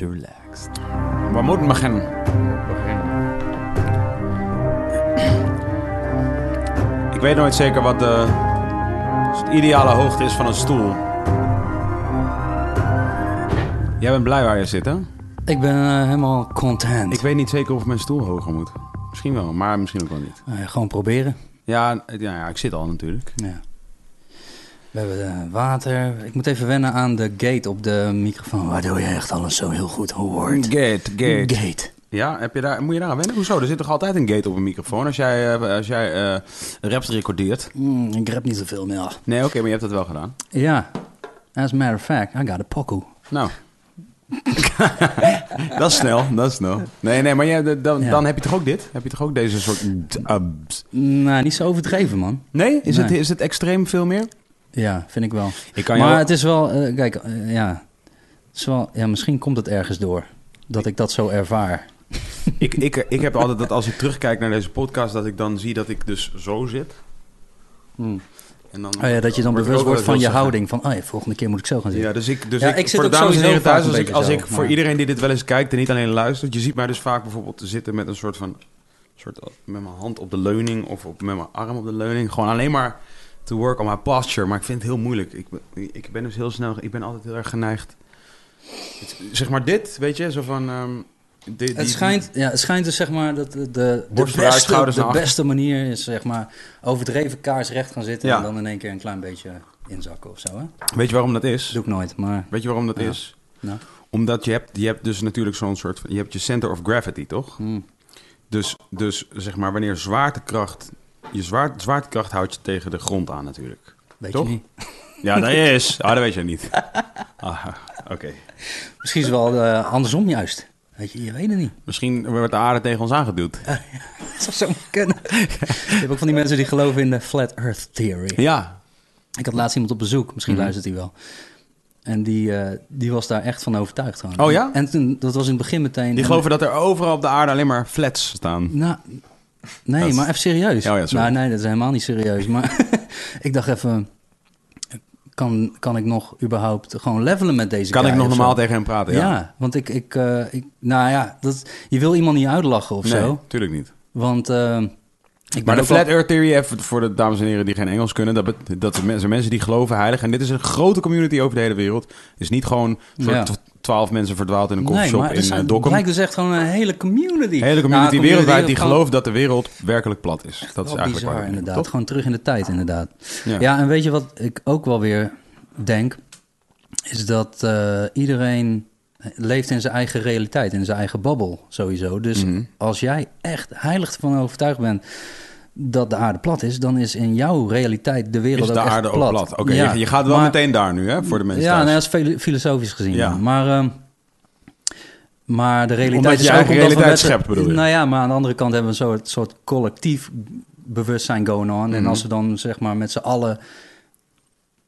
Relaxed. We moeten beginnen. Ik weet nooit zeker wat de ideale hoogte is van een stoel. Jij bent blij waar je zit, hè? Ik ben eh, helemaal content. Ik weet niet zeker of mijn stoel hoger moet. Misschien wel, maar misschien ook wel niet. Eh, gewoon proberen. Ja, ja, ja, ik zit al natuurlijk. Ja. We hebben eh, water. Ik moet even wennen aan de gate op de microfoon, waardoor je echt alles zo heel goed hoort. Gate, gate. Gate. Ja, heb je daar, moet je daar aan wennen? Hoezo? Er zit toch altijd een gate op een microfoon als jij, eh, als jij eh, raps recordeert? Mm, ik rap niet zoveel meer. Nee, oké, maar je hebt het wel gedaan. Ja. As a matter of fact, I got a pokoe. Nou. dat is snel, dat is snel. Nee, nee, maar jij, dan, Ja. dan heb je toch ook dit? Heb je toch ook deze soort... Nou, niet zo overdreven, man. Nee? Is, Het, Nee. is het extreem veel meer? Ja, vind ik wel. Ik kan maar jou- het is wel, eh, kijk, eh, ja. Het is wel, ja, misschien komt het ergens door. Dat ik dat zo ervaar. Ik, ik, ik heb altijd dat als ik terugkijk naar deze podcast, dat ik dan zie dat ik dus zo zit. En dan, Oh ja, dat je dan bewust wordt van je houding. Van, oh ja, volgende keer moet ik zo gaan zitten. Ja, dus ik, dus Ja, ik, ik zit voor de dames en heren thuis, als ik, als ik voor maar- iedereen die dit wel eens kijkt en niet alleen luistert, je ziet mij dus vaak bijvoorbeeld zitten met een soort van, soort, met mijn hand op de leuning of op, met mijn arm op de leuning. Gewoon alleen maar to work on my posture, maar ik vind het heel moeilijk. Ik, ben- ik ben dus heel snel, ik ben altijd heel erg geneigd. Het- zeg maar dit, weet je, zo van... ehm, die- die- Het schijnt, ja, het schijnt dus zeg maar dat de, de, de, beste, de manier is zeg maar overdreven kaarsrecht gaan zitten Ja. en dan in één keer een klein beetje inzakken of zo. Hè? Weet je waarom dat is? Doe ik nooit, maar Weet je waarom dat Ja. is? nou, Omdat je hebt, je hebt dus natuurlijk zo'n soort... van- Je hebt je center of gravity, toch? hmm. Dus, dus zeg maar, wanneer zwaartekracht... Je zwaar, zwaartekracht houdt je tegen de grond aan natuurlijk. weet Toch? je niet. Ja, dat is. Ah, dat weet je niet. Ah, oké. Misschien is het wel eh, andersom juist. Weet je, je weet het niet. Misschien wordt de aarde tegen ons aangeduwd. Dat zou zo kunnen. je hebt ook van die mensen die geloven in de flat earth theory. Ja. Ik had laatst iemand op bezoek, misschien Mhm. luistert hij wel. En die, eh, die was daar echt van overtuigd gewoon. Oh ja? En toen, dat was in het begin meteen... Die geloven dat er overal op de aarde alleen maar flats staan. Nou, nee, Dat maar even serieus. Oh ja, nou, nee, dat is helemaal niet serieus. Maar ik dacht even, kan, kan ik nog überhaupt gewoon levelen met deze Kan ik nog normaal zo? tegen hem praten? Ja, Ja. want ik, ik, eh, ik, nou ja, dat, je wil iemand niet uitlachen of nee, zo. tuurlijk niet. Want eh, ik Maar de Flat Earth Theory, even voor de dames en heren die geen Engels kunnen, dat, dat zijn mensen, mensen die geloven heilig. En dit is een grote community over de hele wereld. Het is niet gewoon Ja. tw- twaalf mensen verdwaald in een Nee, koffieshop er in uh, Dokkum. lijkt dus echt gewoon een hele community. Een hele Nou, community wereldwijd die gelooft dat de wereld werkelijk plat is. Dat is eigenlijk bizar, waar het inderdaad. Gewoon terug in de tijd, inderdaad. Ja. Ja. en weet je wat ik ook wel weer denk? Is dat eh, iedereen leeft in zijn eigen realiteit, in zijn eigen babbel sowieso. Dus Mhm. als jij echt heilig ervan overtuigd bent dat de aarde plat is, dan is in jouw realiteit de wereld Is de ook aarde plat. ook plat? Oké, Ja, je, je gaat wel maar- meteen daar nu, hè, voor de mensen Ja, thuis. nou, dat is filo- filosofisch gezien. Ja. Maar, ehm, maar de realiteit Omdat is ook omdat we realiteit met schept, bedoel je? Nou ja, maar aan de andere kant hebben we een soort, soort collectief bewustzijn going on. Mhm. En als we dan zeg maar met z'n allen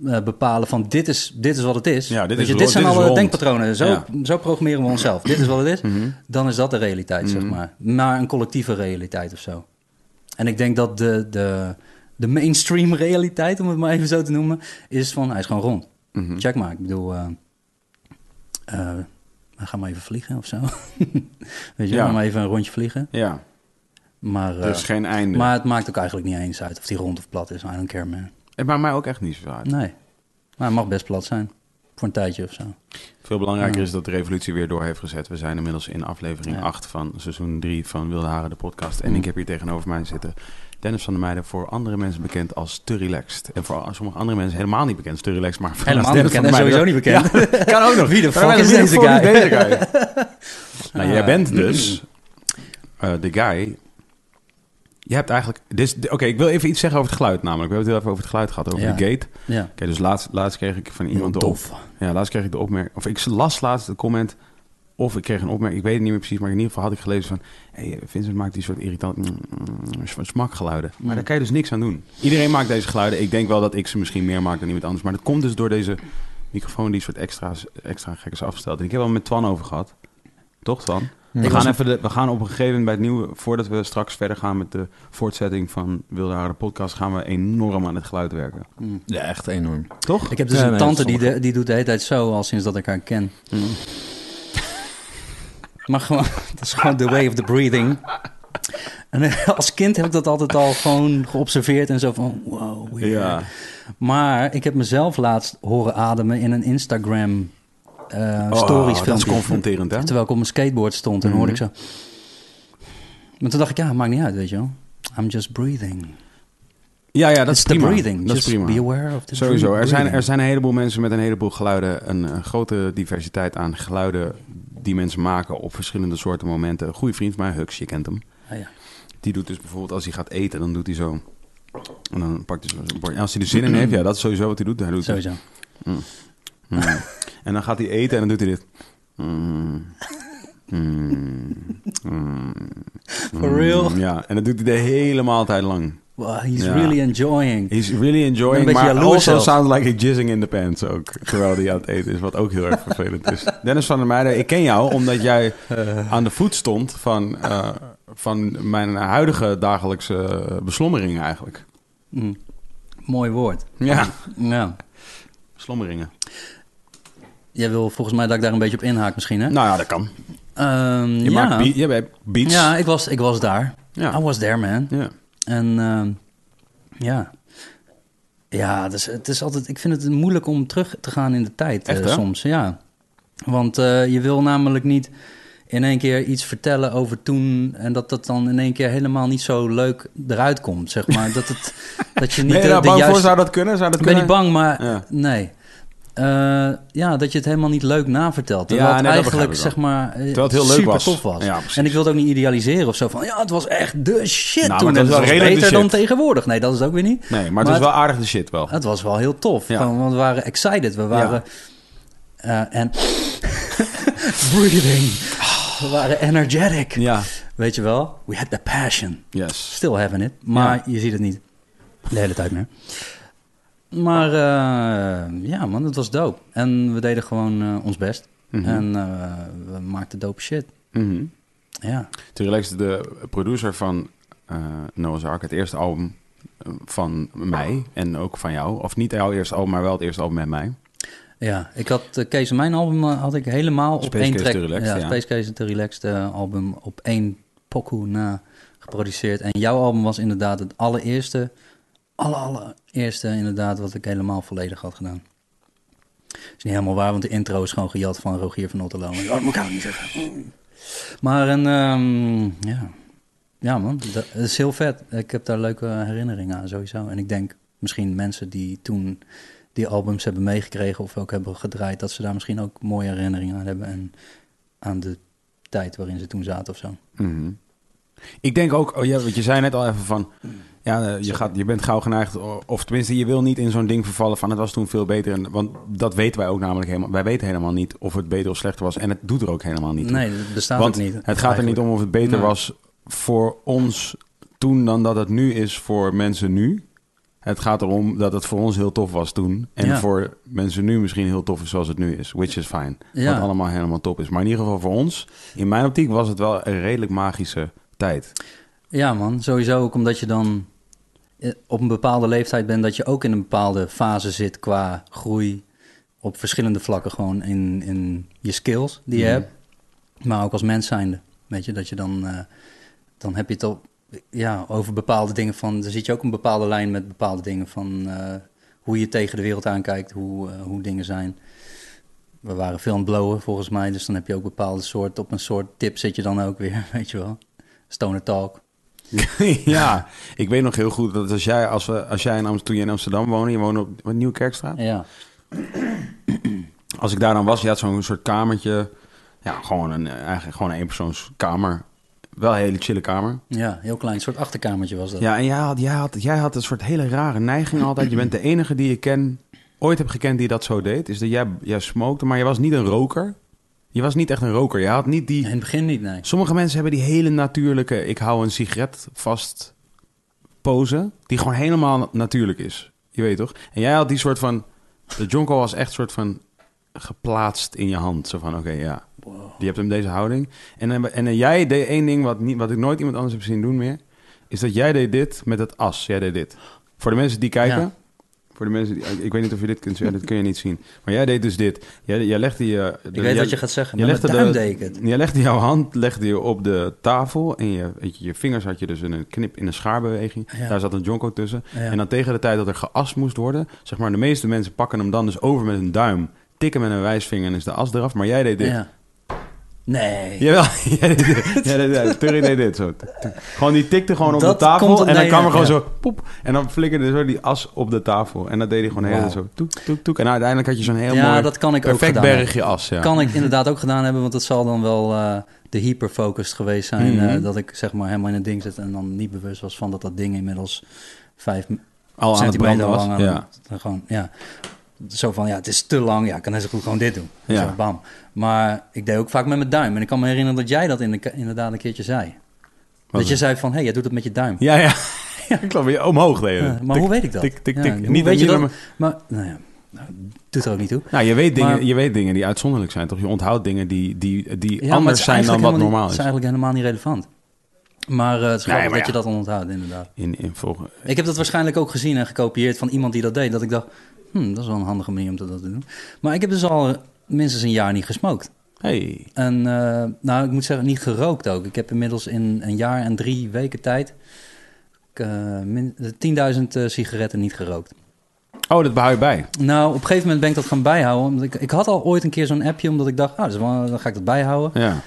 eh, bepalen van dit is, dit is wat het is. Ja, dit Weet is je, ro- dit zijn dit alle denkpatronen. Zo, Ja. zo programmeren we onszelf. dit is wat het is. Mhm. Dan is dat de realiteit, zeg maar. Maar een collectieve realiteit of zo. En ik denk dat de, de, de mainstream realiteit, om het maar even zo te noemen, is van hij is gewoon rond. Mhm. Check maar. Ik bedoel, eh eh, we gaan maar even vliegen of zo. Weet je, Ja. we gaan maar even een rondje vliegen. Ja, Maar, er is geen einde. maar het maakt ook eigenlijk niet eens uit of die rond of plat is. I don't care, man. Het maakt mij ook echt niet zo uit. Nee. Maar het mag best plat zijn. Voor een tijdje of zo. Veel belangrijker Ja. is dat de revolutie weer door heeft gezet. We zijn inmiddels in aflevering Ja. 8 van seizoen 3 van Wilde Haren, de podcast. En Mm. ik heb hier tegenover mij zitten Dennis van der Meijden, voor andere mensen bekend als te relaxed. En voor sommige andere mensen helemaal niet bekend als te relaxed. Maar voor Helemaal niet bekend van en sowieso niet bekend. Ja, kan ook nog. Wie de fuck is deze guy? is deze guy? nou, jij bent dus eh, de guy... Je hebt eigenlijk... dit- Oké, ik wil even iets zeggen over het geluid namelijk. We hebben het heel even over het geluid gehad, over Ja. de gate. Ja. Oké, dus laatst, laatst kreeg ik van iemand de op, ja, laatst kreeg ik de opmerking, of ik las laatst de comment, of ik kreeg een opmerking, ik weet het niet meer precies, maar in ieder geval had ik gelezen van, hey, Vincent maakt die soort irritant mm, mm, soort smakgeluiden. Maar Mm. daar kan je dus niks aan doen. Iedereen maakt deze geluiden. Ik denk wel dat ik ze misschien meer maak dan iemand anders, maar dat komt dus door deze microfoon die soort extra, extra gek is afgesteld. En ik heb wel met Twan over gehad. Toch, Twan? We Ik gaan, even de, we gaan op een gegeven moment bij het nieuwe, voordat we straks verder gaan met de voortzetting van Wilde Haren de podcast, gaan we enorm aan het geluid werken. Mm. Ja, echt enorm. Toch? Ik heb dus Ja, een nee, tante die, de- die doet de hele tijd zo, al sinds dat ik haar ken. Mm. Maar gewoon, dat is gewoon the way of the breathing. En eh, als kind heb ik dat altijd al gewoon geobserveerd en zo van, wow, weird. Ja. Maar ik heb mezelf laatst horen ademen in een Instagram Oh, stories dat is filmpje. confronterend, hè? Terwijl ik op mijn skateboard stond en Mhm. hoorde ik zo... Maar toen dacht ik, ja, maakt niet uit, weet je wel. I'm just breathing. Ja, ja, dat It's is prima. the breathing. Dat Just is prima. be aware of the Sowieso. Er zijn, er zijn een heleboel mensen met een heleboel geluiden. Een, een grote diversiteit aan geluiden die mensen maken op verschillende soorten momenten. Een goede vriend van mij, Hux, je kent hem. Ah, ja. Die doet dus bijvoorbeeld als hij gaat eten, dan doet hij zo. En dan pakt hij zo'n bord. En als hij er zin in heeft, ja, dat is sowieso wat hij doet. Hij doet Sowieso. Mm. En dan gaat hij eten en dan doet hij dit. Mm. Mm. Mm. For Mm. real? Ja, en dat doet hij de hele maaltijd lang. Wow, he's Ja. really enjoying. He's really enjoying, maar also sounds like he's jizzing in the pants ook. Terwijl hij aan het eten is, wat ook heel erg vervelend is. Dennis van der Meijden, ik ken jou omdat jij aan de voet stond van, eh, van mijn huidige dagelijkse beslommeringen eigenlijk. Mm. Mooi woord. Ja, Ja. beslommeringen. Jij wil volgens mij dat ik daar een beetje op inhaak misschien, hè? Nou ja, dat kan. Ehm, Je ja. maakt je hebt beats. ja, ik was, ik was daar. Ja. I was there, man. Ja. En ehm, ja. Ja, dus het is altijd, ik vind het moeilijk om terug te gaan in de tijd Echt, eh, soms. Ja. Want eh, je wil namelijk niet in één keer iets vertellen over toen... en dat dat dan in één keer helemaal niet zo leuk eruit komt, zeg maar. dat, het, dat je niet Ben je daar de bang juiste... voor? Zou dat kunnen? Zou dat Ik ben kunnen? niet bang, maar Ja. nee. Eh, ja, dat je het helemaal niet leuk navertelt. Terwijl Ja, nee, eigenlijk, zeg maar, eh, Terwijl het heel leuk super was. tof was. Ja, en ik wil het ook niet idealiseren of zo van... ja, het was echt de shit Nou, toen. het wel was de beter dan tegenwoordig. Nee, dat is ook weer niet. Nee, maar het Maar het- wel aardig de shit wel. Het was wel heel tof. Ja. Gewoon, want we waren excited. We waren... eh, en... breathing. We waren energetic. Ja, Weet je wel? We had the passion. yes. Still having it. Maar je ziet het niet de hele tijd meer. Maar eh, ja, man, het was dope. En we deden gewoon eh, ons best. Mhm. En eh, we maakten dope shit. Mhm. Ja. Relax, de producer van Noah's Ark, het eerste album van mij en ook van jou. Of niet jouw eerste album, maar wel het eerste album met mij. Ja, ik had uh, Kees, mijn album had ik helemaal op één Case track. Relaxed, ja, ja. Space Case to Relaxed album op één pokoe na geproduceerd. En jouw album was inderdaad het allereerste, alle allereerste inderdaad wat ik helemaal volledig had gedaan. is niet helemaal waar, want de intro is gewoon gejat van Rogier van Otterlo. Maar, dat moet ik ook niet zeggen. Maar een, ehm, ja. ja man, dat dat is heel vet. Ik heb daar leuke herinneringen aan sowieso. En ik denk misschien mensen die toen die albums hebben meegekregen of ook hebben gedraaid, dat ze daar misschien ook mooie herinneringen aan hebben en aan de tijd waarin ze toen zaten of zo. Mhm. Ik denk ook, oh ja, want je zei net al even van, ja, eh, je, gaat, je bent gauw geneigd, of tenminste, je wil niet in zo'n ding vervallen van het was toen veel beter. En, want dat weten wij ook namelijk helemaal. Wij weten helemaal niet of het beter of slechter was. En het doet er ook helemaal niet. Nee, dat bestaat Want ook niet. het gaat er niet om of het beter Nee. was voor ons toen dan dat het nu is voor mensen nu. Het gaat erom dat het voor ons heel tof was toen. En Ja. voor mensen nu misschien heel tof is zoals het nu is. Which is fine. Ja. Wat allemaal helemaal top is. Maar in ieder geval voor ons, in mijn optiek, was het wel een redelijk magische tijd. Ja, man. Sowieso ook omdat je dan op een bepaalde leeftijd bent, dat je ook in een bepaalde fase zit qua groei op verschillende vlakken gewoon in, in je skills die je Mhm. hebt, maar ook als mens zijnde. Weet je, dat je dan, eh, dan heb je het op, ja, over bepaalde dingen van, dan zit je ook een bepaalde lijn met bepaalde dingen van eh, hoe je tegen de wereld aankijkt, hoe, eh, hoe dingen zijn. we waren veel aan het blowen volgens mij. Dus dan heb je ook bepaalde soort, op een soort tip zit je dan ook weer, weet je wel. Stoner talk. ja, ik weet nog heel goed dat als jij, als we, als jij in Amsterdam, toen je in Amsterdam woonde, je woonde op Nieuwkerkstraat. Ja, Als ik daar dan was, je had zo'n soort kamertje. Ja, gewoon een, eigenlijk gewoon een eenpersoonskamer. Wel een hele chille kamer. ja heel klein, een soort achterkamertje was dat. Ja, en jij had, jij, had, jij had een soort hele rare neiging altijd. Je bent de enige die ik ken, ooit heb gekend die dat zo deed. Is dat jij, jij smokte, maar je was niet een roker. Je was niet echt een roker. Je had niet die... In het begin niet, nee. Sommige mensen hebben die hele natuurlijke... ik hou een sigaret vast pose... die gewoon helemaal natuurlijk is. Je weet toch? En jij had die soort van... de jonko was echt soort van geplaatst in je hand. Zo van, oké, ja. Je hebt hem deze houding. En, en, jij deed één ding wat, niet, wat ik nooit iemand anders heb zien doen meer... is dat jij deed dit met het as. Jij deed dit. Voor de mensen die kijken... Ja. Voor de mensen die... Ik weet niet of je dit kunt zien. Dat kun je niet zien. Maar jij deed dus dit. Jij, jij legde je... Ik weet wat je gaat zeggen, met legde de- het. je legde jouw hand legde je op de tafel en je, weet je, je vingers had je dus in een knip in een schaarbeweging. Ja. Daar zat een jonko tussen. Ja. En dan tegen de tijd dat er geast moest worden, zeg maar, de meeste mensen pakken hem dan dus over met een duim, tikken met een wijsvinger en is de as eraf. Maar jij deed dit. Ja. Nee. Jawel, deed dit. Deed dit. Turry deed dit zo. Gewoon die tikte gewoon op Dat de tafel en dan kwam er gewoon ja. zo poep. En dan flikkerde zo die as op de tafel. En dat deed hij gewoon heel zo toek, toek, toek. En uiteindelijk had je zo'n heel Ja, mooi, dat kan ik ook perfect gedaan bergje as. Ja. Kan ik inderdaad ook gedaan hebben, want het zal dan wel eh, de hyperfocused geweest zijn. Eh, dat ik zeg maar helemaal in het ding zit en dan niet bewust was van dat dat ding inmiddels vijf Al aan het centimeter branden was. lang aan Ja. gewoon, ja. Zo van, ja, het is te lang, ja, ik kan net zo goed gewoon dit doen. Ja. Zo, bam. Maar ik deed ook vaak met mijn duim. En ik kan me herinneren dat jij dat in de, inderdaad een keertje zei. dat je het? zei van, hé, hey, jij doet het met je duim. Ja, ja. ja klopt. Je omhoog deed. Ja, maar Tik, hoe weet ik dat? Tik, tik, tik. Niet weet je dat? Maar, nou ja, nou, doet er ook niet toe. Nou, je weet, dingen, Maar- je weet dingen die uitzonderlijk zijn, toch? Je onthoudt dingen die, die, die anders zijn dan wat normaal niet- is. Het is eigenlijk helemaal niet relevant. Maar eh, het is Nee, grappig maar dat je dat dan onthoudt, inderdaad. In, in volgen. Ik heb dat waarschijnlijk ook gezien en gekopieerd van iemand die dat deed. Dat ik dacht, hm, dat is wel een handige manier om dat te doen. Maar ik heb dus al eh, minstens een jaar niet gesmokt. Hey. En eh, nou, ik moet zeggen, niet gerookt ook. Ik heb inmiddels in een jaar en drie weken tijd eh, min- 10.000 eh, sigaretten niet gerookt. Oh, dat behoud je bij. Nou, op een gegeven moment ben ik dat gaan bijhouden. Omdat ik, ik had al ooit een keer zo'n appje, omdat ik dacht, ah, wel- dan ga ik dat bijhouden. Ja.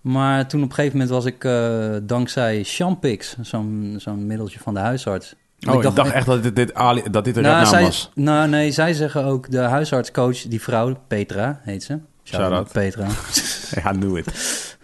Maar toen op een gegeven moment was ik eh, dankzij Champix, zo'n zo'n middeltje van de huisarts. Oh, ik dacht, echt dat dit, dit, Ali, dat dit een nou, zij, was. nou, nee, zij zeggen ook, de huisartscoach, die vrouw, Petra heet ze. Shout-out. Petra. Ja, doe het.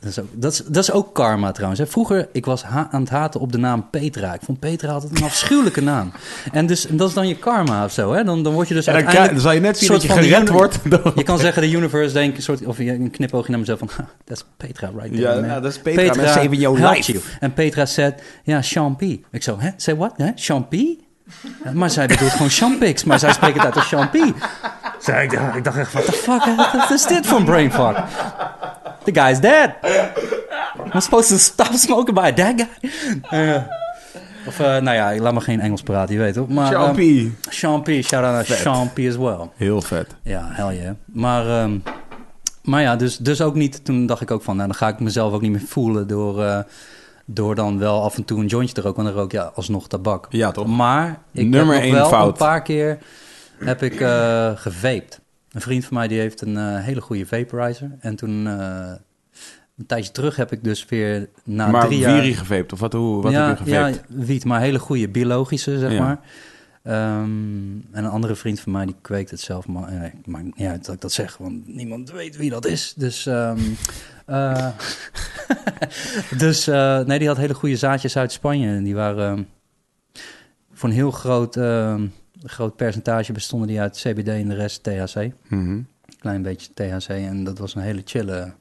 Dat is, ook, dat, is, dat is ook karma trouwens. Hè. Vroeger, ik was ha- aan het haten op de naam Petra. Ik vond Petra altijd een afschuwelijke naam. En, dus, en dat is dan je karma of zo. Hè? Dan, dan word je dus En dan, uiteindelijk... dan zal je net zien dat je gered uni- wordt. Je kan zeggen, de universe denkt een soort... Of je een knipoogje naar mezelf van... "Ha, Dat is Petra right there, Ja, nou, dat is Petra, man, saving your life. you. En Petra said, ja, Champy. Ik zo, hè? Say what? Hè? Champy? Maar zij bedoelt gewoon Champix. Maar zij spreekt het uit als Champy. Zij, ik, dacht- ik dacht echt, what the fuck? Wat is dit voor een brainfuck? The guy's dead. I'm supposed to stop smoking by that guy. Eh, of, eh, nou ja, laat me geen Engels praten, je weet toch? Maar, ehm, Champy. Champy, shout-out naar. Champy as well. Heel vet. Ja, hell yeah. Maar, ehm, maar ja, dus, dus ook niet... Toen dacht ik ook van, nou, dan ga ik mezelf ook niet meer voelen... door, eh, door dan wel af en toe een jointje te roken. Want dan rook ja alsnog tabak. Ja, toch? Maar ik Nummer heb één wel fout. een paar keer heb ik gevaped. Een vriend van mij die heeft een eh, hele goede vaporizer. En toen... eh, een tijdje terug heb ik dus weer na maar drie jaar... Gevaped? Of wat, hoe, wat ja, heb je ja, wiet, maar hele goede biologische, zeg Ja. maar. Ehm, en een andere vriend van mij die kweekt het zelf, maar eh, maakt niet uit dat ik dat zeg, want niemand weet wie dat is. Dus, ehm, eh, dus nee, die had hele goede zaadjes uit Spanje. En die waren ehm, voor een heel groot, groot percentage bestonden die uit CBD en de rest THC. Mhm. Klein beetje THC en dat was een hele chille.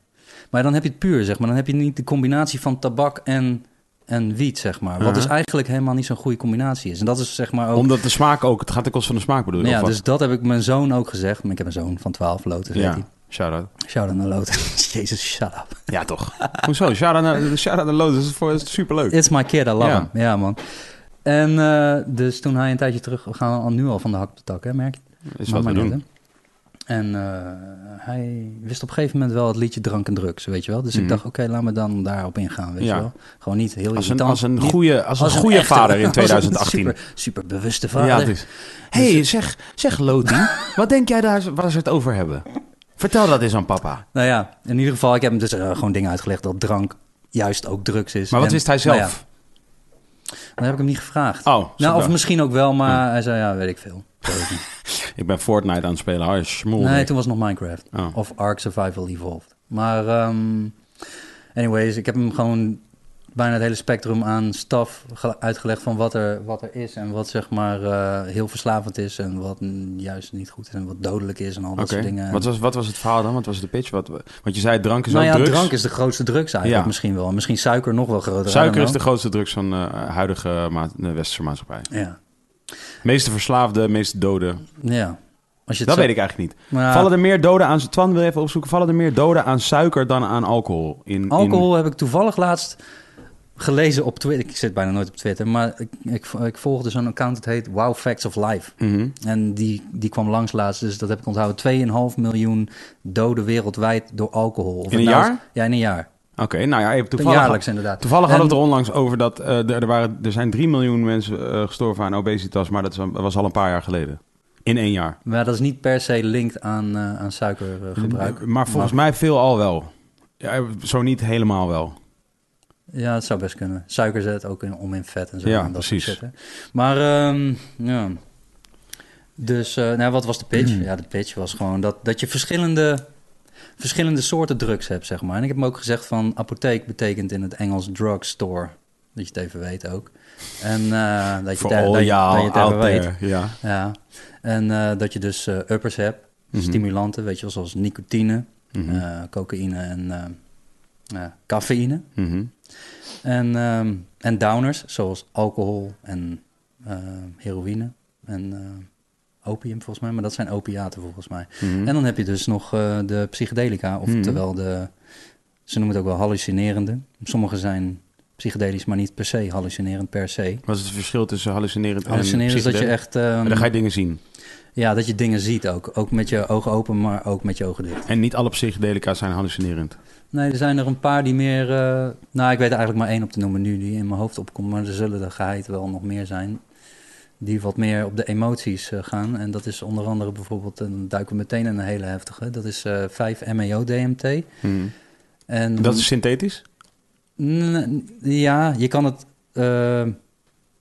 Maar dan heb je het puur, zeg maar. Dan heb je niet de combinatie van tabak en, en wiet, zeg maar. Wat Uh-huh. dus eigenlijk helemaal niet zo'n goede combinatie is. En dat is zeg maar ook... Omdat de smaak ook... Het gaat de kost van de smaak bedoel je? ja, dus dat heb ik mijn zoon ook gezegd. Maar ik heb een zoon van 12, Lotus heet Ja, shout-out. Shout-out naar Lotus. Jezus, shut up. Ja, toch? Hoezo? Shout-out naar, shout-out naar Lotus. Dat is, superleuk. It's my kid, I love him. Ja, man. En eh, dus toen hij een tijdje terug... We gaan al nu al van de hak op de tak, hè, merk je? Is Maar wat we maar doen. En eh, hij wist op een gegeven moment wel het liedje Drank en Drugs, weet je wel. Dus Mhm. ik dacht, oké, laat me dan daarop ingaan, weet Ja. je wel. Gewoon niet heel Als een, als een goede, als een als een goede echte- vader in als een 2018. Super, super bewuste vader. Ja, dus. hey, zeg, zeg Loti, wat denk jij daar waar ze het over hebben? Vertel dat eens aan papa. Nou ja, in ieder geval, ik heb hem dus eh, gewoon dingen uitgelegd dat drank juist ook drugs is. Maar wat En, wist hij zelf? Dat heb ik hem niet gevraagd. Oh, nou, of misschien ook wel, maar hij zei, ja, weet ik veel. Ik ben Fortnite aan het spelen. Oh, schmoel. Nee, toen was het nog Minecraft. Oh. Of Ark Survival Evolved. Maar, ehm, anyways, ik heb hem gewoon bijna het hele spectrum aan staf ge- uitgelegd van wat er, wat er is. En wat zeg maar eh, heel verslavend is en wat juist niet goed is en wat dodelijk is en al dat soort dingen. Wat, was, wat was het verhaal dan? Wat was de pitch? Wat, want je zei drank is nou ook ja, drugs. drank is de grootste drugs eigenlijk Ja. misschien wel. Misschien suiker nog wel groter. Suiker is de grootste drugs van de huidige ma de westerse maatschappij. Ja, Meeste verslaafde, meeste doden. ja. Als je Dat zo- weet ik eigenlijk niet. Maar Vallen er meer doden aan... Twan wil even opzoeken. Vallen er meer doden aan suiker dan aan alcohol? In, in- Alcohol heb ik toevallig laatst gelezen op Twitter. Ik zit bijna nooit op Twitter, maar ik, ik, ik volgde zo'n account, het heet Wow Facts of Life. Mhm. En die, die kwam langs laatst, dus dat heb ik onthouden. 2,5 miljoen doden wereldwijd door alcohol. Of In een nou- jaar? Ja, in een jaar. Oké, nou ja, even toevallig... Jaarlijks inderdaad. Toevallig hadden we het er onlangs over dat eh, er, er, waren, er zijn 3 miljoen mensen eh, gestorven aan obesitas, maar dat was al een paar jaar geleden. In één jaar. Maar dat is niet per se linked aan, eh, aan suikergebruik. Maar volgens mij veel al wel. Ja, zo niet helemaal wel. Ja, het zou best kunnen. Suiker zet ook in, om in vet en zo. Ja, en dat precies. Maar, ehm, ja. Dus, eh, nou, wat was de pitch? Ja, de pitch was gewoon dat, dat je verschillende, verschillende soorten drugs hebt, zeg maar. En ik heb hem ook gezegd van apotheek betekent in het Engels drugstore. Dat je het even weet ook. En eh, dat je all dat je- dat je y'all het even weet. Ja. Ja. En eh, dat je dus uppers hebt, Mhm. stimulanten, weet je wel, zoals nicotine, eh, cocaïne en cafeïne. Mhm. En, ehm, en downers, zoals alcohol en eh, heroïne en eh, opium volgens mij. Maar dat zijn opiaten volgens mij. Mhm. En dan heb je dus nog eh, de psychedelica, oftewel de... Ze noemen het ook wel hallucinerende. Sommige zijn psychedelisch, maar niet per se hallucinerend per se. Wat is het verschil tussen hallucinerend en Hallucinerend is dat je echt... En dan ga je dingen zien. Ja, dat je dingen ziet ook. Ook met je ogen open, maar ook met je ogen dicht. En niet alle psychedelica zijn hallucinerend. Nee, er zijn er een paar die meer... eh, nou, ik weet er eigenlijk maar één op te noemen nu die in mijn hoofd opkomt. Maar er zullen er geheid wel nog meer zijn. Die wat meer op de emoties eh, gaan. En dat is onder andere bijvoorbeeld... En dan duiken we meteen in een hele heftige. Dat is eh 5-MeO-DMT. Mhm. En Dat is synthetisch? Ja, je kan het...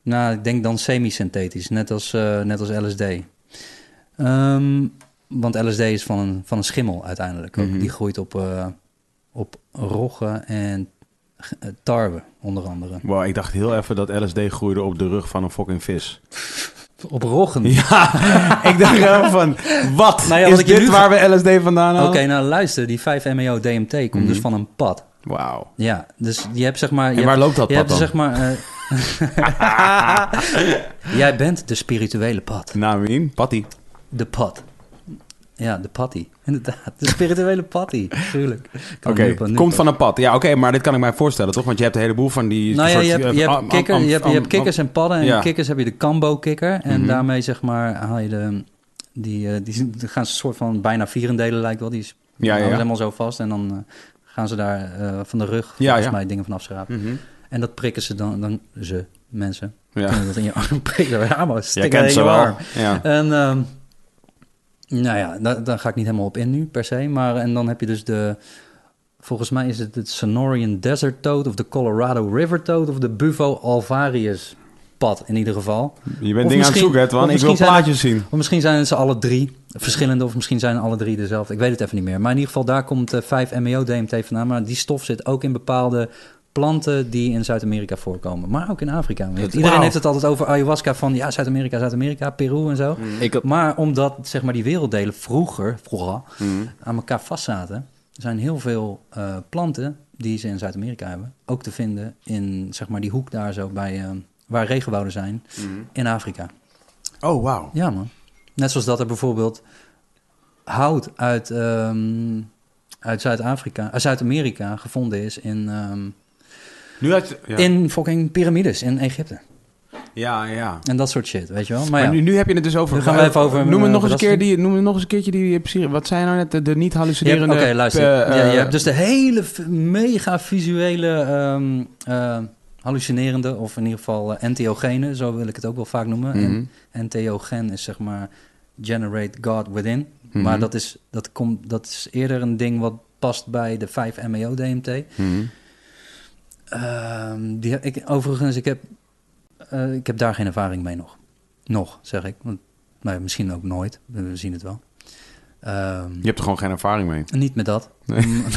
nou, ik denk dan semi-synthetisch. Net als, net als LSD. Ehm, want LSD is van een, van een schimmel uiteindelijk. ook. Mhm. Die groeit op, roggen en eh, tarwe, onder andere. Wow, ik dacht heel even dat LSD groeide op de rug van een fucking vis. Op roggen? Ja, ik dacht even van, wat? Nou ja, is wat dit nu- waar we LSD vandaan halen? Oké, nou luister, die 5-MeO-DMT komt Mhm. dus van een pad. Wauw. Ja, dus je hebt zeg maar... je En waar hebt- loopt dat je pad hebt dan? zeg maar... eh, Jij bent de spirituele pad. Namin, Patty. De pad. Ja, de patty. Inderdaad, de spirituele patty. Tuurlijk. Oké, komt van een pad. Ja, oké, maar dit kan ik mij voorstellen, toch? Want je hebt een heleboel van die... Nou ja, je hebt, eh, je hebt, am- kikker, am- je hebt, je am- hebt kikkers en padden. En Ja. kikkers heb je de kambo-kikker. En Mhm. daarmee zeg maar haal je de... Die, eh, die, die gaan ze een soort van bijna vierendelen lijkt wel. Die is, Ja, ja, ja. helemaal zo vast. En dan eh, gaan ze daar van de rug Ja, volgens ja. mij dingen van afschrapen. Mhm. En dat prikken ze dan, dan ze, mensen. Ja, Kunnen dat in je arm prikken. Ja, maar stikken kent in ze je wel. arm. Ja. En ehm, nou ja, daar, daar ga ik niet helemaal op in nu per se. Maar en dan heb je dus de. Volgens mij is het het Sonorian Desert Toad of de Colorado River Toad of de Bufo alvarius pad in ieder geval. Je bent Of dingen aan het zoeken, Twan. Ik wil plaatjes zien. Of misschien zijn het ze alle drie verschillende of misschien zijn alle drie dezelfde. Ik weet het even niet meer. Maar in ieder geval daar komt eh 5-MeO-DMT vandaan. Maar die stof zit ook in bepaalde planten die in Zuid-Amerika voorkomen. Maar ook in Afrika. Iedereen heeft het altijd over ayahuasca van ja, Zuid-Amerika, Zuid-Amerika, Peru en zo. Ik, Maar omdat zeg maar, die werelddelen vroeger, vroeger Mhm. aan elkaar vastzaten, zijn heel veel eh, planten die ze in Zuid-Amerika hebben, ook te vinden in zeg maar, die hoek daar zo bij eh, waar regenwouden zijn in Afrika. Oh, wauw. Ja, man. Net zoals dat er bijvoorbeeld hout uit, ehm, uit Zuid-Afrika, uit Zuid-Amerika gevonden is in, ehm, Nu uit... Ja. in fucking piramides in Egypte. Ja, ja. En dat soort shit, weet je wel. Maar, Maar ja, nu, nu heb je het dus over... Nu gaan we even over, Noem, het eh, nog eens een keer die, noem het nog eens een keertje die... psy- Wat zijn nou net de, de niet hallucinerende... Oké, luister. eh, Ja, je eh, hebt dus de hele mega visuele ehm, eh, hallucinerende, of in ieder geval eh, entheogene, zo wil ik het ook wel vaak noemen. Mhm. En entheogen is zeg maar generate God within. Mhm. Maar dat is, dat, komt, dat is eerder een ding wat past bij de 5-MeO-DMT. mhm. Ehm, die, heb ik, overigens, ik heb, eh, ik heb daar geen ervaring mee nog. Nog, zeg ik. Want, nou, misschien ook nooit. We zien het wel. Ehm, Je hebt er gewoon geen ervaring mee. Niet met dat. Nee. Mm.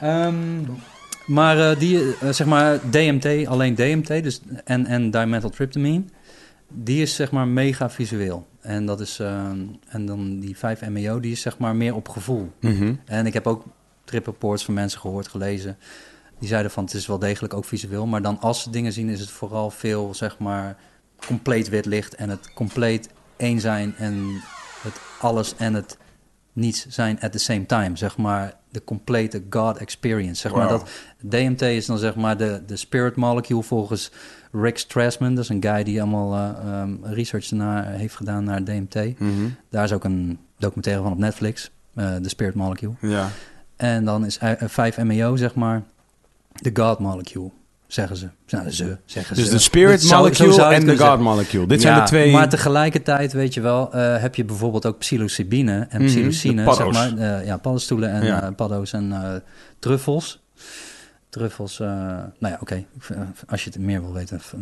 Ehm, maar eh, die, eh, zeg maar, DMT, alleen DMT, dus, en, en dimethyltryptamine, die is zeg maar mega visueel. En dat is, ehm, en dan die 5-MeO, die is zeg maar meer op gevoel. Mhm. En ik heb ook trip reports van mensen gehoord, gelezen. Die zeiden van het is wel degelijk ook visueel. Maar dan als ze dingen zien is het vooral veel zeg maar compleet wit licht. En het compleet één zijn en het alles en het niets zijn at the same time. Zeg maar de complete God experience. Zeg maar dat DMT is dan zeg maar de, de spirit molecule volgens Rick Strassman. Dat is een guy die allemaal eh, ehm, research naar heeft gedaan naar DMT. Mhm. Daar is ook een documentaire van op Netflix. eh The Spirit Molecule. Ja. En dan is eh, 5-MeO, zeg maar, de God molecule, zeggen ze. Nou, ze, zeggen Dus ze. de spirit molecule en de God molecule. Dit Ja, zijn de twee... Maar tegelijkertijd, weet je wel, eh, heb je bijvoorbeeld ook psilocybine en Mhm, psilocine, zeg maar. eh, ja, paddenstoelen en Ja. eh, paddo's en eh, truffels. Truffels, eh, nou ja, oké. Eh, Als je het meer wil weten, eh,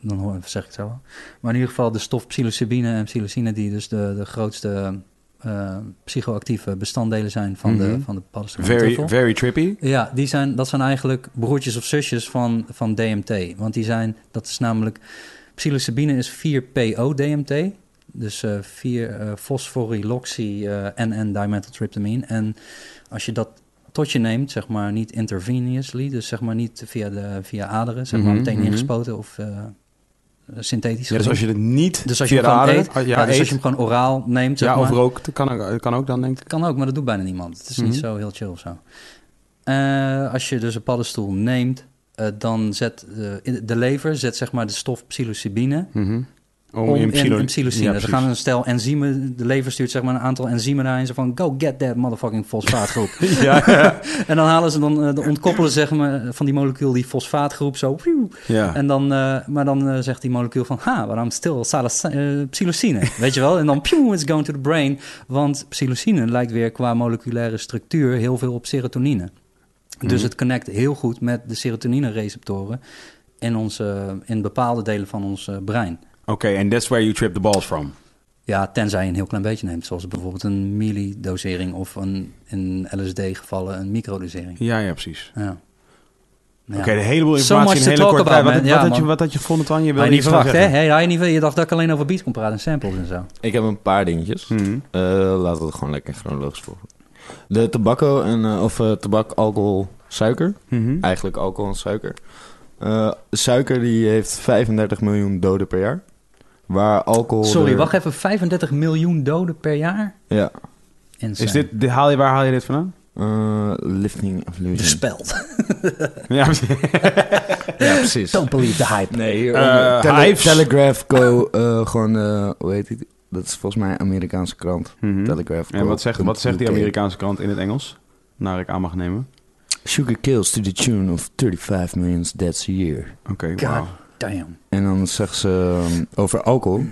dan hoor, zeg ik het zo wel. Maar in ieder geval de stof psilocybine en psilocine, die dus de, de grootste eh, psychoactieve bestanddelen zijn van, de, Mhm. van de Very, very trippy. Ja, die zijn, dat zijn eigenlijk broertjes of zusjes van, van DMT. Want die zijn, dat is namelijk, psilocybine is 4-PO-DMT. Dus eh 4 eh fosforiloxy eh NN dimethyltryptamine. En als je dat tot je neemt, zeg maar niet intravenously, dus zeg maar niet via, de, via aderen, zeg maar Mhm, meteen mhm. ingespoten of eh, synthetisch. Ja, dus als je het niet Dus als je hem eet, ja, ja, dus eet. als je hem gewoon oraal neemt, zeg ja, of rookt, kan ook, kan ook dan, denk ik. Kan ook, maar dat doet bijna niemand. Het is Mhm. niet zo heel chill of zo. Eh, als je dus een paddenstoel neemt, eh, dan zet de lever zet zeg maar de stof psilocybine Mhm. Om, in, psilo- in psilocine. Ja, er gaan een stel enzymen, de lever stuurt zeg maar een aantal enzymen daarin. Zo van, go get that motherfucking fosfaatgroep. ja, ja, en dan halen ze dan, eh, dan ontkoppelen zeg maar van die molecuul die fosfaatgroep zo. ja. En dan, eh, maar dan eh, zegt die molecuul van, ha, waarom stil eh, psilocine, weet je wel? En dan, pjoe, it's going to the brain. Want psilocine lijkt weer qua moleculaire structuur heel veel op serotonine. Dus Mhm. het connect heel goed met de serotonine-receptoren in, onze, in bepaalde delen van ons brein. Oké, and that's where you trip the balls from. Ja, tenzij je een heel klein beetje neemt, zoals bijvoorbeeld een millidosering of een, in LSD-gevallen een microdosering. Ja, ja, precies. Ja. Ja. Oké, de heleboel So informatie much in een hele korte tijd. Wat, had je, wat had je gevonden, Twan? Je wilde niet verwacht, hè? Hey, had je, niet, je dacht dat ik alleen over beats kon praten en samples en zo. Ik heb een paar dingetjes. Mhm. Eh, laten we het gewoon lekker chronologisch volgen. De tobacco en, eh, of eh, tabak, alcohol, suiker. Mhm. Eigenlijk alcohol en suiker. Eh, suiker die heeft 35 miljoen doden per jaar. Waar alcohol... Sorry, er- wacht even. 35 miljoen doden per jaar? Ja. Insane. Is dit, dit- haal je, waar haal je dit vandaan? Eh, lifting of De losing. speld. Ja, precies. Ja, precies. Don't believe the hype. Nee, hier Eh, Tele- Hives. Telegraph Co. eh, gewoon, eh, hoe heet die? Dat is volgens mij een Amerikaanse krant. Mhm. Telegraph En wat zegt, wat zegt die Co. Amerikaanse krant in het Engels? Naar ik aan mag nemen. Sugar kills to the tune of 35 million deaths a year. Oké, wauw. Damn. En dan zeggen ze ehm, over alcohol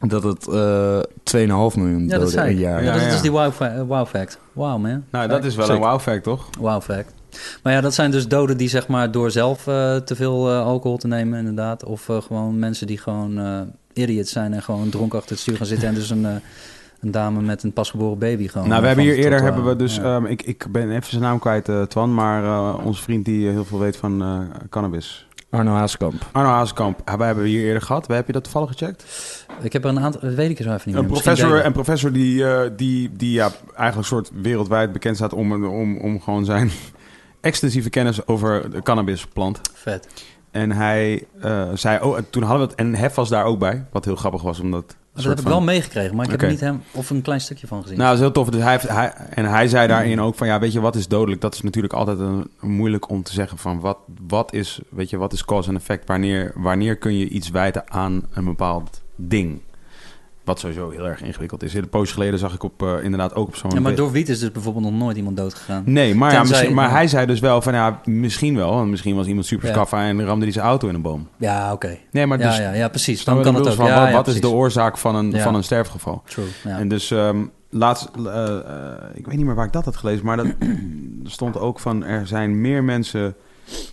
dat het eh 2,5 miljoen Ja, dat doden ik. jaar. Ja, dat, Ja, is ja. die wow, fa- eh, wow fact. Wow, man. Nou, dat is wel Zeker. een wow fact, toch? Wow fact. Maar ja, dat zijn dus doden die zeg maar door zelf eh, te veel eh, alcohol te nemen inderdaad. Of eh, gewoon mensen die gewoon eh idiots zijn en gewoon dronken achter het stuur gaan zitten. En dus een, een dame met een pasgeboren baby gewoon. nou, we hebben hier eerder tot, hebben we dus... ja. ehm, ik, ik ben even zijn naam kwijt, eh, Twan. Maar eh, onze vriend die heel veel weet van eh, cannabis. Arno Haaskamp. Arno Haaskamp. Ah, Wij hebben we hier eerder gehad. Heb je dat toevallig gecheckt? Ik heb er een aantal, dat weet ik zo even niet Een meer. Misschien professor, een professor die, eh, die, die ja, eigenlijk soort wereldwijd bekend staat om, om, om gewoon zijn extensieve kennis over de cannabisplant. Vet. En hij eh, zei, oh, en toen hadden we het, en Hef was daar ook bij, wat heel grappig was, omdat Dat heb ik wel meegekregen, maar ik heb niet hem of een klein stukje van gezien. Nou, dat is heel tof. Dus hij heeft, hij, en hij zei daarin ook van, ja, weet je, wat is dodelijk? Dat is natuurlijk altijd een, moeilijk om te zeggen van, wat, wat is, weet je, wat is cause en effect? Wanneer, wanneer kun je iets wijten aan een bepaald ding? Wat sowieso heel erg ingewikkeld is. Een poosje geleden zag ik op, eh, inderdaad ook op zo'n... ja, maar door wiet is dus bijvoorbeeld nog nooit iemand dood gegaan. Nee, maar, ja, misschien, maar hij zei dus wel van, ja, misschien wel. Want misschien was iemand super Ja. scaffa en ramde hij zijn auto in een boom. Ja, oké. Nee, maar Ja, dus, ja, ja, precies. snap Dan kan het ook. Van, Ja, wat ja, wat is de precies. oorzaak van een, Ja. van een sterfgeval? True, ja. En dus ehm, laatst, eh, eh, ik weet niet meer waar ik dat had gelezen, maar dat er stond ook van er zijn meer mensen,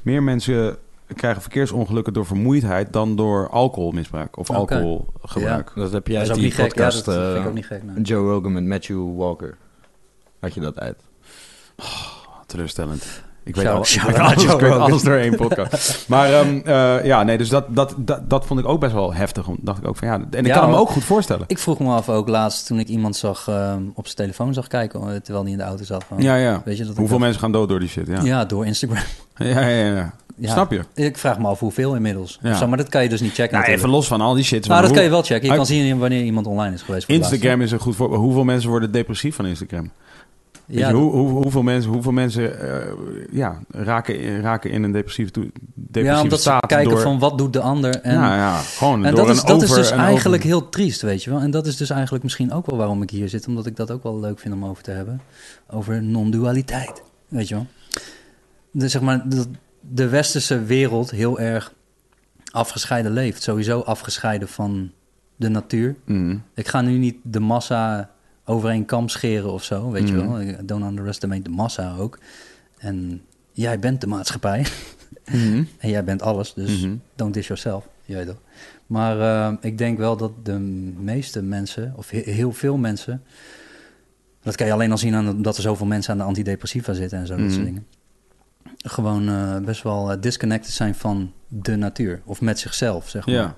meer mensen krijgen verkeersongelukken door vermoeidheid dan door alcoholmisbruik of alcoholgebruik. Dat heb is uit ook die niet gek. Ja, podcast vind ik eh, ook niet gek. nee. Joe Rogan met Matthew Walker. Had je dat uit? Teleurstellend. Ik weet, alles, ik weet alles door één podcast. Maar ehm, eh, ja, nee, dus dat, dat, dat, dat vond ik ook best wel heftig. Dacht ik ook van ja, en ik Ja, kan hem ook goed voorstellen. Ik vroeg me af ook laatst toen ik iemand zag eh, op zijn telefoon zag kijken eh, terwijl hij in de auto zat. Van, Ja, ja. Weet je, dat ik Hoeveel mensen gaan dood door die shit? Ja, Ja, door Instagram. ja, ja. ja. Ja. Snap je? Ik vraag me af hoeveel inmiddels. Ja. Zo, maar dat kan je dus niet checken. Nou, even los van al die shit. Nou, dat Hoe- kan je wel checken. Je kan zien wanneer iemand online is geweest. Voor Instagram is een goed voorbeeld. Hoeveel mensen worden depressief van Instagram? Weet Ja, je, hoe, hoe, hoeveel mensen, hoeveel mensen eh, ja, raken, raken in een depressieve, toe- ja, depressieve omdat ze kijken door... van wat doet de ander. En, ja, ja, gewoon en door dat is, dat is dus eigenlijk over- heel triest, weet je wel. En dat is dus eigenlijk misschien ook wel waarom ik hier zit. Omdat ik dat ook wel leuk vind om over te hebben. Over non-dualiteit, weet je wel. Dus zeg maar, dat de westerse wereld heel erg afgescheiden leeft. Sowieso afgescheiden van de natuur. Mhm. Ik ga nu niet de massa over één kam scheren of zo, weet je Mhm. wel. Don't underestimate de massa ook. En jij bent de maatschappij. Mhm. En jij bent alles, dus Mhm. don't diss yourself. Weet toch. Maar eh, ik denk wel dat de meeste mensen, of he- heel veel mensen... Dat kan je alleen al zien aan dat er zoveel mensen aan de antidepressiva zitten en zo, dat soort dingen. Gewoon eh, best wel eh, disconnected zijn van de natuur. Of met zichzelf, zeg maar. Ja.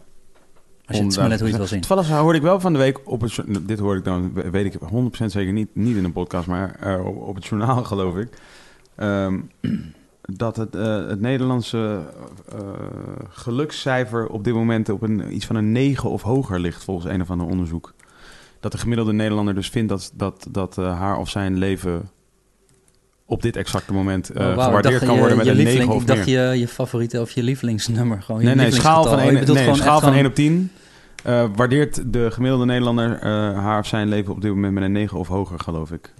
Als je het maar net hoe je het wil zien. Toevallig hoorde ik wel van de week op het... Dit hoorde ik dan, weet ik 100% zeker niet, niet in een podcast, maar eh, op, op het journaal geloof ik. ehm, dat het, eh, het Nederlandse eh, gelukscijfer op dit moment op een, iets van een 9 of hoger ligt volgens een of ander onderzoek. Dat de gemiddelde Nederlander dus vindt dat, dat, dat haar of zijn leven op dit exacte moment eh, Oh, ik gewaardeerd kan je- worden met je een lieveling- 9 of Ik dacht meer. je, je favoriete of je lievelingsnummer. Gewoon je Nee, nee, schaal van, lievelingsgetal. Oh, 1, je bedoelt nee, gewoon schaal echt van 1 gewoon- op 10. eh, waardeert de gemiddelde Nederlander eh, haar of zijn leven op dit moment met een 9 of hoger, geloof ik.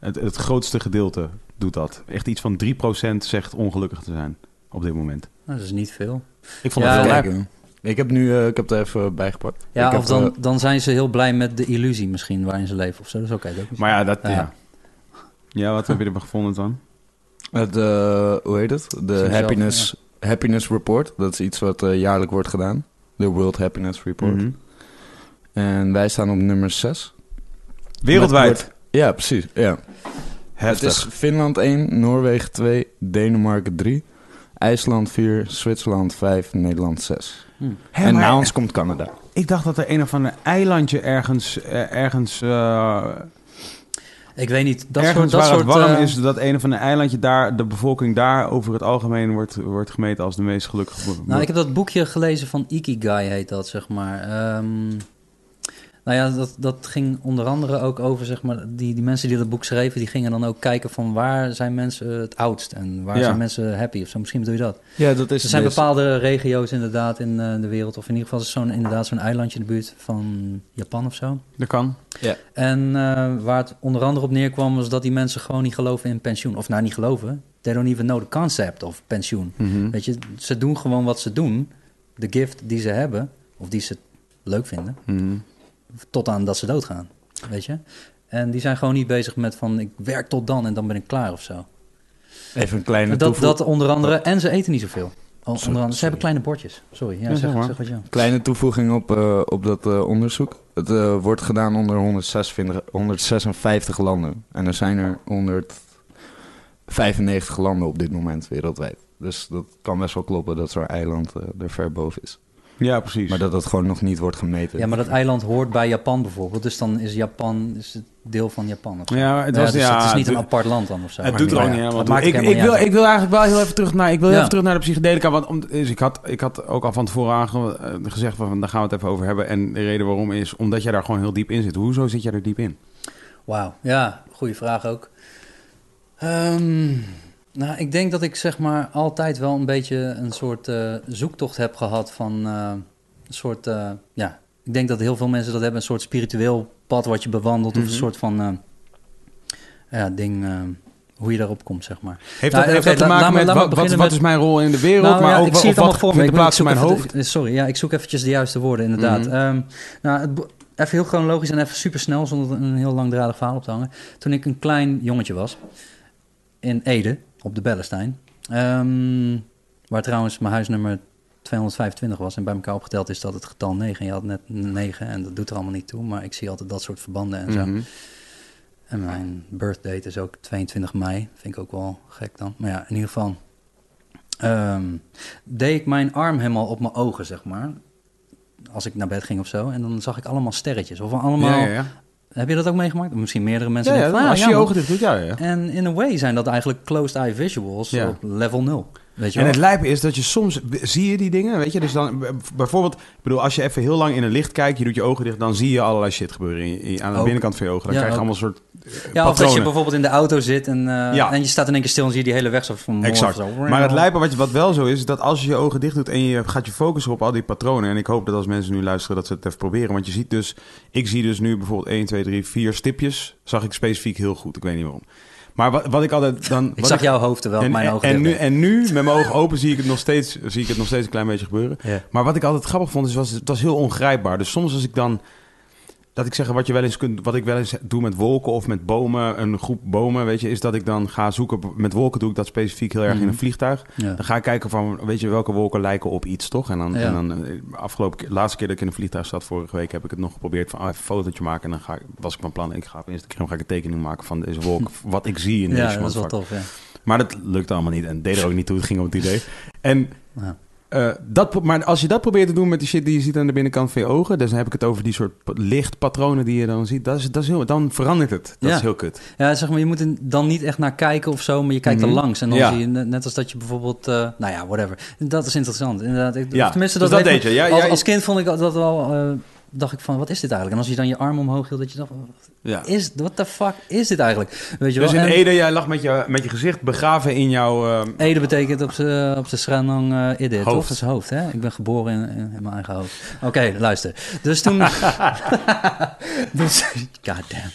Het, het grootste gedeelte doet dat. Echt iets van 3% zegt ongelukkig te zijn op dit moment. Nou, dat is niet veel. Ik vond Ja, het heel kijk, leuk. Ik heb nu, eh, ik heb er even bijgepakt. Ja, ik of heb, dan, dan zijn ze heel blij met de illusie misschien waarin ze leven of zo. Dat is oké. is- Maar ja, dat, Ja. ja. Ja. wat heb je ervan gevonden dan? Het, eh, hoe heet het? De happiness, happiness Report. Dat is iets wat eh, jaarlijk wordt gedaan. De World Happiness Report. Mhm. En wij staan op nummer 6. Wereldwijd. Ja, precies. Ja. Heftig. Het is Finland 1, Noorwegen 2, Denemarken 3, IJsland 4, Zwitserland 5, Nederland 6. Hm. Hè, en maar- na ons komt Canada. Ik dacht dat er een of ander eilandje ergens... eh, ergens eh, Ik weet niet. Dat ergens soort, dat waar soort, het warm eh, is, dat een of ander eilandje daar, de bevolking daar over het algemeen wordt, wordt gemeten als de meest gelukkige. Nou, ik heb dat boekje gelezen van Ikigai, heet dat, zeg maar. Ehm, nou ja, dat, dat ging onder andere ook over, zeg maar, die, die mensen die dat boek schreven, die gingen dan ook kijken van waar zijn mensen het oudst en waar Ja. zijn mensen happy of zo. Misschien bedoel je dat. Ja, dat is Er zijn bepaalde regio's inderdaad in eh, de wereld, of in ieder geval is zo'n inderdaad zo'n eilandje in de buurt van Japan of zo. Dat kan. En eh, waar het onder andere op neerkwam, was dat die mensen gewoon niet geloven in pensioen. Of nou, niet geloven. They don't even know the concept of pensioen. Mhm. Weet je, ze doen gewoon wat ze doen. De gift die ze hebben, of die ze leuk vinden, Mhm. Tot aan dat ze doodgaan. Weet je? En die zijn gewoon niet bezig met van, ik werk tot dan en dan ben ik klaar of zo. Even een kleine Dat, toevoeging. dat onder andere, en ze eten niet zoveel. Onder andere, ze hebben kleine bordjes. Sorry, ja, Ja, zeg, zeg maar. zeg wat ja. Kleine toevoeging op, eh, op dat eh, onderzoek. Het eh, wordt gedaan onder 156, 156 landen. En er zijn er 195 landen op dit moment wereldwijd. Dus dat kan best wel kloppen dat zo'n eiland er ver boven is. Ja, precies. Maar dat dat gewoon nog niet wordt gemeten. Ja, maar dat eiland hoort bij Japan bijvoorbeeld. Dus dan is Japan is het deel van Japan. Of zo. Ja, het Ja, was- dus ja, het is niet het- een apart land dan of zo. Het doet er ook ja, niet helemaal dat toe. maakt Ik, ik, wil, ik wil eigenlijk wel heel even terug naar, ik wil even terug naar de psychedelica. Want om, dus ik, had, ik had ook al van tevoren aange, eh, gezegd, van, daar gaan we het even over hebben. En de reden waarom is omdat jij daar gewoon heel diep in zit. Hoezo zit jij er diep in? Wauw, ja, goede vraag ook. Ehm, nou, ik denk dat ik zeg maar altijd wel een beetje een soort eh, zoektocht heb gehad van eh, een soort, eh, ja, ik denk dat heel veel mensen dat hebben, een soort spiritueel pad wat je bewandelt of Mhm. een soort van, ja, ding, hoe je daarop komt, zeg maar. Heeft Nou, dat, heeft dat te maken met wat, is mijn rol in de wereld? Nou, maar ja, ook ik zie het allemaal wat voor me. Ik plaats in mijn hoofd? de- sorry, ja, ik zoek eventjes de juiste woorden, inderdaad. Mhm. Ehm, nou, het, even heel chronologisch en even super snel, zonder een heel langdradig verhaal op te hangen. Toen ik een klein jongetje was, in Ede, op de Bellestein. ehm, waar trouwens mijn huisnummer 225 was. En bij elkaar opgeteld is dat het getal 9. Je had net 9 en dat doet er allemaal niet toe. Maar ik zie altijd dat soort verbanden en zo. Mhm. En mijn birthdate is ook 22 mei. Vind ik ook wel gek dan. Maar ja, in ieder geval. ehm, deed ik mijn arm helemaal op mijn ogen, zeg maar. Als ik naar bed ging of zo. En dan zag ik allemaal sterretjes. Of allemaal... Ja, ja, ja. Heb je dat ook meegemaakt? Misschien meerdere mensen. Ja, ja, denken van, ah, als je ogen dicht doet, ja, ja. En in a way zijn dat eigenlijk closed eye visuals op level 0. Weet je En wel? het lijpe is dat je soms zie je die dingen, weet je. Dus dan bijvoorbeeld, ik bedoel, als je even heel lang in een licht kijkt, je doet je ogen dicht, dan zie je allerlei shit gebeuren in je- in- aan de Ook. binnenkant van je ogen. Dan Ja, krijg je ook. allemaal soort eh, ja, of dat je bijvoorbeeld in de auto zit en, eh, Ja. en je staat in één keer stil en zie je die hele weg zo van Exact. Zo. Maar het lijpen wat wel zo is, is dat als je je ogen dicht doet en je gaat je focussen op al die patronen. En ik hoop dat als mensen nu luisteren dat ze het even proberen. Want je ziet dus, ik zie dus nu bijvoorbeeld 1, 2, 3, 4 stipjes. Zag ik specifiek heel goed. Ik weet niet waarom. Maar wat, wat ik altijd dan. Ik zag jouw hoofd terwijl en, mijn en, ogen en, dicht nu, en nu, met mijn ogen open, zie ik het nog steeds, zie ik het nog steeds een klein beetje gebeuren. Ja. Maar wat ik altijd grappig vond, is was, het was heel ongrijpbaar. Dus soms als ik dan, dat ik zeg, wat, je wel eens kunt, wat ik wel eens doe met wolken of met bomen, een groep bomen, weet je, is dat ik dan ga zoeken, met wolken doe ik dat specifiek heel erg in Mhm. een vliegtuig. Ja. Dan ga ik kijken van, weet je, welke wolken lijken op iets, toch? En dan, Ja. en dan eh, afgelopen laatste keer dat ik in een vliegtuig zat, vorige week, heb ik het nog geprobeerd van, ah, even een fotootje maken. En dan ga ik, was ik van plan, ik ga op Instagram ga ik een tekening maken van deze wolk, wat ik zie in deze ja, dat is wel tof, ja. Maar dat lukte allemaal niet en deed er ook niet toe. Het ging om het idee. En Ja. Eh, dat, maar als je dat probeert te doen met die shit die je ziet aan de binnenkant van je ogen, dus dan heb ik het over die soort pa- lichtpatronen die je dan ziet. Dat is, dat is heel, dan verandert het. Dat Ja. is heel kut. Ja, zeg maar, je moet er dan niet echt naar kijken of zo, maar je kijkt Mhm. er langs. En dan Ja. zie je, net als dat je bijvoorbeeld, eh, nou ja, whatever. Dat is interessant, inderdaad. Ik, Ja, tenminste, dus dat, dat deed je. Ja, als, ja, als kind vond ik dat wel, eh, dacht ik van, wat is dit eigenlijk? En als je dan je arm omhoog hield, dat je dacht, Ja. is, what the fuck is dit eigenlijk? Weet je wel? Dus in En Ede, jij lag met je, met je gezicht begraven in jouw... eh, Ede betekent op zijn op Schranang uh, Ede, toch? Hoofd. Dat is hoofd, hè? Ik ben geboren in, in, in mijn eigen hoofd. Oké, luister. Dus toen... dus, goddamn.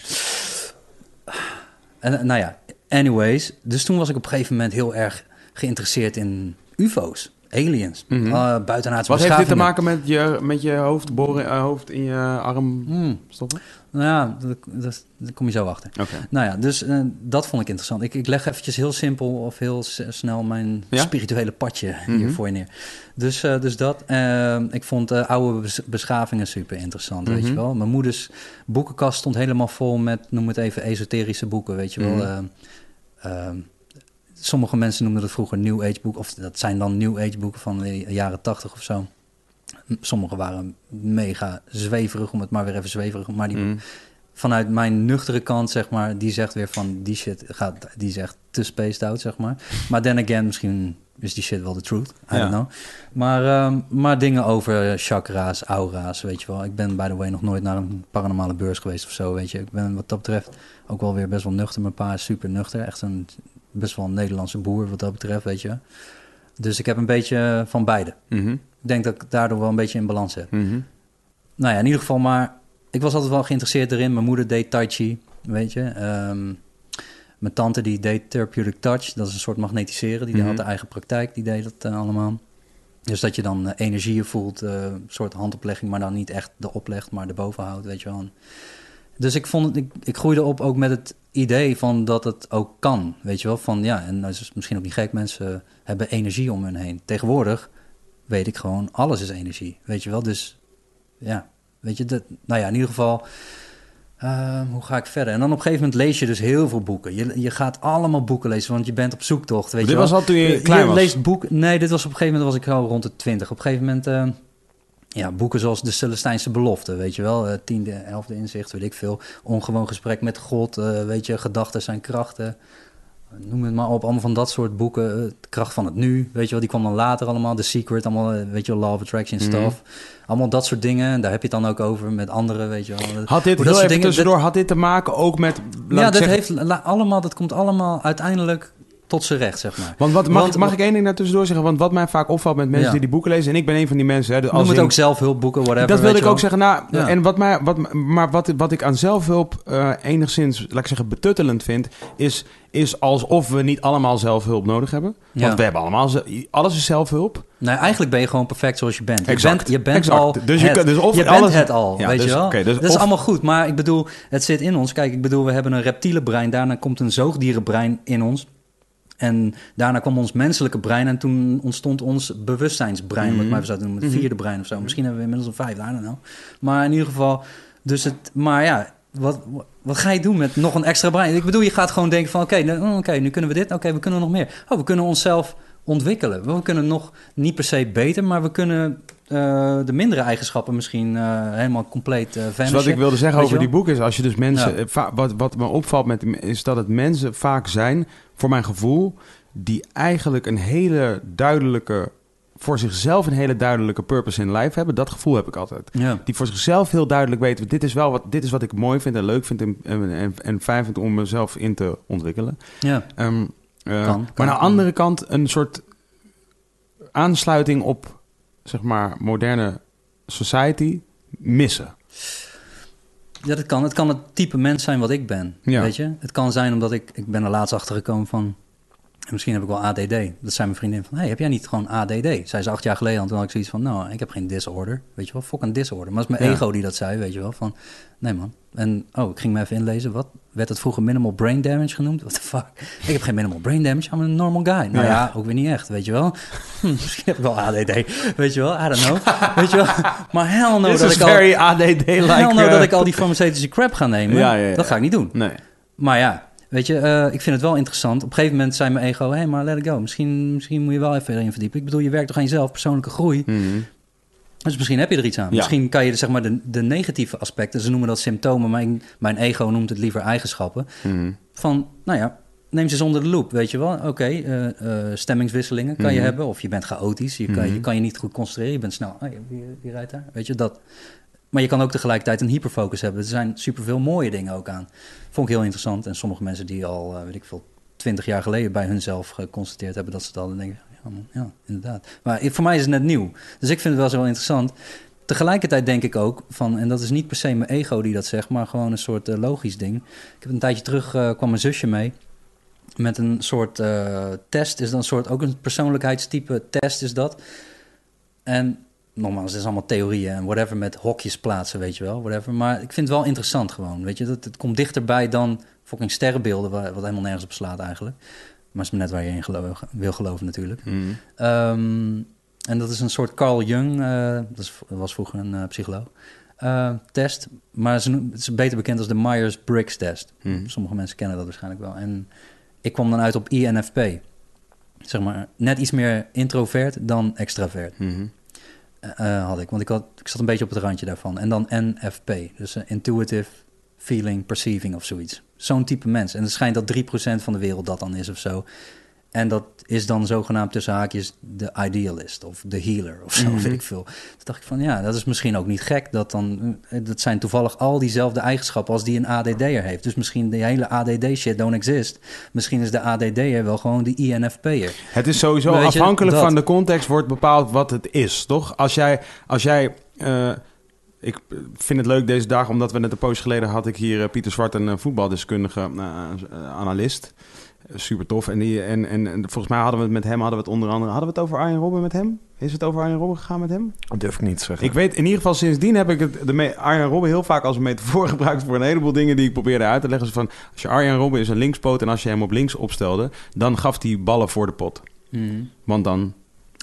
En, nou ja, anyways. Dus toen was ik op een gegeven moment heel erg geïnteresseerd in ufo's. Aliens, Mhm. uh, buitenaardse wat heeft dit te maken met je, met je hoofd, boren, eh, hoofd in je arm Hmm, stoppen? nou ja, daar kom je zo achter. Oké. Nou ja, dus eh, dat vond ik interessant. Ik, ik leg eventjes heel simpel of heel snel mijn Ja? spirituele padje Mhm. hier voor je neer. Dus, eh, dus dat. Ik vond oude bes- beschavingen super interessant, weet Mhm. je wel. Mijn moeders boekenkast stond helemaal vol met, noem het even, esoterische boeken, weet je wel. Sommige mensen noemden dat vroeger New Age boeken, of dat zijn dan New Age boeken van de jaren tachtig of zo. Sommige waren mega zweverig, om het maar weer even zweverig, maar die Mm. vanuit mijn nuchtere kant, zeg maar, die zegt weer van die shit gaat, die zegt te spaced out, zeg maar. Maar then again, misschien is die shit wel de truth. I Ja. don't know. Maar, ehm, maar dingen over chakra's, aura's, weet je wel. Ik ben, by the way, nog nooit naar een paranormale beurs geweest of zo, weet je. Ik ben wat dat betreft ook wel weer best wel nuchter. Mijn pa is super nuchter. Echt een best wel een Nederlandse boer wat dat betreft, weet je. Dus ik heb een beetje van beide. Mhm. Ik denk dat ik daardoor wel een beetje in balans heb. Mhm. Nou ja, in ieder geval, maar ik was altijd wel geïnteresseerd erin. Mijn moeder deed Tai Chi, weet je. Ehm, mijn tante die deed Therapeutic Touch, dat is een soort magnetiseren. Die Mhm. had de eigen praktijk, die deed dat eh, allemaal. Dus dat je dan eh, energieën voelt, eh, een soort handoplegging, maar dan niet echt de oplegt, maar de bovenhoudt, weet je wel. Dus ik, vond het, ik, ik groeide op ook met het idee van dat het ook kan, weet je wel. Van ja, en dat is misschien ook niet gek, mensen hebben energie om hun heen. Tegenwoordig weet ik gewoon, alles is energie, weet je wel. Dus ja, weet je, dat, nou ja, in ieder geval, ehm, hoe ga ik verder? En dan op een gegeven moment lees je dus heel veel boeken. Je, je gaat allemaal boeken lezen, want je bent op zoektocht, weet Dit je wel. was al toen je klein was? leest boeken, nee, dit was op een gegeven moment was ik al rond de twintig. Op een gegeven moment, eh, ja, boeken zoals De Celestijnse Belofte, weet je wel. eh, tiende, elfde inzicht, weet ik veel. Ongewoon gesprek met God, eh, weet je, gedachten zijn krachten. Noem het maar op, allemaal van dat soort boeken. eh, de kracht van het nu, weet je wel. Die kwam dan later allemaal. The Secret, allemaal, weet je wel, Law of Attraction Mhm. stuff. Allemaal dat soort dingen. En daar heb je het dan ook over met anderen, weet je wel. Had dit, dat soort dingen- tussendoor, had dit te maken ook met... ja, dat, zeggen- heeft allemaal, dat komt allemaal uiteindelijk tot zijn recht, zeg maar. Want wat, mag, Want- mag ik één ding daar tussendoor zeggen? Want wat mij vaak opvalt met mensen Ja. die die boeken lezen... en ik ben een van die mensen... Hè, als Noem het in- ook zelfhulpboeken, whatever. dat wilde ik ook wel. zeggen. Nou, Ja. en wat mij, wat, maar wat, wat ik aan zelfhulp eh, enigszins, laat ik zeggen, betuttelend vind... Is, is alsof we niet allemaal zelfhulp nodig hebben. Want we hebben allemaal... Alles is zelfhulp. Nee, eigenlijk ben je gewoon perfect zoals je bent. Je bent, je bent exact. al Dus je het. kan- dus of je bent alles- het al, weet dus- je wel? oké, dus dat is allemaal goed, maar ik bedoel, het zit in ons. Kijk, ik bedoel, we hebben een reptiele brein, daarna komt een zoogdierenbrein in ons. En daarna kwam ons menselijke brein en toen ontstond ons bewustzijnsbrein, maar even zo te noemen, het vierde brein of zo. Misschien hebben we inmiddels een vijfde, I don't know. Maar in ieder geval, dus het, maar ja, wat, wat ga je doen met nog een extra brein? Ik bedoel, je gaat gewoon denken van, oké, nou, oké, nu kunnen we dit, oké, we kunnen nog meer. Oh, we kunnen onszelf ontwikkelen. We kunnen nog niet per se beter, maar we kunnen eh, de mindere eigenschappen misschien eh, helemaal compleet Dus vanishen. wat ik wilde zeggen over die boeken is... als je dus mensen... Ja. wat, wat me opvalt met is dat het mensen vaak zijn... voor mijn gevoel... die eigenlijk een hele duidelijke... voor zichzelf een hele duidelijke purpose in life hebben. Dat gevoel heb ik altijd. Ja. Die voor zichzelf heel duidelijk weten... dit is wel wat, dit is wat ik mooi vind en leuk vind... en, en, en, en fijn vind om mezelf in te ontwikkelen. Ja. Ehm, Kan, maar aan de andere kant een soort aansluiting op... zeg maar, moderne society missen. Ja, dat kan. Het kan het type mens zijn wat ik ben. Ja. Weet je? Het kan zijn omdat ik... Ik ben er laatst achter gekomen van... en Misschien heb ik wel ADD. Dat zei mijn vriendin van... hey, heb jij niet gewoon ADD? Zij ze acht jaar geleden. En toen had ik zoiets van... Nou, ik heb geen disorder. Weet je wel? Een disorder. Maar het is mijn Ja. ego die dat zei. Weet je wel? Van... Nee man. En oh, ik ging me even inlezen. Wat? Werd het vroeger minimal brain damage genoemd? What the fuck? Ik heb geen minimal brain damage. I'm a normal guy. Nou Ja. ja, ook weer niet echt. Weet je wel? Hm, misschien heb ik wel ADD. Weet je wel? I don't know. Weet je wel? Maar hell no This dat ik al... very ADD-like. Hell no dat ik al die farmaceutische crap ga nemen. Ja, ja, ja. Dat ga ik niet doen. Nee. Maar ja, weet je, eh, ik vind het wel interessant. Op een gegeven moment zei mijn ego... hé, hey, maar let it go. Misschien, misschien moet je wel even erin verdiepen. Ik bedoel, je werkt toch aan jezelf, persoonlijke groei. Mhm. Dus misschien heb je er iets aan. Ja. Misschien kan je zeg maar, de, de negatieve aspecten... ze noemen dat symptomen, maar ik- mijn ego noemt het liever eigenschappen... Mhm. van, nou ja, neem ze eens onder de loep, weet je wel. Oké, eh, eh, stemmingswisselingen kan je Mhm. hebben... of je bent chaotisch, je, kan, Mhm. je kan je niet goed concentreren... je bent snel, oh, wie, wie rijdt daar? Weet je, dat... Maar je kan ook tegelijkertijd een hyperfocus hebben. Er zijn superveel mooie dingen ook aan. Vond ik heel interessant. En sommige mensen die al, eh, weet ik veel, twintig jaar geleden bij hunzelf geconstateerd hebben dat ze het al dan denken, ja, inderdaad. Maar voor mij is het net nieuw. Dus ik vind het wel zo interessant. Tegelijkertijd denk ik ook van, en dat is niet per se mijn ego die dat zegt, maar gewoon een soort eh, logisch ding. Ik heb een tijdje terug eh, kwam mijn zusje mee met een soort eh, test. Is dan een soort ook een persoonlijkheidstype test is dat. En nogmaals, het is allemaal theorieën en whatever met hokjes plaatsen, weet je wel, whatever. Maar ik vind het wel interessant gewoon, weet je. Dat, het komt dichterbij dan fucking sterrenbeelden, wat helemaal nergens op slaat eigenlijk. Maar het is net waar je in wil geloven natuurlijk. Mhm. Ehm, en dat is een soort Carl Jung, eh, dat was vroeger een eh, psycholoog, eh, test. Maar ze het is beter bekend als de Myers-Briggs test. Mhm. Sommige mensen kennen dat waarschijnlijk wel. En ik kwam dan uit op INFP. Zeg maar, net iets meer introvert dan extravert Mhm. had ik. Want ik, had, ik zat een beetje op het randje daarvan. En dan NFP, dus Intuitive Feeling Perceiving of zoiets. Zo'n type mens. En het schijnt dat 3% van de wereld dat dan is of zo. En dat is dan zogenaamd tussen haakjes de idealist of de healer of zo, Mhm. weet ik veel. Toen dacht ik van ja, dat is misschien ook niet gek. Dat, dan, eh, dat zijn toevallig al diezelfde eigenschappen als die een ADD'er heeft. Dus misschien de hele ADD-shit don't exist. Misschien is de ADD'er wel gewoon de INFP'er. Het is sowieso je, afhankelijk dat. van de context wordt bepaald wat het is, toch? Als jij, als jij eh, ik vind het leuk deze dag, omdat we net een poos geleden had ik hier eh, Pieter Zwart, een eh, voetbaldeskundige eh, eh, analist. Eh, Super tof. En, die, en, en, en volgens mij hadden we het met hem, hadden we het onder andere, hadden we het over Arjen Robben met hem? Is het over Arjen Robben gegaan met hem? Dat durf ik niet te zeggen. Ik weet in ieder geval sindsdien heb ik het, de Arjen Robben heel vaak als een metafoor gebruikt voor een heleboel dingen die ik probeerde uit te leggen. Zo Van, als je Arjen Robben is een linkspoot en als je hem op links opstelde, dan gaf hij ballen voor de pot. Want dan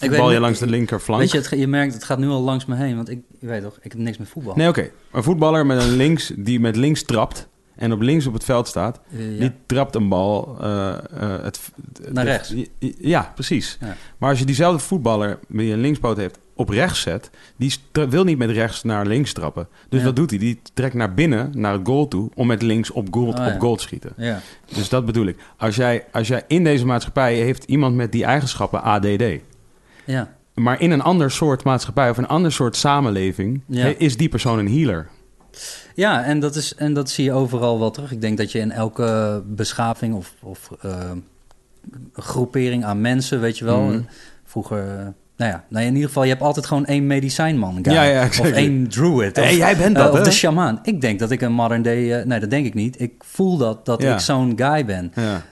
Ik bal je langs de linkerflank. Weet je, het, je merkt, het gaat nu al langs me heen. Want ik, je weet toch, ik heb niks met voetbal. Nee, oké. Een voetballer met een links die met links trapt en op links op het veld staat, Eh, ja. die trapt een bal eh, eh, het, Naar rechts. Ja, precies. Ja. Maar als je diezelfde voetballer die een linkspoot heeft op rechts zet, die wil niet met rechts naar links trappen. Dus Ja. wat doet hij? Die trekt naar binnen, naar het goal toe, om met links op goal, Oh, ja. op goal te schieten. Ja. Dus dat bedoel ik. Als jij, als jij in deze maatschappij heeft iemand met die eigenschappen ADD, Ja. maar in een ander soort maatschappij of een ander soort samenleving, Ja. is die persoon een healer. Ja, en dat, is, en dat zie je overal wel terug. Ik denk dat je in elke beschaving of, of eh, groepering aan mensen, weet je wel. Mhm. Vroeger, eh, nou ja, nou in ieder geval, je hebt altijd gewoon één medicijnman. guy. Ja, ja, of één druid. Hey, of, jij bent eh, dat, Of hè? de shamaan. Ik denk dat ik een modern day... eh, nee, dat denk ik niet. Ik voel dat, dat Ja. ik zo'n guy ben. Ja.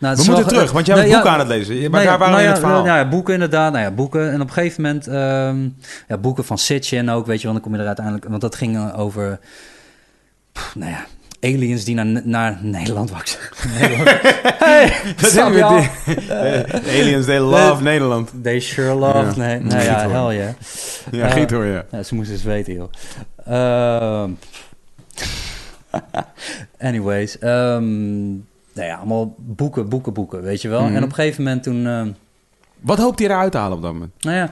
Nou, We moeten wel- terug, want jij bent Nou, boeken ja, aan het lezen. Maar daar waren we nou in ja, het verhaal. Nou ja, boeken inderdaad. Nou ja, boeken. En op een gegeven moment... ehm, ja, boeken van Sitchin ook, weet je wel. Dan kom je er uiteindelijk... Want dat ging eh, over... pff, nou ja, aliens die naar, naar Nederland. Nederland. hey, Dat snap is je al? De aliens, they love Nederland. They sure love... Ja. Nee, nou ja, hell yeah. Ja, Eh, giet hoor, ja. Ja, ze moesten eens weten, joh. Ehm, anyways. ehm, nou ja, allemaal boeken, boeken, boeken, weet je wel. Mhm. En op een gegeven moment toen... ehm, Wat hoopt hij eruit te halen op dat moment? nou ja,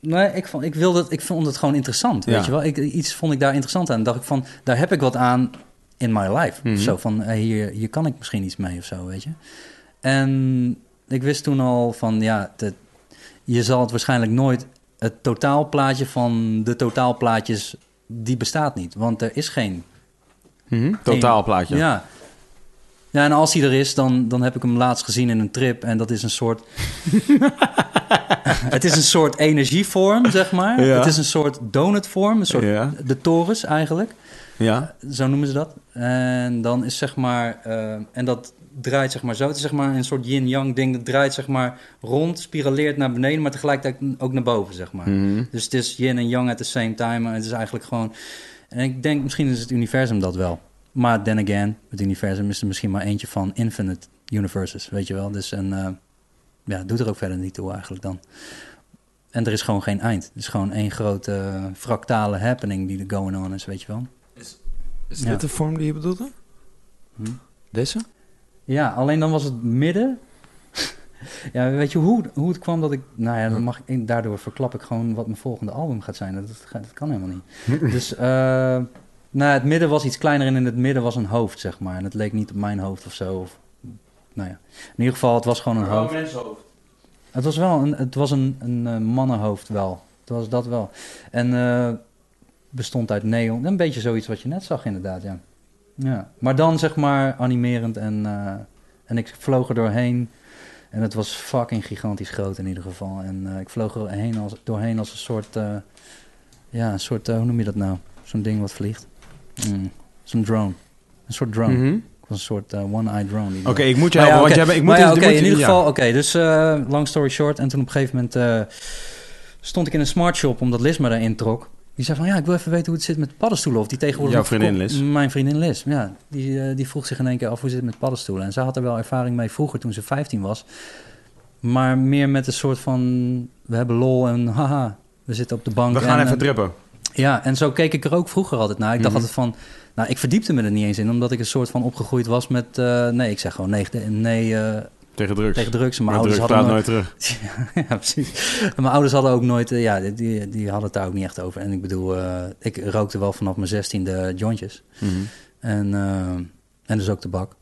nee, ik, vond, ik, wilde, het- ik vond het gewoon interessant, Ja. weet je wel. Ik, iets vond ik daar interessant aan. Dacht ik van, daar heb ik wat aan in my life. Mhm. Zo van, eh, hier, hier kan ik misschien iets mee of zo, weet je. En ik wist toen al van, ja, je zal het waarschijnlijk nooit... Het totaalplaatje van de totaalplaatjes, die bestaat niet. Want er is geen Mhm. Totaalplaatje. ja. Ja, en als hij er is, dan, dan heb ik hem laatst gezien in een trip. En dat is een soort... het is een soort energievorm, zeg maar. Ja. Het is een soort donutvorm, een soort Ja. de torus eigenlijk. Ja. Zo noemen ze dat. En dan is zeg maar... eh, en dat draait zeg maar zo. Het is zeg maar een soort yin-yang ding. Dat draait zeg maar rond, spiraleert naar beneden... maar tegelijkertijd ook naar boven, zeg maar. Mhm. Dus het is yin en yang at the same time. En het is eigenlijk gewoon... En ik denk, misschien is het universum dat wel. Maar then again, het universum is er misschien maar eentje van infinite universes, weet je wel. Dus en, eh, ja, doet er ook verder niet toe eigenlijk dan. En er is gewoon geen eind. Het is gewoon één grote fractale happening die er going on is, weet je wel. Is Ja. dit de vorm die je bedoelde? Hm. Deze? Ja, alleen dan was het midden. ja, weet je hoe, hoe het kwam dat ik... Nou ja, dan mag ik, daardoor verklap ik gewoon wat mijn volgende album gaat zijn. Dat, dat, gaat- dat kan helemaal niet. dus, eh, nou, het midden was iets kleiner en in het midden was een hoofd, zeg maar. En het leek niet op mijn hoofd of zo. Of, nou ja, in ieder geval, het was gewoon een hoofd. Het was wel een, het was een, een eh, mannenhoofd wel. Het was dat wel. En eh, bestond uit neon. Een beetje zoiets wat je net zag inderdaad, ja. ja. Maar dan zeg maar animerend en, eh, en ik vloog er doorheen. En het was fucking gigantisch groot in ieder geval. En ik vloog er heen als, doorheen als een soort, ja, een soort, hoe noem je dat nou? Zo'n ding wat vliegt. Mm, Zo'n drone. Een soort drone. Mhm. Een soort eh, one-eye drone. Oké, ik moet je helpen, ja, want jij ik moet ja, dus- moet in ieder geval, oké, dus eh, long story short. En toen op een gegeven moment eh, stond ik in een smart shop omdat Liz me daarin trok. Die zei van, ja, ik wil even weten hoe het zit met paddenstoelen. Of die tegenwoordig... Jouw vriendin Liz? Mijn vriendin Liz, ja. Die, die vroeg zich in één keer af, hoe zit het met paddenstoelen? En ze had er wel ervaring mee vroeger toen ze 15 was. Maar meer met een soort van, we hebben lol en haha, we zitten op de bank. We gaan en, even trippen. Ja, en zo keek ik er ook vroeger altijd naar. Ik dacht Mhm. altijd van, nou, ik verdiepte me er niet eens in, omdat ik een soort van opgegroeid was met, eh, nee, ik zeg gewoon nee, nee eh, Tegen drugs. tegen drugs. Mijn ouders drugs hadden nooit, nooit terug. ja, precies. En mijn ouders hadden ook nooit, eh, ja, die, die hadden het daar ook niet echt over. En ik bedoel, ik rookte wel vanaf mijn zestiende jointjes. Mhm. En, en dus ook tabak.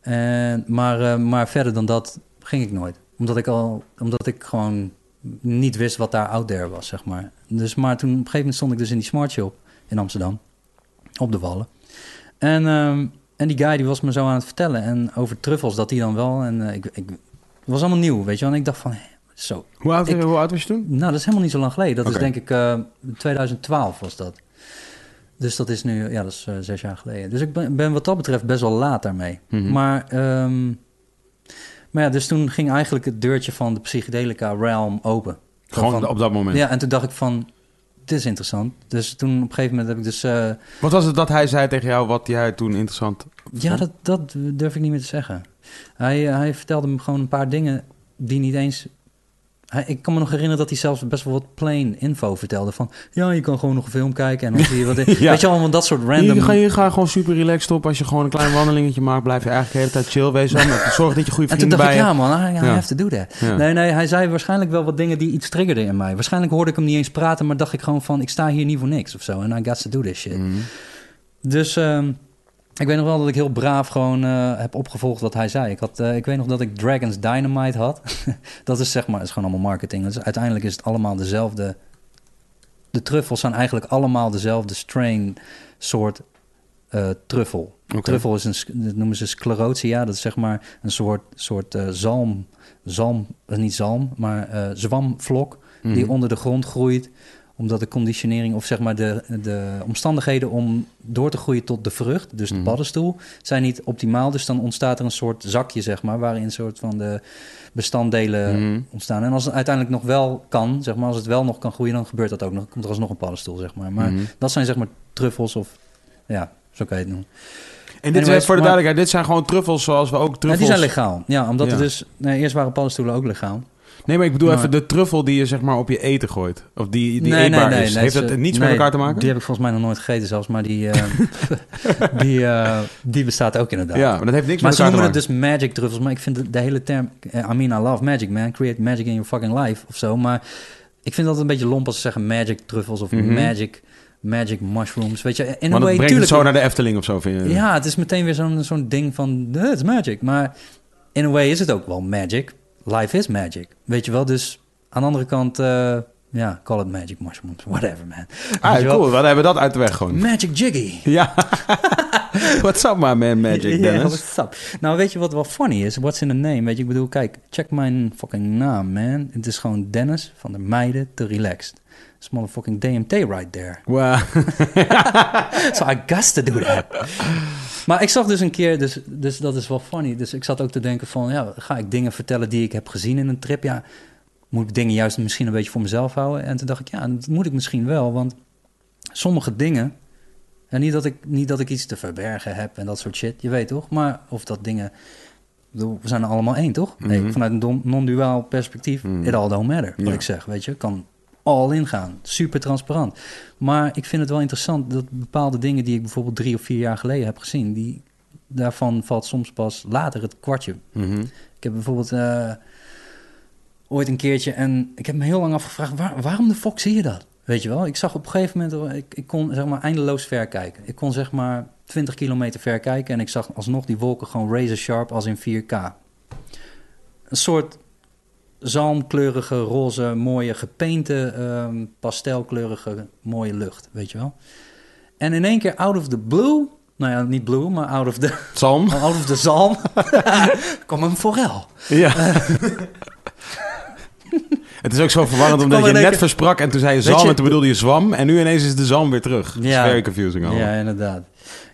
En, maar, maar verder dan dat ging ik nooit. Omdat ik al, omdat ik gewoon niet wist wat daar out there was, zeg maar. Dus, maar toen op een gegeven moment stond ik dus in die smart shop in Amsterdam. Op de Wallen. En, ehm, en die guy die was me zo aan het vertellen. En over truffels, dat die dan wel. En eh, ik, ik, het was allemaal nieuw, weet je wel. En ik dacht van, hé, zo. Hoe, oud, Ik- hoe oud was je toen? Nou, dat is helemaal niet zo lang geleden. Dat is denk ik eh 2012 was dat. Dus dat is nu, ja, dat is eh, zes jaar geleden. Dus ik ben, ben wat dat betreft best wel laat daarmee. Mhm. Maar, ehm, maar ja, dus toen ging eigenlijk het deurtje van de psychedelica realm open. Gewoon van- op dat moment. Ja, en toen dacht ik van, dit is interessant. Dus toen op een gegeven moment heb ik dus... eh, Wat was het dat hij zei tegen jou wat jij toen interessant ja, dat, dat durf ik niet meer te zeggen. Hij, eh, hij vertelde me gewoon een paar dingen die niet eens ik kan me nog herinneren dat hij zelfs best wel wat plain info vertelde. Van, ja, je kan gewoon nog een film kijken en dan zie je wat... Ja. Weet je allemaal dat soort random... Je, ga, je gaat gewoon super relaxed op. Als je gewoon een klein wandelingetje maakt, blijf je eigenlijk de hele tijd chill wezen. Zorg dat je goede En toen vrienden dacht bij ik, ja man, I, I Ja. have to do that. Ja. Nee, nee, hij zei waarschijnlijk wel wat dingen die iets triggerden in mij. Waarschijnlijk hoorde ik hem niet eens praten, maar dacht ik gewoon van... ik sta hier niet voor niks of zo. En I got to do this shit. Mhm. Dus ehm, ik weet nog wel dat ik heel braaf gewoon eh, heb opgevolgd wat hij zei. Ik, had, eh, ik weet nog dat ik Dragon's Dynamite had. dat is zeg maar, is gewoon allemaal marketing. Dus uiteindelijk is het allemaal dezelfde... De truffels zijn eigenlijk allemaal dezelfde strain soort eh, truffel. Truffel is een, dat noemen ze sclerotia. Dat is zeg maar een soort, soort zalm, zalm, niet zalm, maar zwamvlok die Mhm. onder de grond groeit omdat de conditionering of zeg maar de, de omstandigheden om door te groeien tot de vrucht, dus de Mhm. paddenstoel, zijn niet optimaal. Dus dan ontstaat er een soort zakje, zeg maar, waarin een soort van de bestanddelen Mhm. ontstaan. En als het uiteindelijk nog wel kan, zeg maar, als het wel nog kan groeien, dan gebeurt dat ook nog. Komt er alsnog een paddenstoel, zeg maar. Maar Mhm. dat zijn zeg maar truffels of, ja, zo kan je het noemen. En dit Anyways, is voor de duidelijkheid, dit zijn gewoon truffels zoals we ook Ja, truffels... die zijn legaal. Ja, omdat Ja. er dus, nee, eerst waren paddenstoelen ook legaal. Nee, maar ik bedoel Maar- even de truffel die je zeg maar op je eten gooit. Of die, die Nee, eetbaar nee, nee, is. Heeft ze- dat niets met elkaar te maken? Die heb ik volgens mij nog nooit gegeten zelfs, maar die, eh, die, eh, die bestaat ook inderdaad. ja, maar dat heeft niks Maar met ze elkaar te noemen maken. het dus magic truffels. Maar ik vind de, de hele term... eh, I mean, I love magic, man. Create magic in your fucking life of zo. Maar ik vind dat een beetje lomp als ze zeggen magic truffels of Mhm. magic, magic mushrooms. Weet je, in een het way, brengt het tuurlijk... zo naar de Efteling of zo, vind je? Ja, het is meteen weer zo'n zo'n ding van... Het is magic. Maar in a way is het ook wel magic. Life is magic. Weet je wel? Dus aan de andere kant... eh, ja, call it magic mushrooms. Whatever, man. Ah, cool. Dan hebben we dat uit de weg gewoon. Magic Jiggy. Ja. What's up, my man, Magic Ja, Dennis? what's up? Nou, weet je wat wel funny is? What's in the name? Weet je, ik bedoel, kijk, check mijn fucking naam, man. Het is gewoon Dennis van de meiden te relaxed. It's motherfucking DMT right there. Wow. So I got to do that. Maar ik zag dus een keer, dus, dus dat is wel funny. Dus ik zat ook te denken van, ja, ga ik dingen vertellen die ik heb gezien in een trip? Ja, moet ik dingen juist misschien een beetje voor mezelf houden? En toen dacht ik, ja, dat moet ik misschien wel, want sommige dingen... En niet dat, ik, niet dat ik iets te verbergen heb en dat soort shit, je weet toch? Maar of dat dingen... We zijn er allemaal één, toch? Nee, Mhm. vanuit een non-duaal perspectief, Mhm. it all don't matter, wat Ja. ik zeg, weet je. Kan all in gaan, super transparant. Maar ik vind het wel interessant dat bepaalde dingen die ik bijvoorbeeld drie of vier jaar geleden heb gezien, die, daarvan valt soms pas later het kwartje. Mhm. Ik heb bijvoorbeeld eh, ooit een keertje en ik heb me heel lang afgevraagd, waar, waarom de fuck zie je dat? Weet je wel, ik zag op een gegeven moment, ik, ik kon zeg maar eindeloos ver kijken. Ik kon zeg maar 20 kilometer ver kijken en ik zag alsnog die wolken gewoon razor sharp als in 4K. Een soort zalmkleurige, roze, mooie, gepainte, ehm, pastelkleurige, mooie lucht, weet je wel. En in één keer out of the blue, nou ja, niet blue, maar out of the, Sam? out of the zalm, kwam een forel. Ja. Het is ook zo verwarrend omdat je net versprak en toen zei je zalm je- en toen bedoelde je zwam. En nu ineens is de zalm weer terug. Is Ja. very confusing allemaal. Ja, inderdaad.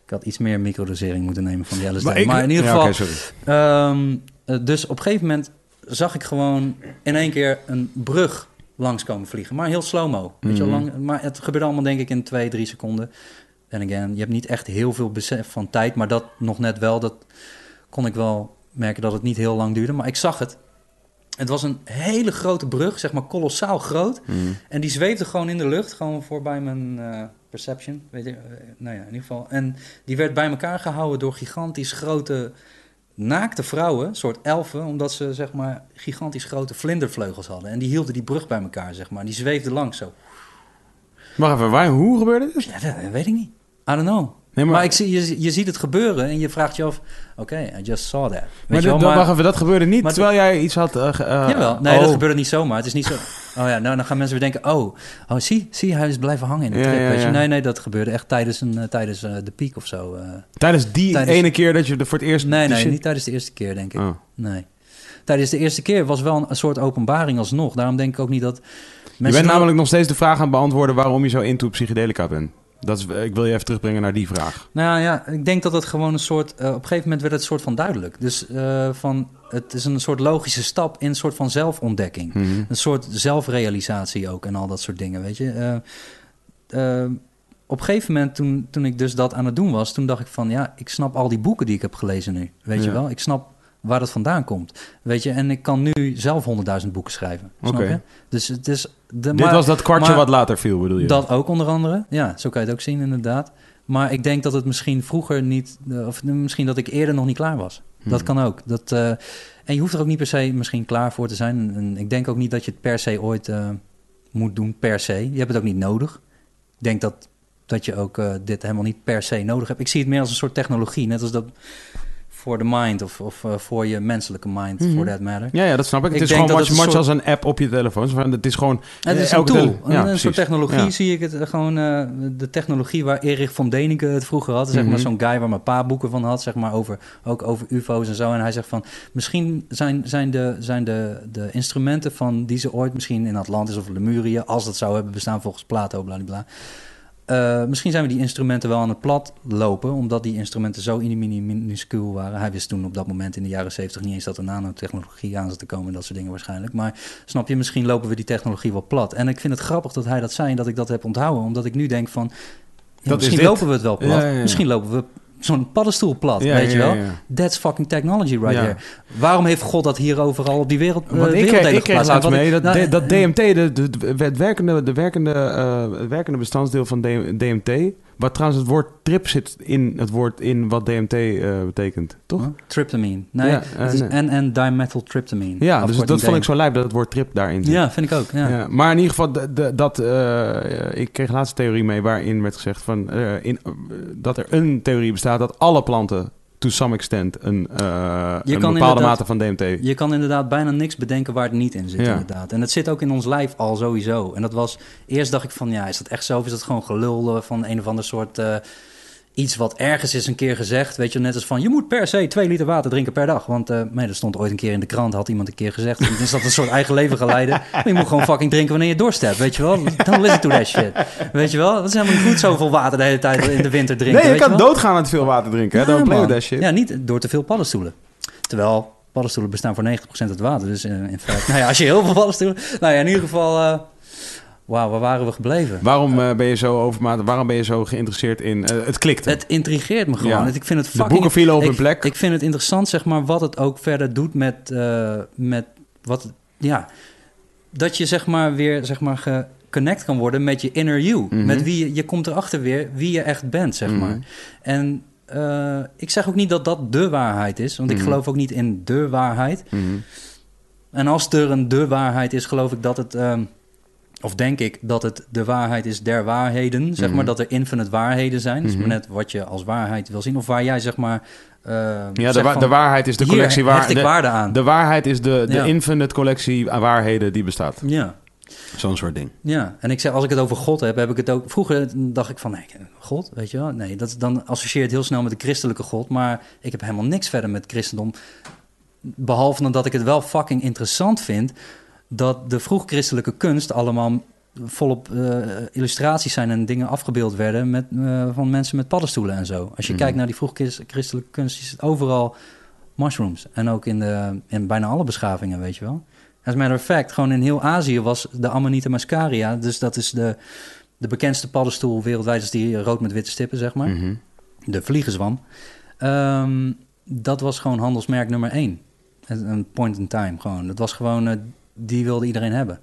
Ik had iets meer microdosering moeten nemen van die LSD. Maar, ik- in ieder Ja, geval, sorry. Ehm, eh, dus op een gegeven moment zag ik gewoon in één keer een brug langskomen vliegen. Maar heel slow-mo. Weet je wel, Mhm. lang, maar het gebeurde allemaal denk ik in twee, drie seconden. En again, je hebt niet echt heel veel besef van tijd. Maar dat nog net wel. Dat kon ik wel merken dat het niet heel lang duurde. Maar ik zag het. Het was een hele grote brug, zeg maar kolossaal groot. Mhm. En die zweefde gewoon in de lucht, gewoon voorbij mijn eh, perception. Weet je, eh, nou ja, in ieder geval. En die werd bij elkaar gehouden door gigantisch grote naakte vrouwen, soort elfen, omdat ze zeg maar gigantisch grote vlindervleugels hadden. En die hielden die brug bij elkaar, zeg maar. Die zweefden langs zo. Wacht even, waar, hoe gebeurde dit? Ja, dat weet ik niet. I don't know. Nee, maar ik zie, je, je ziet het gebeuren en je vraagt je af... Oké, I just saw that. Weet Maar, je wel, dit- maar- wacht even, dat gebeurde niet maar- terwijl jij iets had... eh, Jawel, nee, oh. dat gebeurde niet zomaar. Het is niet zo... Oh ja, nou, dan gaan mensen weer denken... Oh, oh zie, zie, hij is blijven hangen in de Ja, trip. ja, weet je? Nee, nee, dat gebeurde echt tijdens, een, eh, tijdens de piek of zo. Tijdens die Tijdens- ene keer dat je er voor het eerst... nee, nee, shit- niet tijdens de eerste keer, denk ik. Oh. Nee. Tijdens de eerste keer was wel een, een soort openbaring alsnog. Daarom denk ik ook niet dat... Je mensen bent namelijk nog steeds de vraag aan het beantwoorden waarom je zo into psychedelica bent. Dat is, ik wil je even terugbrengen naar die vraag. Nou ja, ik denk dat het gewoon een soort... eh, op een gegeven moment werd het een soort van duidelijk. Dus eh, van, het is een soort logische stap in een soort van zelfontdekking. Mhm. Een soort zelfrealisatie ook en al dat soort dingen, weet je. Eh, op een gegeven moment, toen, toen ik dus dat aan het doen was... toen dacht ik van, ja, ik snap al die boeken die ik heb gelezen nu. Weet je wel? Ik snap waar dat vandaan komt. Weet je, en ik kan nu zelf honderdduizend boeken schrijven. Snap Oké. je? Dus het is... De, Dit maar- was dat kwartje maar- wat later viel, bedoel je? Dat ook onder andere. Ja, zo kan je het ook zien inderdaad. Maar ik denk dat het misschien vroeger niet... eh, Of misschien dat ik eerder nog niet klaar was. Dat Hmm. kan ook. Dat, eh, en je hoeft er ook niet per se misschien klaar voor te zijn. En ik denk ook niet dat je het per se ooit eh, moet doen, per se. Je hebt het ook niet nodig. Ik denk dat, dat je ook dit helemaal niet per se nodig hebt. Ik zie het meer als een soort technologie. Net als dat voor de mind of, of eh, voor je menselijke mind, Mhm. for that matter. Ja, ja, dat snap ik. Ik Het is gewoon much, soort- als een app op je telefoon. Van, Het is gewoon... Het is eh, een tool, een, soort technologie Ja. zie ik het eh, gewoon. de technologie waar Erich von Däniken het vroeger had. Zeg maar Mhm. zo'n guy waar mijn pa boeken van had, zeg maar over, ook over ufo's en zo. En hij zegt van, misschien zijn, zijn, de, zijn de, de instrumenten van die ze ooit misschien in Atlantis of Lemurië, als dat zou hebben bestaan volgens Plato, bla Eh, misschien zijn we die instrumenten wel aan het plat lopen, omdat die instrumenten zo mini minuscuul waren. Hij wist toen op dat moment in de jaren 70 niet eens dat er nanotechnologie aan zat te komen, en dat soort dingen waarschijnlijk. Maar snap je, misschien lopen we die technologie wel plat. En ik vind het grappig dat hij dat zei en dat ik dat heb onthouden, omdat ik nu denk van, ja, misschien lopen we het wel plat. Ja, ja, ja. Misschien lopen we zo'n paddenstoel plat, Ja, weet je wel. That's fucking technology right there. Waarom heeft God dat hier overal op die wereld, uh, Want ik, ik kreeg laatst mee dat, nou, dat DMT, de, de, de- het werkende, de werkende, eh, het werkende bestanddeel van DMT... Wat trouwens het woord trip zit in het woord in wat DMT eh, betekent, toch? Huh? Tryptamine. Nee, Ja, het is eh, nee. en dimethyltryptamine. Ja, dus dat vond ik zo lijp dat het woord trip daarin zit. Ja, vind ik ook. Ja. Ja, maar in ieder geval, dat, eh, ik kreeg laatst een theorie mee waarin werd gezegd van, in, dat er een theorie bestaat dat alle planten to some extent een, eh, een bepaalde mate van DMT. Je kan inderdaad bijna niks bedenken waar het niet in zit, Ja. inderdaad. En het zit ook in ons lijf al sowieso. En dat was... Eerst dacht ik van, ja, is dat echt zo? Of is dat gewoon gelul eh, van een of ander soort... eh, iets wat ergens is een keer gezegd. Weet je, net als van, je moet per se twee liter water drinken per dag. Want eh nee, dat stond ooit een keer in de krant, had iemand een keer gezegd. Dan is dat een soort eigen leven geleiden. Maar je moet gewoon fucking drinken wanneer je dorst hebt, weet je wel. Don't listen to that shit. Weet je wel, dat is helemaal niet goed zoveel water de hele tijd in de winter drinken. nee, je weet kan wel? doodgaan aan te veel water drinken, hè? Ja, play man. with that shit. Ja, niet door te veel paddenstoelen. Terwijl paddenstoelen bestaan voor 90% uit water. Dus eh, in feite, nou ja, als je heel veel paddenstoelen... Nou ja, in ieder geval... eh Wauw, waar waren we gebleven? Waarom eh, ben je zo overmatig, waarom ben je zo geïnteresseerd in, eh, het klikte. Het intrigeert me gewoon. Ja. Ik vind het de fucking... boeken vielen op ik, hun plek. Ik vind het interessant, zeg maar, wat het ook verder doet met... eh, met wat, ja, dat je zeg maar weer, zeg maar, geconnect kan worden met je inner you. Mhm. Met wie je, je komt erachter weer wie je echt bent, zeg Mhm. maar. En eh, ik zeg ook niet dat dat de waarheid is, want ik Mhm. geloof ook niet in de waarheid. Mhm. En als er een de waarheid is, geloof ik dat het... ehm, of denk ik dat het de waarheid is der waarheden. Zeg Mhm. maar dat er infinite waarheden zijn. Dus Mhm. maar net wat je als waarheid wil zien. Of waar jij zeg maar... eh, Ja, de, zegt wa- van, de waarheid is de collectie waar... de, waarde aan. de waarheid is de, de Ja. infinite collectie aan waarheden die bestaat. Ja, Zo'n soort ding. ja. En ik zeg, als ik het over God heb, heb ik het ook... Vroeger dacht ik van, nee, God, weet je wel? Nee, dat, dan associeer je het heel snel met de christelijke God. Maar ik heb helemaal niks verder met christendom. Behalve dan dat ik het wel fucking interessant vind... dat de vroeg-christelijke kunst allemaal volop eh, illustraties zijn... en dingen afgebeeld werden met, eh, van mensen met paddenstoelen en zo. Als je Mhm. kijkt naar die vroeg-christelijke kunst... is het overal mushrooms. En ook in, de, in bijna alle beschavingen, weet je wel. As a matter of fact, gewoon in heel Azië was de Amanita muscaria... dus dat is de, de bekendste paddenstoel wereldwijd... is die rood met witte stippen, zeg maar Mhm. de vliegenzwam. Ehm, dat was gewoon handelsmerk nummer één. Een point in time gewoon. Dat was gewoon, die wilde iedereen hebben.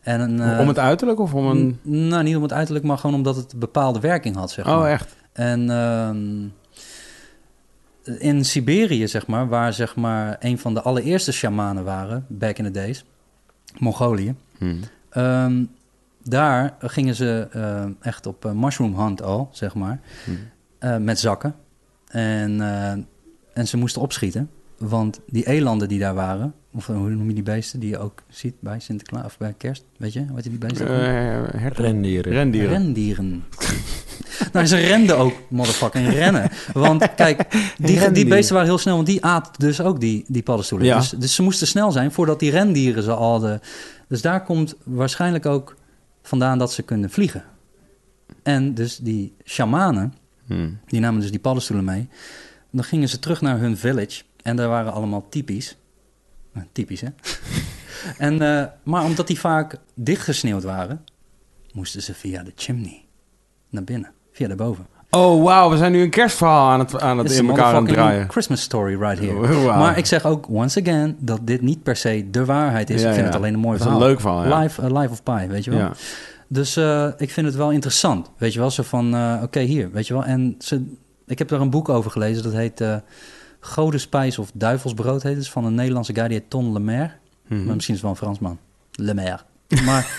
En eh, om het uiterlijk of om een... Nou, niet om het uiterlijk, maar gewoon omdat het een bepaalde werking had, zeg maar. Oh, echt? En ehm, in Siberië, zeg maar, waar zeg maar een van de allereerste shamanen waren, back in the days, Mongolië. Mhm. Ehm, daar gingen ze eh, echt op eh, mushroom hunt al, zeg maar. Eh, met zakken. En, en ze moesten opschieten. Want die elanden die daar waren, of eh, hoe noem je die beesten die je ook ziet bij Sinterklaas of bij kerst, weet je? Wat je die beesten? Eh. Rendieren. Rendieren. Rendieren. nou, ze renden ook, motherfucking rennen. Want kijk, die, beesten waren heel snel, want die aten dus ook die, die paddenstoelen. Ja. Dus, dus ze moesten snel zijn voordat die rendieren ze al hadden. Dus daar komt waarschijnlijk ook vandaan dat ze kunnen vliegen. En dus die shamanen, Mhm. die namen dus die paddenstoelen mee. Dan gingen ze terug naar hun village. En daar waren allemaal typisch. Eh, Typisch, hè? en, eh, maar omdat die vaak dichtgesneeuwd waren, moesten ze via de chimney naar binnen. Via daarboven. Oh, wauw, we zijn nu een kerstverhaal aan het, aan het It's in elkaar aan het draaien. Christmas story right here. Maar ik zeg ook, once again, dat dit niet per se de waarheid is. Ja, ik vind ja. het alleen een mooi Dat is een verhaal. leuk verhaal, ja. Life, uh, life of Pi, weet je wel. Dus eh, ik vind het wel interessant. Weet je wel, zo van, eh, oké, hier, weet je wel. En ze, ik heb daar een boek over gelezen, dat heet Godespijs of Duivelsbrood, heet het. is van een Nederlandse guy, die heet Ton Lemaire. Mhm. Maar misschien is het wel een Fransman. Lemaire. Maar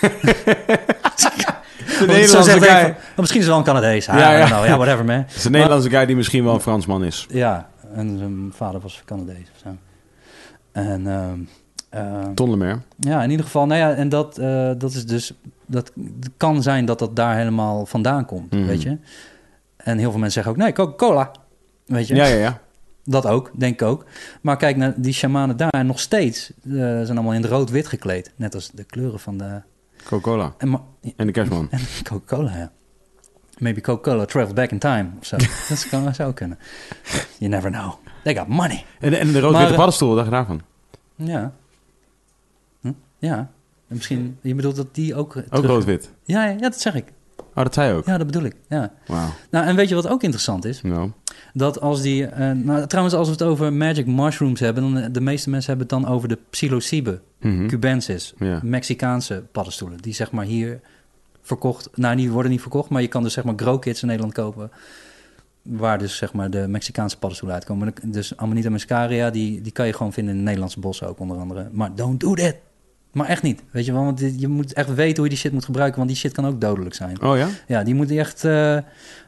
De Nederlandse guy. van- misschien is het wel een Canadees. Ja, Ja, ja. whatever man. Het is een Nederlandse guy die misschien wel een Fransman is. Ja, en zijn vader was Canadees of zo. En ehm, eh, Ton Lemaire. ja, in ieder geval, nou ja, en dat, eh, dat is dus, dat kan zijn dat dat daar helemaal vandaan komt, Mhm. weet je. En heel veel mensen zeggen ook, nee, Coca-Cola, weet je. Ja, ja, ja. Dat ook, denk ik ook. Maar kijk naar die shamanen daar, nog steeds eh, zijn allemaal in het rood-wit gekleed. Net als de kleuren van de... Coca-Cola. En, En de kerstman. en Coca-Cola, ja. Maybe Coca-Cola traveled back in time of zo. dat kan zou kunnen. You never know. They got money. En, en de rood-witte eh, paddenstoel, dacht je daarvan? Ja. Hm? Ja. En misschien, je bedoelt dat die ook... Ook terug- rood-wit. Ja, ja, dat zeg ik. Oh, dat ook? Ja, dat bedoel ik. Ja. Nou, en weet je wat ook interessant is? Nou. Dat als die... eh, nou, trouwens, als we het over magic mushrooms hebben... dan eh, de meeste mensen hebben het dan over de psilocybe Mhm. cubensis. Ja. Mexicaanse paddenstoelen. Die zeg maar hier verkocht... Nou, die worden niet verkocht, maar je kan dus zeg maar grow kits in Nederland kopen... waar dus zeg maar de Mexicaanse paddenstoelen uitkomen. Dus Amanita muscaria, die, die kan je gewoon vinden in de Nederlandse bossen ook onder andere. Maar don't do that! Maar echt niet, weet je wel? Want je moet echt weten hoe je die shit moet gebruiken... want die shit kan ook dodelijk zijn. Oh ja? Ja, die moet je echt... eh,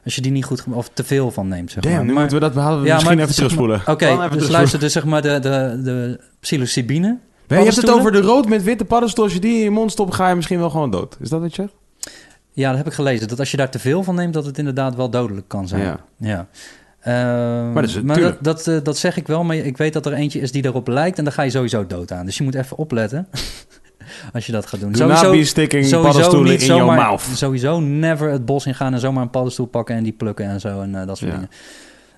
als je die niet goed... of te veel van neemt, zeg Damn, maar. nu Maar- moeten we dat we Ja, misschien maar even maar- terugspoelen. Oké, even dus terugspoelen. luister, dus zeg maar de, de, de psilocybine. Nee, je hebt het over de rood met witte paddenstoel. Als je die in je mond stopt, ga je misschien wel gewoon dood. Is dat wat je zegt? Ja, dat heb ik gelezen. Dat als je daar te veel van neemt, dat het inderdaad wel dodelijk kan zijn. Ja. ja. Ehm, dat is het, maar dat, dat, eh, dat zeg ik wel, maar ik weet dat er eentje is die erop lijkt en daar ga je sowieso dood aan. Dus je moet even opletten als je dat gaat doen. Sticking paddenstoelen in your mouth. Sowieso never het bos ingaan en zomaar een paddenstoel pakken en die plukken en zo en eh, dat soort Ja. dingen.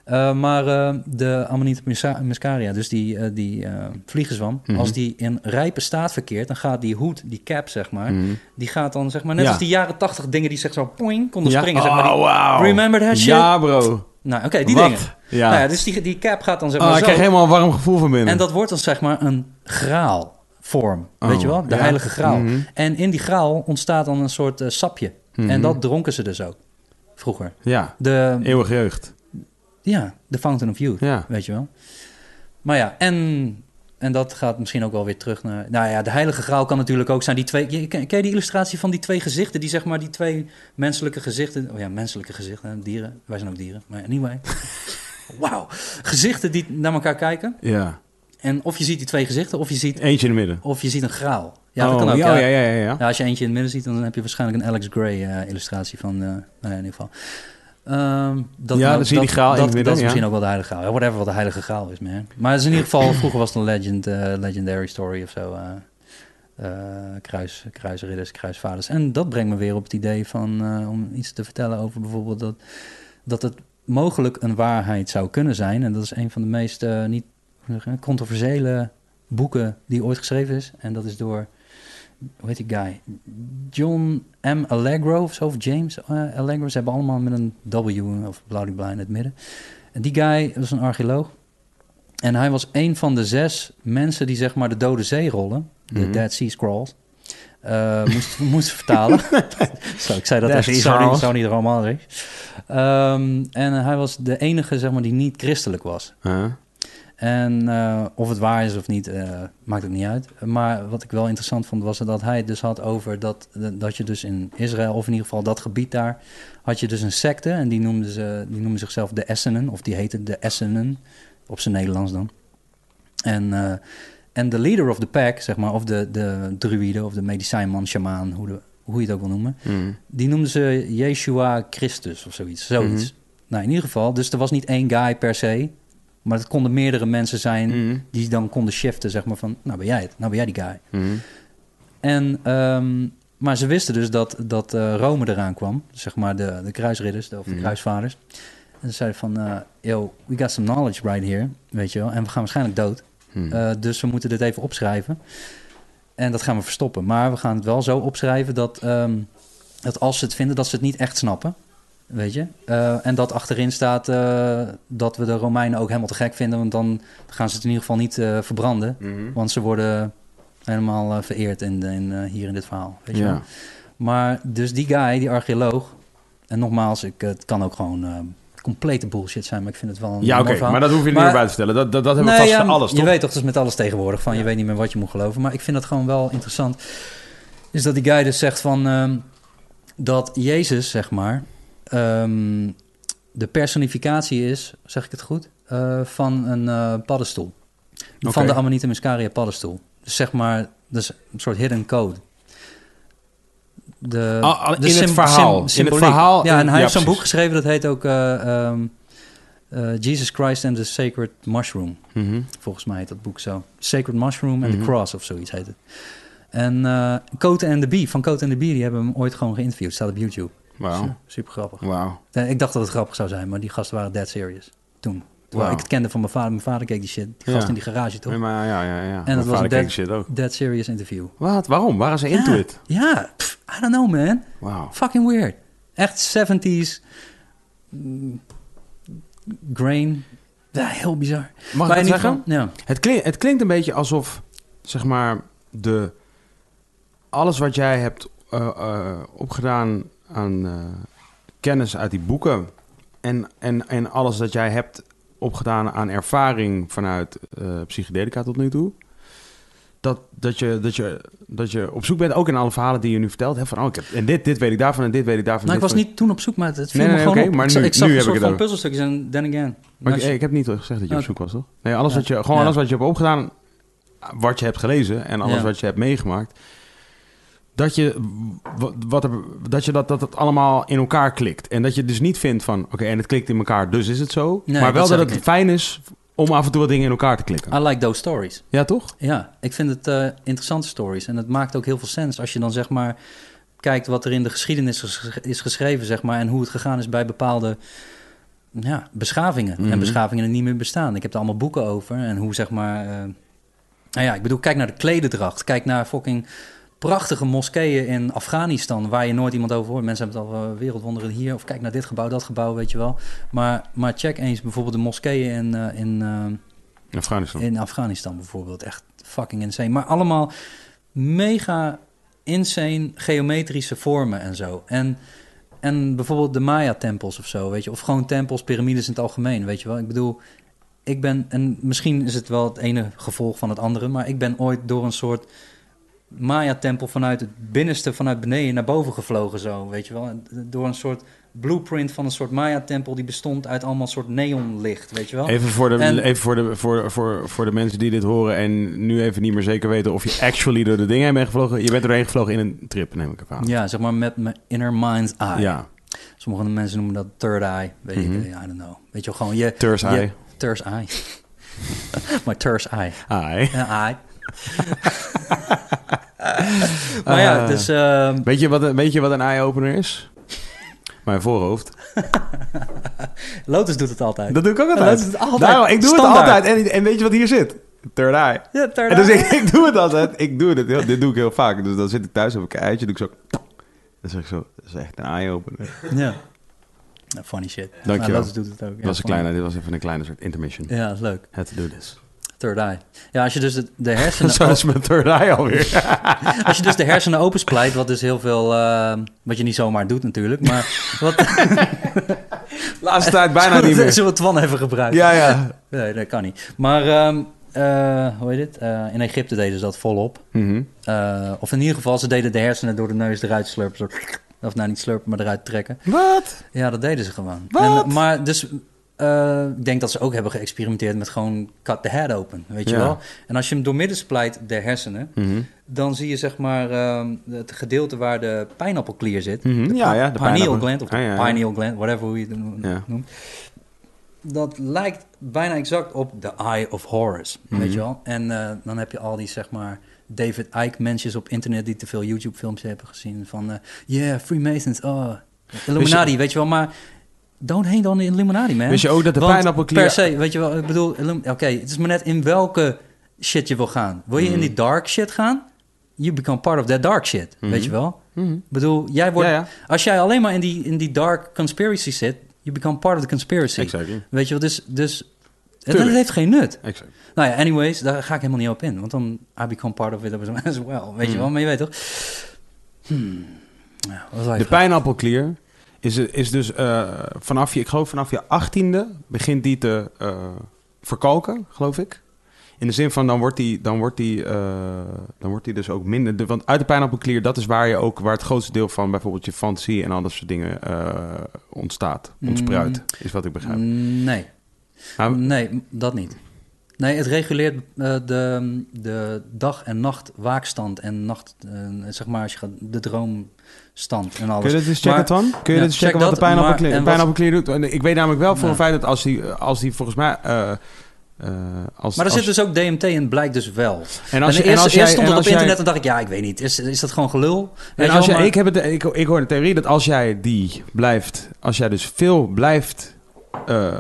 Eh, maar eh, de Amanita musca- muscaria, dus die, die vliegenzwam, Mhm. als die in rijpe staat verkeert, dan gaat die hoed, die cap zeg maar, Mhm. die gaat dan zeg maar, net Ja. als die jaren tachtig dingen die zeg zo poing, konden Ja? springen. Zeg maar, die- Oh, wauw. Remember that shit? Ja, bro. Nou, oké, die Wat? dingen. Ja. Nou ja, dus die, die cap gaat dan zeg Oh, maar ik zo. krijg helemaal een warm gevoel van binnen. En dat wordt dan zeg maar een Oh, weet je wel? De ja. heilige graal. Mhm. En in die graal ontstaat dan een soort eh, sapje. Mhm. En dat dronken ze dus ook, vroeger. Ja, De, eeuwige jeugd. ja, de Fountain of Youth, Ja. weet je wel. Maar ja, en, en dat gaat misschien ook wel weer terug naar... Nou ja, de heilige graal kan natuurlijk ook zijn die twee... Ken, ken je die illustratie van die twee gezichten? Die zeg maar die twee menselijke gezichten... Oh ja, menselijke gezichten, dieren. Wij zijn ook dieren, maar anyway. Wauw. Gezichten die naar elkaar kijken. Ja. En of je ziet die twee gezichten, of je ziet, Eentje in het midden. of je ziet een graal. Ja, dat oh, kan ook. Ja, Ja, ja, ja, ja, als je eentje in het midden ziet, dan heb je waarschijnlijk een Alex Gray eh, illustratie van, eh, nou ja, in ieder geval. Ehm, dat, Ja, nou, dan zie je die graal in dat, het midden, Dat is ja. misschien ook wel de heilige graal. Whatever wat de heilige graal is, man. Maar het is in ieder geval, vroeger was het een legend, eh, legendary story of zo. eh, kruis, kruisridders, kruisvaders. En dat brengt me weer op het idee van, om iets te vertellen over bijvoorbeeld dat, dat het mogelijk een waarheid zou kunnen zijn. En dat is een van de meest niet controversiële boeken die ooit geschreven is. En dat is door, hoe heet die guy? John M. Allegro of zo, of James eh, Allegro. Ze hebben allemaal met een W of bladibla in het midden. En die guy was een archeoloog. En hij was een van de zes mensen die zeg maar de Dode Zee rollen, de Mhm. Dead Sea Scrolls, eh, moest, moest vertalen. Zo, ik zei dat echt, zo niet, zo niet romantisch. Ehm, en hij was de enige zeg maar, die niet christelijk was. Huh? En eh, of het waar is of niet, eh, maakt het niet uit. Maar wat ik wel interessant vond, was dat hij het dus had over dat, dat je dus in Israël, of in ieder geval dat gebied daar, had je dus een secte. En die noemden, ze, die noemden zichzelf de Essenen, of die heette de Essenen, op zijn Nederlands dan. En, eh, en de leader of the pack, zeg maar, of de, de druïde, of de medicijnman, shamaan, hoe, de, hoe je het ook wil noemen, Mhm. die noemden ze Yeshua Christus of zoiets. zoiets. Mhm. Nou, in ieder geval, dus er was niet één guy per se, maar het konden meerdere mensen zijn Mhm. die dan konden shiften, zeg maar van, nou ben jij het, nou ben jij die guy. Mhm. En, ehm, maar ze wisten dus dat, dat eh, Rome eraan kwam, zeg maar de, de kruisridders, de, of de Mhm. kruisvaders. En ze zeiden van, eh, yo, we got some knowledge right here, weet je wel, en we gaan waarschijnlijk dood. Eh, dus we moeten dit even opschrijven. En dat gaan we verstoppen. Maar we gaan het wel zo opschrijven dat, ehm, dat als ze het vinden, dat ze het niet echt snappen. Weet je? Eh, en dat achterin staat eh, dat we de Romeinen ook helemaal te gek vinden. Want dan gaan ze het in ieder geval niet eh, verbranden. Mhm. Want ze worden helemaal vereerd in, in, hier in dit verhaal. Weet je wel? Ja. Maar dus die guy, die archeoloog. En nogmaals, ik, het kan ook gewoon complete bullshit zijn. Maar ik vind het wel een Ja, oké, maar dat hoef je niet Maar- meer buiten te stellen. Dat, dat, dat hebben we Nee, vast ja, voor alles, Je toch? weet toch, dat is met alles tegenwoordig. Van, Je weet niet meer wat je moet geloven. Maar ik vind dat gewoon wel interessant. Is dat die guy dus zegt van... ehm, dat Jezus, zeg maar... ehm, de personificatie is, zeg ik het goed... eh, van een eh, paddenstoel. Van de Amanita muscaria paddenstoel. Dus zeg maar, dus een soort hidden code. De, Ah, ah, de in het verhaal. In het verhaal, Ja, en ja, hij heeft zo'n boek geschreven dat heet ook eh, ehm, eh, Jesus Christ and the Sacred Mushroom. Mhm. Volgens mij heet dat boek zo. Sacred Mushroom and Mhm. the Cross of zoiets heet het. En eh Cote and the Bee, van Cote and the Bee, die hebben hem ooit gewoon geïnterviewd. Staat op YouTube. Super grappig. Wauw. Eh, Ik dacht dat het grappig zou zijn, maar die gasten waren dead serious. Toen. Terwijl ik het kende van mijn vader. Mijn vader keek die shit. Die Ja. gast in die garage, toch? Maar ja, ja, ja. Mijn was vader een dead- shit ook. Dead serious interview. Wat? Waarom? Waren ze into ja. it? Ja, pff, I don't know man. Wauw. Fucking weird. Echt 70s. mm, grain. Ja, heel bizar. Mag Maar ik ieder zeggen? Ja. Het, klinkt, het klinkt een beetje alsof, zeg maar, de, alles wat jij hebt eh, eh, opgedaan aan eh, kennis uit die boeken en, en, en alles dat jij hebt opgedaan aan ervaring vanuit eh, psychedelica tot nu toe, dat, dat, je, dat, je, dat je op zoek bent, ook in alle verhalen die je nu vertelt, hebt van, oh, ik heb, en dit, dit weet ik daarvan en dit weet ik daarvan. Nou, ik was van- niet toen op zoek, maar het viel Nee, me gewoon op. maar ik, nu- ik zag nu een soort van puzzelstukjes en then again. Maar ik, je- ik heb niet gezegd dat je op zoek was, toch? Nee, alles Ja. wat je, gewoon Ja. alles wat je hebt opgedaan, wat je hebt gelezen en alles Ja. wat je hebt meegemaakt, dat je, wat, er, dat, je dat, dat het allemaal in elkaar klikt. En dat je dus niet vindt van, oké, en het klikt in elkaar, dus is het zo. Nee, maar wel dat het fijn is om af en toe wat dingen in elkaar te klikken. I like those stories. Ja, toch? Ja, ik vind het eh, interessante stories. En het maakt ook heel veel sens als je dan zeg maar kijkt wat er in de geschiedenis is ges- is geschreven, zeg maar, en hoe het gegaan is bij bepaalde ja, beschavingen. Mhm. En beschavingen die niet meer bestaan. Ik heb er allemaal boeken over. En hoe zeg maar. eh, nou ja, ik bedoel, kijk naar de klededracht. Kijk naar fucking prachtige moskeeën in Afghanistan, waar je nooit iemand over hoort. Mensen hebben het al eh, wereldwonderen hier. Of kijk naar dit gebouw, dat gebouw, weet je wel. Maar, maar check eens bijvoorbeeld de moskeeën in, eh, in, eh, In Afghanistan. in Afghanistan bijvoorbeeld. Echt fucking insane. Maar allemaal mega insane geometrische vormen en zo. En, en bijvoorbeeld de Maya-tempels of zo, weet je. Of gewoon tempels, piramides in het algemeen, weet je wel. Ik bedoel, ik ben... En misschien is het wel het ene gevolg van het andere... maar ik ben ooit door een soort Maya-tempel vanuit het binnenste, vanuit beneden naar boven gevlogen zo, weet je wel. Door een soort blueprint van een soort Maya-tempel... die bestond uit allemaal soort neonlicht, weet je wel. Even, voor de, En- even voor, de, voor, voor, voor de mensen die dit horen en nu even niet meer zeker weten of je actually door de dingen heen bent gevlogen. Je bent erheen gevlogen in een trip, neem ik aan. Ja, zeg maar met mijn inner mind's eye. Ja, Sommige mensen noemen dat third eye. Weet Mhm. ik, I don't know. Weet je wel, gewoon je... Third je- eye. Third eye. My third eye. Ja, eye. maar ja, Ah. dus... ehm, Weet je wat, een- weet je wat een eye-opener is? Mijn voorhoofd. Lotus doet het altijd. Dat doe ik ook altijd. Lotus doet het altijd. Daarom, ik doe Standaard. het altijd. En, en weet je wat hier zit? Third eye. Ja, third En dus eye. ik, ik doe het altijd. Ik doe het. Heel, dit doe ik heel vaak. Dus dan zit ik thuis, heb ik een eitje, doe ik zo... Dan zeg ik zo, dat is echt een eye-opener. Ja. Nou, funny shit. Dankjewel. Maar Lotus doet het ook. Dat Ja, was een kleine, dit was even een kleine soort intermission. Ja, dat is leuk. Had to do this. Third eye. Ja, als je dus de, hersenen... Zo is mijn third eye alweer. Als je dus de hersenen opensplijt, wat dus heel veel... eh, wat je niet zomaar doet natuurlijk, maar... Wat, Laatste tijd bijna niet meer. Zullen we Twan even gebruiken? Ja, ja. Nee, dat kan niet. Maar, ehm, eh, hoe heet het? Eh, in Egypte deden ze dat volop. Mhm. Of in ieder geval, ze deden de hersenen door de neus eruit slurpen. Zo, of nou, niet slurpen, maar eruit trekken. Wat? Ja, dat deden ze gewoon. Wat? En, maar dus, eh, ik denk dat ze ook hebben geëxperimenteerd met gewoon cut the head open, weet je wel. En als je hem doormidden splijt, de hersenen, Mhm. dan zie je zeg maar ehm, het gedeelte waar de pijnappelklier zit. Mhm, De ja, ja, de pineal gland, of de Ja, pineal gland, whatever hoe je het noemt. Dat lijkt bijna exact op de Eye of Horus, Mhm. weet je wel. En eh, dan heb je al die, zeg maar, David Icke mensen op internet die te veel YouTube-films hebben gezien van, eh yeah, Freemasons, oh, Illuminati, weet je wel. Maar don't hate on the Illuminati, man. Wist je ook dat de pijnappelklier... Per se, weet je wel, ik bedoel, oké, het is maar net in welke shit je wil gaan. Wil je in die dark shit gaan? You become part of that dark shit, weet je wel. Mhm. Ik bedoel, jij wordt, Ja, ja. als jij alleen maar in die, in die dark conspiracy zit, you become part of the conspiracy. Exactly. Weet je wel, dus, dus het, heeft geen nut. Exact. Nou ja, anyways, daar ga ik helemaal niet op in. Want dan I become part of it as well. Weet je Hmm. wel, maar je weet toch? Hmm. Ja, De pijnappelklier is, is dus eh, vanaf je, ik geloof vanaf je achttiende begint die te eh, verkalken, geloof ik. In de zin van dan wordt die, dan wordt die, eh, dan wordt die dus ook minder. De, want uit de pijnappelklier, dat is waar je ook waar het grootste deel van bijvoorbeeld je fantasie en al dat soort dingen ontstaat, ontspruit, is wat ik begrijp. Mm, Nee, Maar- nee, dat niet. Nee, het reguleert de, de dag- en nachtwaakstand en nacht, zeg maar, als je gaat, de droomstand en alles. Kun je dit eens checken, Maar- Twan? Kun je Ja, dit eens checken check wat de dat, pijnappelklier, maar- en wat- pijnappelklier doet? Ik weet namelijk wel voor een feit dat als die, als die volgens mij... eh, eh, als, Maar er als, zit dus ook DMT in, blijkt dus wel. en als, en eerst, en als eerst jij- stond het op jij- internet en dacht ik, ja, ik weet niet. Is, is dat gewoon gelul? En als wel, jij, maar- ik, heb het, ik, ik hoor de theorie dat als jij die blijft, als jij dus veel blijft eh,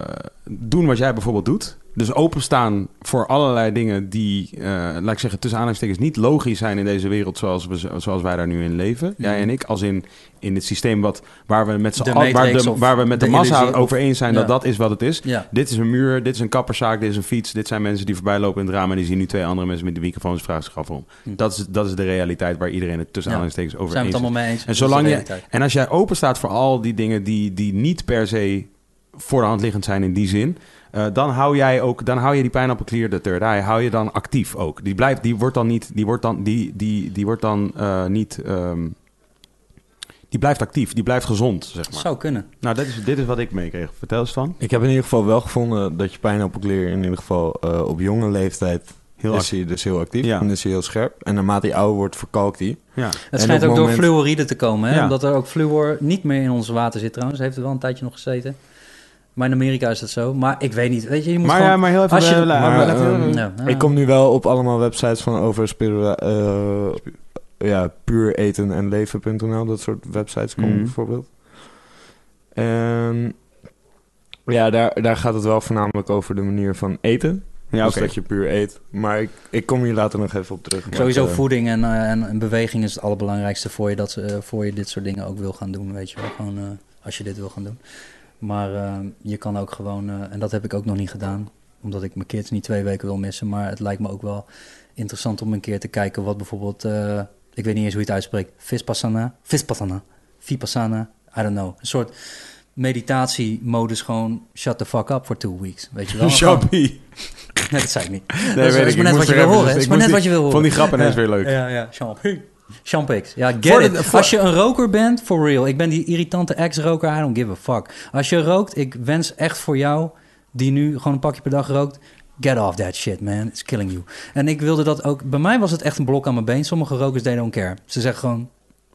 doen wat jij bijvoorbeeld doet, dus openstaan voor allerlei dingen die, eh, laat ik zeggen, tussen aanhalingstekens niet logisch zijn in deze wereld zoals, we, zoals wij daar nu in leven, jij en ik, als in, in het systeem wat, waar we met De al- waar, de, waar we met de, de massa illusie of- over eens zijn dat Ja. dat is wat het is. Ja. Dit is een muur, dit is een kapperszaak, dit is een fiets, dit zijn mensen die voorbij lopen in het raam en die zien nu twee andere mensen met de microfoons vragen zich af om. Hm. Dat, is, dat is de realiteit waar iedereen het tussen Ja. aanhalingstekens over Zijn we eens het is. allemaal mee eens? En, zolang je, en als jij open staat voor al die dingen die, die niet per se voor de hand liggend zijn in die zin, eh, dan hou jij ook, dan hou je die pijnappelklier de third eye, hou je dan actief ook. Die blijft, die wordt dan niet, die wordt dan, die, die, die wordt dan eh, niet, ehm, die blijft actief, die blijft gezond, zeg maar. Zou kunnen. Nou, dit is, dit is wat ik meekreeg. Vertel eens van. Ik heb in ieder geval wel gevonden dat je pijnappelklier in ieder geval eh, op jonge leeftijd Heel is hij dus heel actief Ja. en is hij heel scherp. En naarmate hij ouder wordt, verkalkt hij. Ja. Het En schijnt ook door fluoride te komen, hè? Ja. omdat er ook fluor niet meer in ons water zit trouwens. Heeft er wel een tijdje nog gezeten. Maar in Amerika is dat zo. Maar ik weet niet. Weet je, je moet Maar, gewoon... ja, maar heel even... als je- eh, maar, ehm. Ik kom nu wel op allemaal websites van over eh, ja, puur eten en leven.nl. Dat soort websites komen Mhm. bijvoorbeeld. En ja, daar, daar gaat het wel voornamelijk over de manier van eten. ja, dus dat je puur eet. Maar ik, ik kom hier later nog even op terug. Sowieso eh, voeding en, eh, en, en beweging is het allerbelangrijkste voor je, dat, ze- eh, voor je dit soort dingen ook wil gaan doen. Weet je wel, gewoon eh, als je dit wil gaan doen. Maar eh, je kan ook gewoon, eh, en dat heb ik ook nog niet gedaan, omdat ik mijn kids niet twee weken wil missen. Maar het lijkt me ook wel interessant om een keer te kijken wat bijvoorbeeld, eh, ik weet niet eens hoe je het uitspreekt, Vipassana, Vipassana, Vipassana, I don't know. Een soort meditatiemodus gewoon shut the fuck up for two weeks, weet je wel. Shoppie. Nee, dat zei ik niet. Nee, dat is, weet is ik. maar net Ik wat je wil horen. dus Het is maar net wat je wil horen. Vond die grap ineens Ja. weer leuk. Ja, ja. Champagne. Champix. Ja, Voor get de- it. voor- Als je een roker bent, for real. Ik ben die irritante ex-roker, I don't give a fuck. Als je rookt, ik wens echt voor jou, die nu gewoon een pakje per dag rookt... Get off that shit, man. It's killing you. En ik wilde dat ook... Bij mij was het echt een blok aan mijn been. Sommige rokers, they don't care. Ze zeggen gewoon...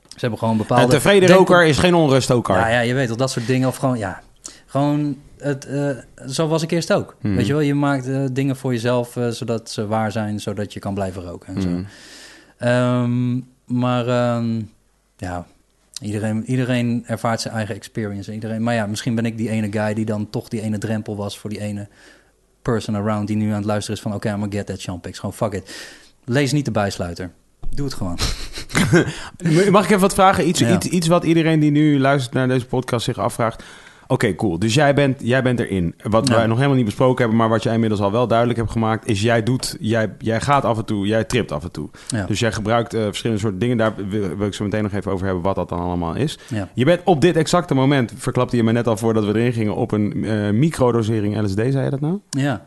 Ze hebben gewoon bepaalde... Een tevreden denk- roker is geen onruststoker. Ja, ja, je weet toch, dat soort dingen. Of gewoon, ja... Gewoon, het, eh, zo was ik eerst ook. Hmm. Weet je wel, je maakt eh, dingen voor jezelf... eh, zodat ze waar zijn, zodat je kan blijven roken en zo. Mhm. Maar ehm, ja, iedereen, iedereen ervaart zijn eigen experience. Iedereen, maar ja, misschien ben ik die ene guy die dan toch die ene drempel was voor die ene person around die nu aan het luisteren is van oké, I'm gonna get that champix. Gewoon fuck it. Lees niet de bijsluiter. Doe het gewoon. Mag ik even wat vragen? Iets, Ja. iets, iets wat iedereen die nu luistert naar deze podcast zich afvraagt. Oké, cool. Dus jij bent, jij bent erin. Wat Ja. wij nog helemaal niet besproken hebben, maar wat jij inmiddels al wel duidelijk hebt gemaakt, is jij doet, jij, jij gaat af en toe, jij tript af en toe. Ja. Dus jij gebruikt eh, verschillende soorten dingen. Daar wil, wil ik zo meteen nog even over hebben wat dat dan allemaal is. ja. Je bent op dit exacte moment, verklapte je me net al voordat we erin gingen, op een eh microdosering LSD, zei je dat nou? ja.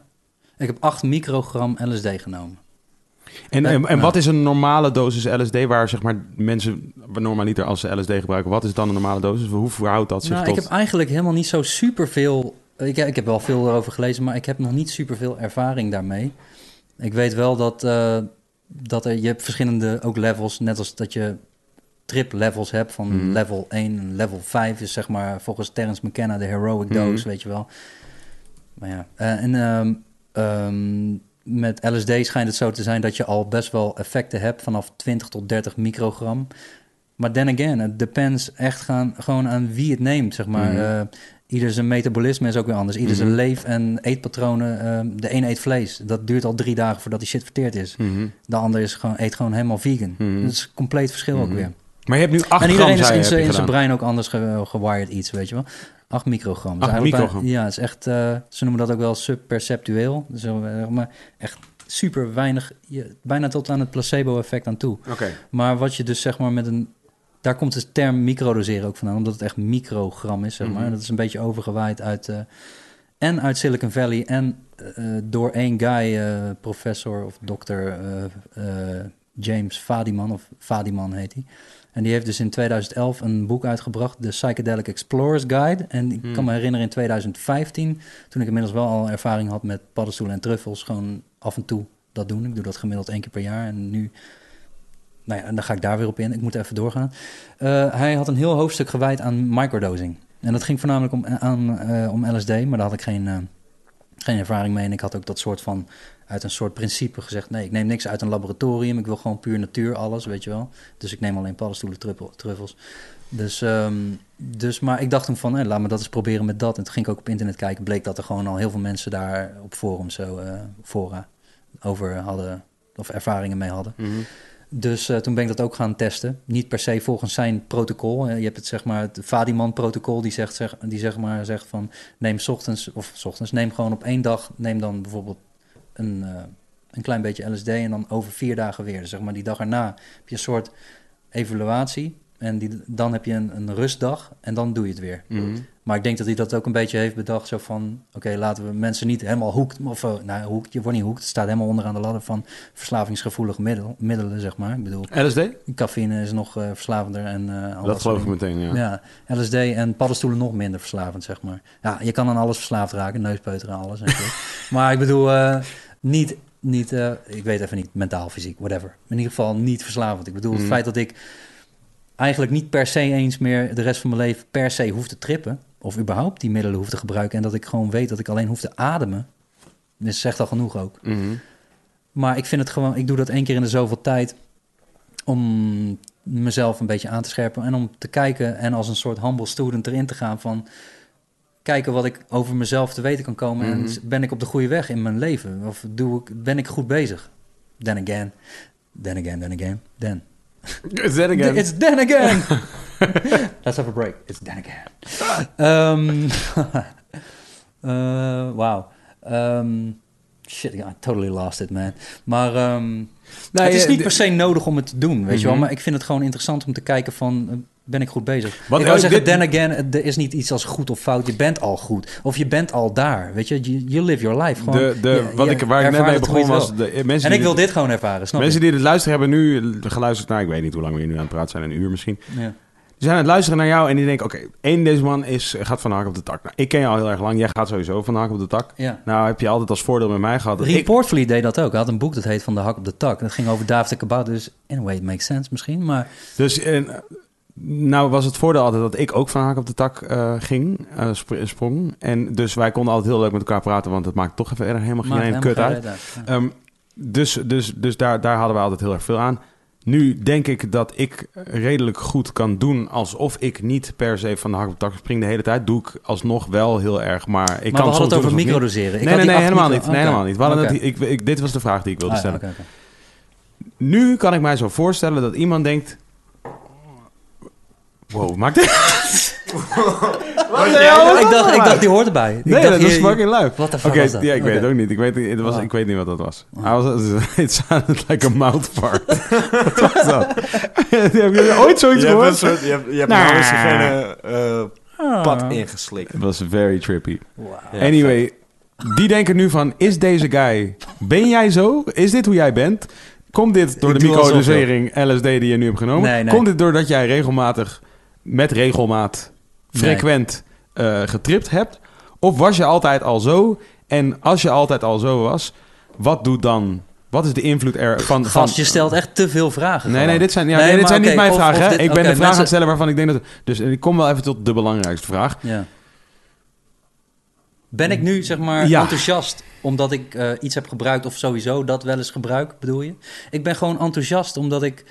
Ik heb 8 microgram LSD genomen. En, Ja, en, en ja. wat is een normale dosis LSD waar zeg maar mensen normaliter als ze LSD gebruiken, wat is dan een normale dosis? Hoe verhoudt dat zich Nou, tot... ik heb eigenlijk helemaal niet zo superveel... Ik, ik heb wel veel erover gelezen, maar ik heb nog niet superveel ervaring daarmee. Ik weet wel dat, eh, dat er, je hebt verschillende ook levels, net als dat je trip levels hebt van Mhm. level 1 en level 5 is zeg maar volgens Terence McKenna de heroic Mhm. dose, weet je wel. Maar ja, eh, en ehm, ehm, met LSD schijnt het zo te zijn dat je al best wel effecten hebt vanaf 20 tot 30 microgram. Maar then again, het depends echt gaan, gewoon aan wie het neemt, zeg maar. Mhm. Eh, ieder zijn metabolisme is ook weer anders. Ieder zijn Mhm. leef- en eetpatronen. ehm, de een eet vlees. Dat duurt al drie dagen voordat die shit verteerd is. Mhm. De ander is gewoon, eet gewoon helemaal vegan. Dat is een compleet verschil ook weer. Maar je hebt nu 8 en iedereen gram, is in zijn brein ook anders ge- gewired iets, weet je wel. 8 microgram. Dus bij- ja, het is echt, eh, ze noemen dat ook wel subperceptueel. Dus, eh, maar echt super weinig, je, bijna tot aan het placebo-effect aan toe. Oké. Maar wat je dus zeg maar met een... Daar komt de term microdoseren ook vandaan, omdat het echt microgram is, zeg maar. Mhm. Dat is een beetje overgewaaid uit... eh, en uit Silicon Valley en door één guy, professor of dokter James Fadiman, of Fadiman heet hij. En die heeft dus in 2011 een boek uitgebracht, de Psychedelic Explorer's Guide. En ik Hmm. kan me herinneren in 2015, toen ik inmiddels wel al ervaring had met paddenstoelen en truffels, gewoon af en toe dat doen. Ik doe dat gemiddeld één keer per jaar. En nu, nou ja, en dan ga ik daar weer op in. Ik moet even doorgaan. Eh, hij had een heel hoofdstuk gewijd aan microdosing. En dat ging voornamelijk om, aan, eh, om LSD, maar daar had ik geen, eh, geen ervaring mee. En ik had ook dat soort van, uit een soort principe gezegd... nee, ik neem niks uit een laboratorium. Ik wil gewoon puur natuur, alles, weet je wel. Dus ik neem alleen paddenstoelen, truffel- truffels. Dus, ehm, dus, maar ik dacht toen van, eh, laat me dat eens proberen met dat. En toen ging ik ook op internet kijken. Bleek dat er gewoon al heel veel mensen daar op forums, zo, eh, fora, over hadden... of ervaringen mee hadden. Mhm. Dus eh, toen ben ik dat ook gaan testen. Niet per se volgens zijn protocol. Je hebt het zeg maar het Vadiman-protocol die zegt, zeg, die zeg maar zegt van neem 's ochtends of 's ochtends neem gewoon op één dag neem dan bijvoorbeeld een, eh, een klein beetje LSD en dan over vier dagen weer. Dus zeg maar die dag erna heb je een soort evaluatie en die, dan heb je een, een rustdag en dan doe je het weer. Mhm. Maar ik denk dat hij dat ook een beetje heeft bedacht. Zo van, oké, laten we mensen niet helemaal hoekt. Of, eh, nou, hoekt, je wordt niet hoekt. Het staat helemaal onderaan de ladder van verslavingsgevoelige middel, middelen, zeg maar. Ik bedoel, LSD? cafeïne is nog eh, verslavender en uh, Dat geloof ik meteen, ja. Ja. LSD en paddenstoelen nog minder verslavend, zeg maar. Ja, je kan aan alles verslaafd raken. Neuspeuteren, alles. En zo. maar ik bedoel, niet... niet eh, ik weet even niet, mentaal, fysiek, whatever. In ieder geval niet verslavend. Ik bedoel, Mhm. het feit dat ik eigenlijk niet per se eens meer de rest van mijn leven per se hoef te trippen. Of überhaupt die middelen hoef te gebruiken. En dat ik gewoon weet dat ik alleen hoef te ademen. Dat zegt al genoeg ook. Mhm. Maar ik vind het gewoon, ik doe dat één keer in de zoveel tijd. Om mezelf een beetje aan te scherpen. En om te kijken en als een soort humble student erin te gaan van. Kijken wat ik over mezelf te weten kan komen. Mhm. En ben ik op de goede weg in mijn leven? Of doe ik, ben ik goed bezig? Then again. Then again, then again, then. Is that again? It's then again. Let's have a break. It's then again. Ehm eh, Wauw. Ehm, shit, I totally lost it, man. Maar ehm, Nee, het is eh, niet per se nodig om het te doen, weet je wel. Mhm. Maar ik vind het gewoon interessant om te kijken van... ben ik goed bezig? Wat- ik wou zeggen, dit- then again, er is niet iets als goed of fout. Je bent al goed. Of je bent al daar, weet je. You, you live your life. Gewoon, de, de, Je- wat je ik, waar ik net mee begon was... De, mensen En ik wil dit- dit gewoon ervaren, snap Mensen je? die dit luisteren hebben nu geluisterd naar... Ik weet niet hoe lang we hier nu aan het praten zijn. Een uur misschien. Ja. Die zijn aan het luisteren naar jou en die denken... Oké, één deze man is, gaat van de hak op de tak. Nou, ik ken je al heel erg lang. Jij gaat sowieso van de hak op de tak. ja. Nou heb je altijd als voordeel met mij gehad... ik Reportfleet deed dat ook. Hij had een boek dat heet Van de Hak op de Tak. Dat ging over David de Kabouter. Dus in a way it makes sense misschien. Maar Dus en, nou was het voordeel altijd dat ik ook van haak op de tak eh, ging, spr- sprong. En dus wij konden altijd heel leuk met elkaar praten, want het maakt toch even erg helemaal geen maakt kut uit. reet uit. Ja. Ehm, dus dus, dus daar, daar hadden we altijd heel erg veel aan. Nu denk ik dat ik redelijk goed kan doen alsof ik niet per se van de hak op de tak spring de hele tijd. Doe ik alsnog wel heel erg, maar ik maar we kan hadden het over microdoseren. Nee, nee, nee, helemaal micro- niet. Nee, helemaal niet. Ik, ik, dit was de vraag die ik wilde Ah, stellen. Nu kan ik mij zo voorstellen dat iemand denkt... Wow, maakt dit... ik, dacht, ik dacht, die hoort erbij. Ik Nee, dacht, dat is fucking luid. What the fuck Oké, was dat? ja, ik weet het ook niet. Ik weet, het was, Oh. ik weet niet wat dat was. Oh. Hij was it sounded like a mouth fart. wat was dat? Heb je ooit zoiets Je hebt, een gehoord? soort, je hebt, je hebt eh, Ah. pad ingeslikt. Het was very trippy. Anyway, die denken nu van... Is deze guy... Ben jij zo? Is dit hoe jij bent? Komt dit door Ik de microdosering LSD die je nu hebt genomen? Nee, nee. Komt dit doordat jij regelmatig... Met regelmaat... Nee. Frequent eh, getript hebt? Of was je altijd al zo? En als je altijd al zo was... Wat doet dan... Wat is de invloed er van... van Gast, je stelt echt te veel vragen. Nee, nee, dit zijn, ja, Nee, nee, dit zijn niet mijn of- vragen. of hè. dit- ik ben oké, de vraag aan het stellen waarvan ik denk dat... Dus ik kom wel even tot de belangrijkste vraag. Ja. Ben ik nu, zeg maar, Ja. enthousiast omdat ik eh, iets heb gebruikt of sowieso dat wel eens gebruik, bedoel je? Ik ben gewoon enthousiast omdat ik,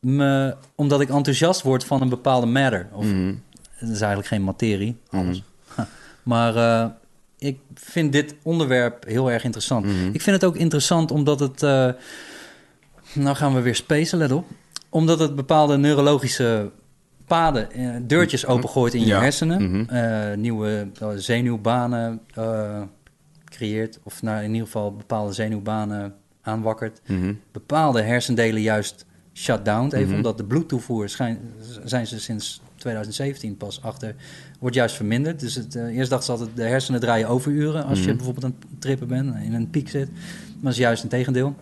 me, omdat ik enthousiast word van een bepaalde matter. Of, Mhm. Het is eigenlijk geen materie, Mhm. alles. Maar eh, ik vind dit onderwerp heel erg interessant. Mhm. Ik vind het ook interessant omdat het... eh, nou gaan we weer spacen, let op. Omdat het bepaalde neurologische paden, eh, deurtjes opengooit in je Ja. hersenen. Mhm. nieuwe zenuwbanen creëert. Of nou, in ieder geval bepaalde zenuwbanen aanwakkert. Mhm. Bepaalde hersendelen juist shut down. Even Mhm. omdat de bloedtoevoer schijn, zijn ze sinds 2017 pas achter. Wordt juist verminderd. Dus het, eh, eerst dachten ze altijd de hersenen draaien overuren. Als je Mhm. bijvoorbeeld aan het trippen bent. In een piek zit. Maar dat is juist een tegendeel.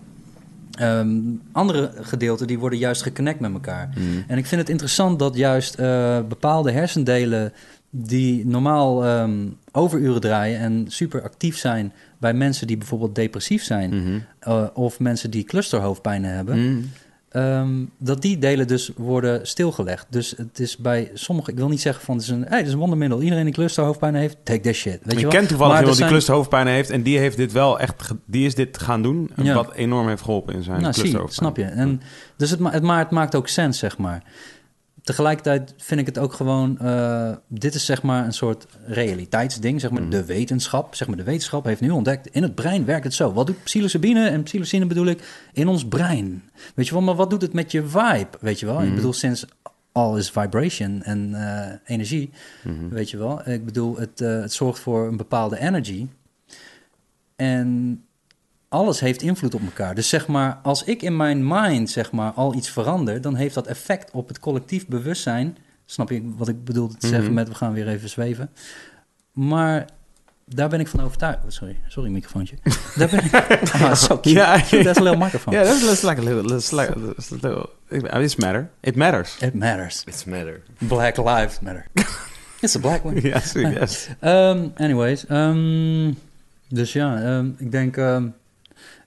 Ehm, andere gedeelten die worden juist geconnect met elkaar. Mhm. En ik vind het interessant dat juist eh, bepaalde hersendelen die normaal ehm, overuren draaien en super actief zijn bij mensen die bijvoorbeeld depressief zijn eh, of mensen die clusterhoofdpijnen hebben, Ehm, dat die delen dus worden stilgelegd. Dus het is bij sommige, ik wil niet zeggen van het is een, hey, het is een wondermiddel. Iedereen die clusterhoofdpijn heeft, take that shit. Weet je ik wel? ken toevallig iemand die zijn- clusterhoofdpijn heeft en die heeft dit wel echt, die is dit gaan doen, Ja. wat enorm heeft geholpen in zijn Nou, zie, clusterhoofdpijn. snap je. En, dus het, ma- het, maar het maakt ook sens, zeg maar. Tegelijkertijd vind ik het ook gewoon... eh, dit is zeg maar een soort realiteitsding. Zeg maar Mhm. de wetenschap. Zeg maar de wetenschap heeft nu ontdekt... in het brein werkt het zo. Wat doet psilocybine? En psilocine bedoel ik in ons brein. Weet je wel, maar wat doet het met je vibe? Weet je wel? Ik Mhm. bedoel, sinds all is vibration en eh, energie... Mhm. Weet je wel? Ik bedoel, het, eh, het zorgt voor een bepaalde energy. En alles heeft invloed op elkaar. Dus zeg maar, als ik in mijn mind zeg maar al iets verander, dan heeft dat effect op het collectief bewustzijn. Snap je wat ik bedoel te zeggen Mhm. met we gaan weer even zweven? Maar daar ben ik van overtuigd. Oh, sorry, sorry microfoontje. Daar ben ik. Ah, cute. Ja, Dat is een little microphone. Ja, dat is like a little, that's like, that's little, it's matter. It matters. It matters. It's matter. Black lives matter. It's a black one. Yes, yes. Um, anyways, um, dus ja, um, ik denk, um,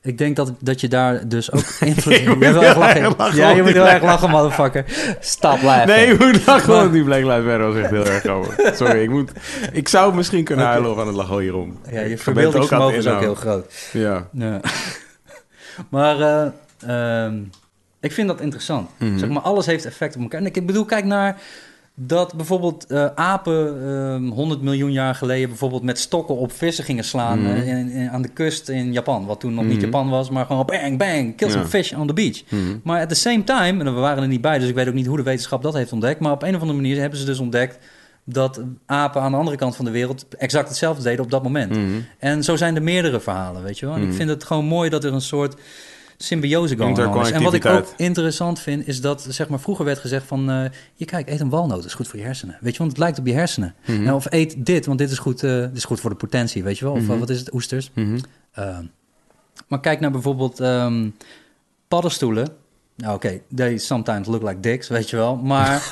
ik denk dat, dat je daar dus ook invloed... Je moet echt lachen. lachen Ja, je moet heel erg lachen, motherfucker. Stop laughing. Nee, hoe lachen Maar- gewoon die Black Lives Matter was echt heel erg over. Sorry, ik moet... Ik zou misschien kunnen huilen of aan het lachen hierom. Ja, je verbeeldingsvermogen is ook heel groot. Ja. Ja. maar eh, ehm, ik vind dat interessant. Mhm. Zeg maar, alles heeft effect op elkaar. En ik ik bedoel, kijk naar dat bijvoorbeeld eh, apen ehm 100 miljoen jaar geleden bijvoorbeeld met stokken op vissen gingen slaan Mhm. eh, in, in- aan de kust in Japan. Wat toen nog niet Mhm. Japan was, maar gewoon bang, bang, kill some Ja. fish on the beach. Mhm. Maar at the same time, en we waren er niet bij, dus ik weet ook niet hoe de wetenschap dat heeft ontdekt. Maar op een of andere manier hebben ze dus ontdekt dat apen aan de andere kant van de wereld exact hetzelfde deden op dat moment. En zo zijn er meerdere verhalen, weet je wel. En ik vind het gewoon mooi dat er een soort symbiose going. En wat ik ook interessant vind, is dat zeg maar, vroeger werd gezegd van... eh, je kijk, eet een walnoot, is goed voor je hersenen. Weet je, want het lijkt op je hersenen. Mhm. En of eet dit, want dit is goed, eh, dit is goed voor de potentie, weet je wel. Of Mhm. eh, wat is het, oesters. Mhm. Ehm, maar kijk naar bijvoorbeeld ehm, paddenstoelen. Nou oké, they sometimes look like dicks, weet je wel. Maar...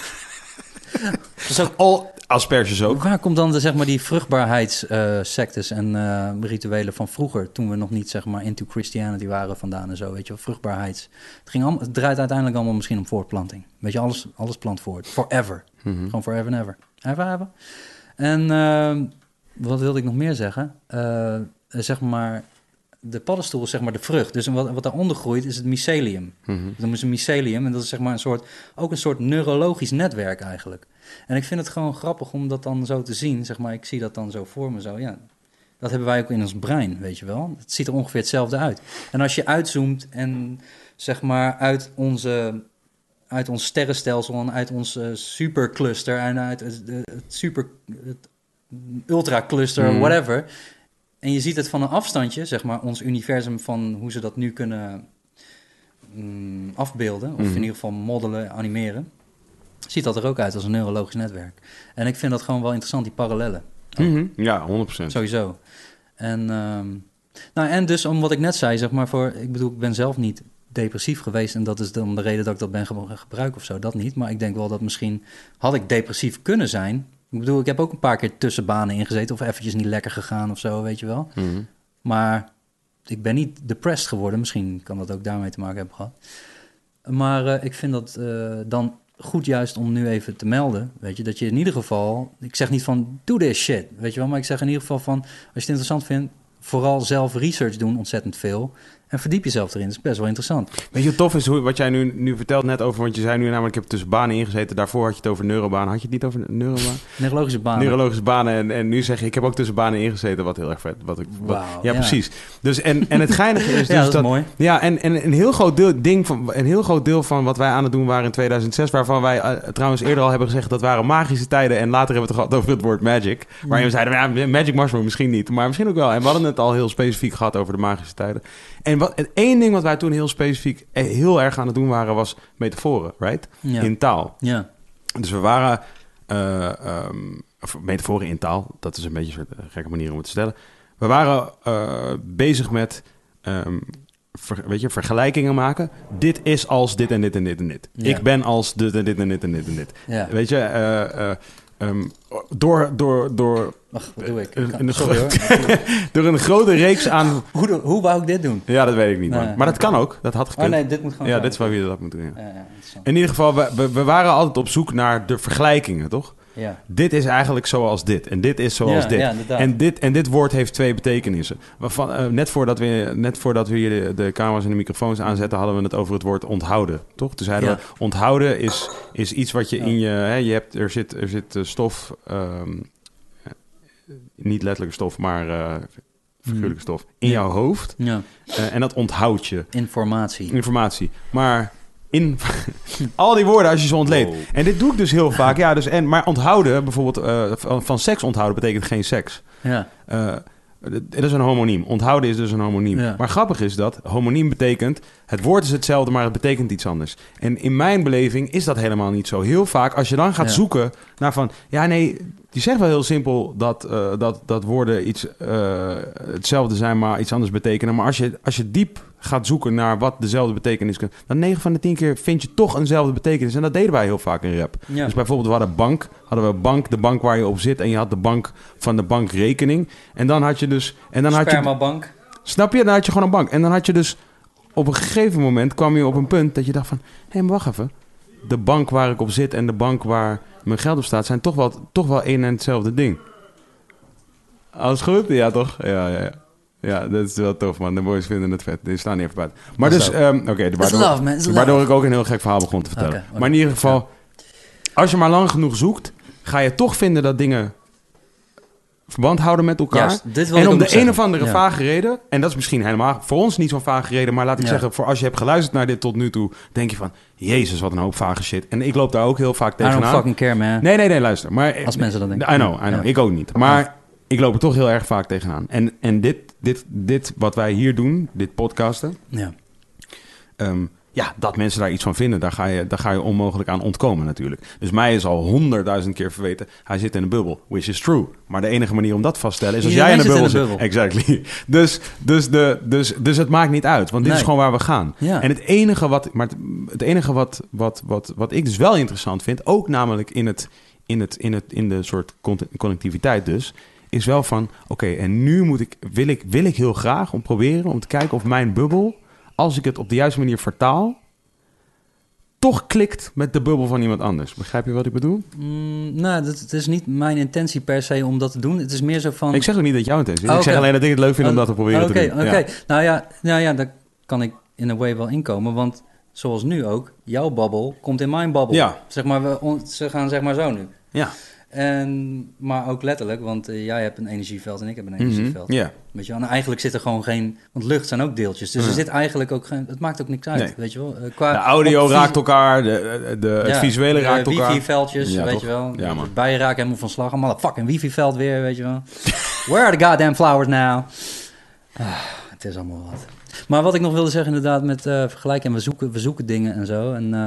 is ook Al asperges ook. Waar komt dan de, zeg maar, die vruchtbaarheidssectes en eh, rituelen van vroeger, toen we nog niet zeg maar, into Christianity waren vandaan en zo, weet je wel, vruchtbaarheids. Het, ging allemaal, het draait uiteindelijk allemaal misschien om voortplanting. Weet je, alles, alles plant voort. Forever. Mhm. Gewoon forever and ever. Ever, ever. En ehm, wat wilde ik nog meer zeggen? Eh, zeg maar, de paddenstoel is zeg maar de vrucht. Dus wat, wat daaronder groeit is het mycelium. Mhm. Dat is een mycelium en dat is zeg maar een soort, ook een soort neurologisch netwerk eigenlijk. En ik vind het gewoon grappig om dat dan zo te zien. Zeg maar, ik zie dat dan zo voor me zo. Ja, dat hebben wij ook in ons brein, weet je wel. Het ziet er ongeveer hetzelfde uit. En als je uitzoomt en zeg maar uit onze uit ons sterrenstelsel en uit ons eh, supercluster en uit het, het super het ultracluster, Mhm. whatever. En je ziet het van een afstandje, zeg maar, ons universum van hoe ze dat nu kunnen mm, afbeelden, of Mhm. in ieder geval modellen, animeren. Ziet dat er ook uit als een neurologisch netwerk. En ik vind dat gewoon wel interessant, die parallellen. Mhm. Ja, 100%. Sowieso. En, ehm, nou, en dus om wat ik net zei, zeg maar, voor, ik bedoel, ik ben zelf niet depressief geweest en dat is dan de reden dat ik dat ben ge- gebruiken of zo, dat niet. Maar ik denk wel dat misschien had ik depressief kunnen zijn. Ik bedoel, ik heb ook een paar keer tussenbanen ingezeten of eventjes niet lekker gegaan of zo, weet je wel. Mhm. Maar ik ben niet depressed geworden. Misschien kan dat ook daarmee te maken hebben gehad. Maar eh, ik vind dat eh, dan goed juist om nu even te melden. Weet je, dat je in ieder geval... Ik zeg niet van, doe this shit, weet je wel. Maar ik zeg in ieder geval van, als je het interessant vindt... vooral zelf research doen ontzettend veel. En verdiep jezelf erin. Dat is best wel interessant. Weet je wat tof is, hoe, wat jij nu, nu vertelt net over... Want je zei nu namelijk, ik heb tussen banen ingezeten. Daarvoor had je het over neurobaan. Had je het niet over neurobaan? Neurologische banen. Neurologische banen. En, en nu zeg je, ik heb ook tussen banen ingezeten. Wat heel erg vet. Wat ik, wat, ja, ja. precies. Dus, en, en het geinige is dus ja, dat is mooi. Ja, en, en een, heel groot deel, ding van, een heel groot deel van wat wij aan het doen waren in 2006... waarvan wij eh, trouwens eerder al hebben gezegd... dat waren magische tijden. En later hebben we het gehad over het woord magic. Waarin we zeiden, ja, magic mushroom misschien niet. Maar misschien ook wel. En we hadden het al heel specifiek gehad over de magische tijden. En wat, het één ding wat wij toen heel specifiek eh, heel erg aan het doen waren... was metaforen, right? Ja. In taal. ja. Dus we waren... ehm, of metaforen in taal. Dat is een beetje een soort eh, gekke manier om het te stellen. We waren bezig met... ehm, ver- weet je, vergelijkingen maken. Dit is als dit en dit en dit en dit. Ja. Ik ben als dit en dit en dit en dit en dit. Ja. Weet je, eh, eh, ehm, door, door, door, Wacht, wat doe ik? een- kan- een Sorry door een grote reeks aan... hoe, hoe wou ik dit doen? Ja, dat weet ik niet. Nee. Maar dat kan ook. Dat had Oh gekund. nee, dit moet gewoon ja, dit is waar we dat moeten doen. ja. Ja, ja. In ieder geval, we, we, we waren altijd op zoek naar de vergelijkingen, toch? Ja. Dit is eigenlijk zoals dit. En dit is zoals Ja, dit. ja, en, dit en dit woord heeft twee betekenissen. Waarvan, eh, net, voordat we, net voordat we hier de, de camera's en de microfoons aanzetten... hadden we het over het woord onthouden. Toch? Toen zeiden we, onthouden is, is iets wat je in je... Hè, je hebt, er, zit, er zit eh, stof... ehm, eh, niet letterlijke stof, maar eh, figuurlijke stof... in jouw hoofd. ja, en dat onthoudt je informatie. informatie. Maar in al die woorden als je ze ontleedt. Wow. En dit doe ik dus heel vaak. Ja, dus en, maar onthouden, bijvoorbeeld eh, van, van seks onthouden, betekent geen seks. Ja, Eh, dat is een homoniem. Onthouden is dus een homoniem. Ja. Maar grappig is dat homoniem betekent... het woord is hetzelfde, maar het betekent iets anders. En in mijn beleving is dat helemaal niet zo. Heel vaak, als je dan gaat Ja. zoeken naar van... ja, nee, die zegt wel heel simpel dat, eh, dat, dat woorden iets eh, hetzelfde zijn... maar iets anders betekenen. Maar als je, als je diep gaat zoeken naar wat dezelfde betekenis kan... dan 9 van de 10 keer vind je toch eenzelfde betekenis. En dat deden wij heel vaak in rap. ja. Dus bijvoorbeeld, we hadden bank, hadden we bank, de bank waar je op zit, en je had de bank van de bankrekening. En dan had je dus, en dan had je, Spermabank. snap je, dan had je gewoon een bank. En dan had je dus, op een gegeven moment kwam je op een punt dat je dacht van, hé, maar wacht even. De bank waar ik op zit en de bank waar mijn geld op staat, zijn toch wel, toch wel één en hetzelfde ding. Alles goed? Ja, toch? Ja, ja, ja. Ja, dat is wel tof, man. De boys vinden het vet. Die staan niet even buiten. Maar dus, ehm, oké, waardoor, love, man. It's love. waardoor ik ook een heel gek verhaal begon te vertellen. Maar in ieder geval, als je maar lang genoeg zoekt, ga je toch vinden dat dingen verband houden met elkaar. Dit en om de een of andere Ja. vage reden, en dat is misschien helemaal voor ons niet zo'n vage reden, maar laat ik Ja. zeggen, voor als je hebt geluisterd naar dit tot nu toe, denk je van, jezus, wat een hoop vage shit. En ik loop daar ook heel vaak I don't tegenaan. fucking care, man. Nee, nee, nee, luister. Maar, Als mensen dat denken. I know, I know. Ja. Ik ook niet. Maar ik loop er toch heel erg vaak tegenaan. En, en dit, dit, dit wat wij hier doen, dit podcasten, Ja. Ehm, ja, dat mensen daar iets van vinden, daar ga, je, daar ga je onmogelijk aan ontkomen natuurlijk. Dus mij is al honderdduizend keer verweten, hij zit in een bubbel, which is true. Maar de enige manier om dat vast te stellen is als Iedereen jij in een zit bubbel zit. Exactly. Dus, dus, de, dus, dus het maakt niet uit, want dit is gewoon waar we gaan. Ja. En het enige, wat, maar het, het enige wat, wat, wat, wat ik dus wel interessant vind, ook namelijk in, het, in, het, in, het, in de soort connectiviteit dus, is wel van, oké, en nu moet ik, wil, ik, wil ik heel graag om proberen om te kijken of mijn bubbel, als ik het op de juiste manier vertaal, toch klikt met de bubbel van iemand anders. Begrijp je wat ik bedoel? Mm, nou, dat, het is niet mijn intentie per se om dat te doen. Het is meer zo van... Ik zeg ook niet dat jouw intentie is. Oh, Ik zeg alleen dat ik het leuk vind om Oh, dat te proberen Oké, te doen. oké. Ja. Nou ja, nou ja, daar kan ik in een way wel inkomen. Want zoals nu ook, jouw babbel komt in mijn babbel. Ja. Zeg maar, we, ze gaan zeg maar zo nu. Ja. En, maar ook letterlijk, want eh, jij hebt een energieveld en ik heb een Mhm. energieveld. Ja. Weet je wel? En eigenlijk zit er gewoon geen... Want lucht zijn ook deeltjes. Dus er zit eigenlijk ook geen... Het maakt ook niks uit, Nee. weet je wel? Eh, qua, De audio raakt elkaar, de, de, het visuele raakt elkaar. wifi-veldjes, Ja, weet toch? je wel. Ja, man. Bij raken helemaal van slag. Allemaal een fucking wifi-veld weer, weet je wel. Where are the goddamn flowers now? Ah, het is allemaal wat. Maar wat ik nog wilde zeggen inderdaad met eh vergelijken... en we zoeken, we zoeken dingen en zo. En eh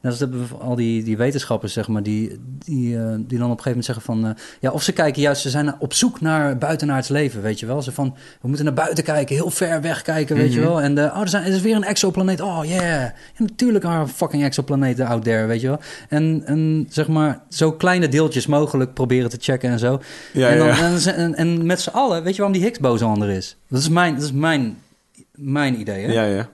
net als hebben we al die, die wetenschappers, zeg maar... die, die, eh, die dan op een gegeven moment zeggen van... ja, of ze kijken juist, ze zijn op zoek naar buitenaards leven, weet je wel. Ze van, we moeten naar buiten kijken, heel ver weg kijken, weet je Mhm. wel. En oh, er, zijn, er is weer een exoplaneet. Oh, yeah. Ja, natuurlijk are fucking exoplaneten out there, weet je wel. En, en zeg maar, zo kleine deeltjes mogelijk proberen te checken en zo. Ja, en, dan, ja. En, ze- en, en met z'n allen, weet je waarom die Higgs-boson er is? Dat is mijn, dat is mijn, mijn idee, hè? Ja, ja.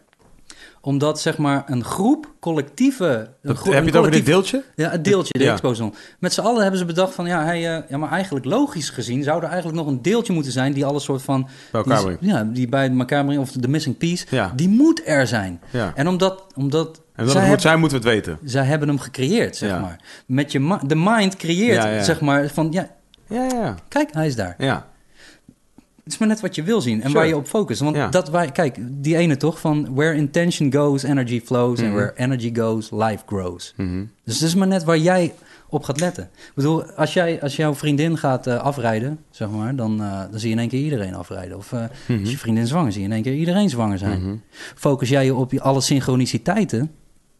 Omdat zeg maar een groep, collectieve... Een groep- heb je het over dit deeltje? Ja, het deeltje, de Ja. exposon. Met z'n allen hebben ze bedacht van, ja, hij, eh, ja, maar eigenlijk logisch gezien zou er eigenlijk nog een deeltje moeten zijn die alles soort van... Bij elkaar brengt. Ja, die bij elkaar brengt, of de missing piece, Ja. die moet er zijn. Ja. En omdat, omdat En zij, dat het moet hebben, zijn, moeten we het weten. zij hebben hem gecreëerd, zeg maar. Met je de mind creëert, zeg maar, van, ja, Ja, ja, ja. kijk, hij is daar. ja. Het is maar net wat je wil zien en Sure. waar je op focust. Want Ja. dat waar, kijk, die ene toch van where intention goes, energy flows. En Mhm. where energy goes, life grows. Mhm. Dus het is maar net waar jij op gaat letten. Ik bedoel, als, jij, als jouw vriendin gaat eh, afrijden, zeg maar, dan, eh, dan zie je in één keer iedereen afrijden. Of eh, Mhm. als je vriendin zwanger, zie je in één keer iedereen zwanger zijn. Focus jij je op alle synchroniciteiten,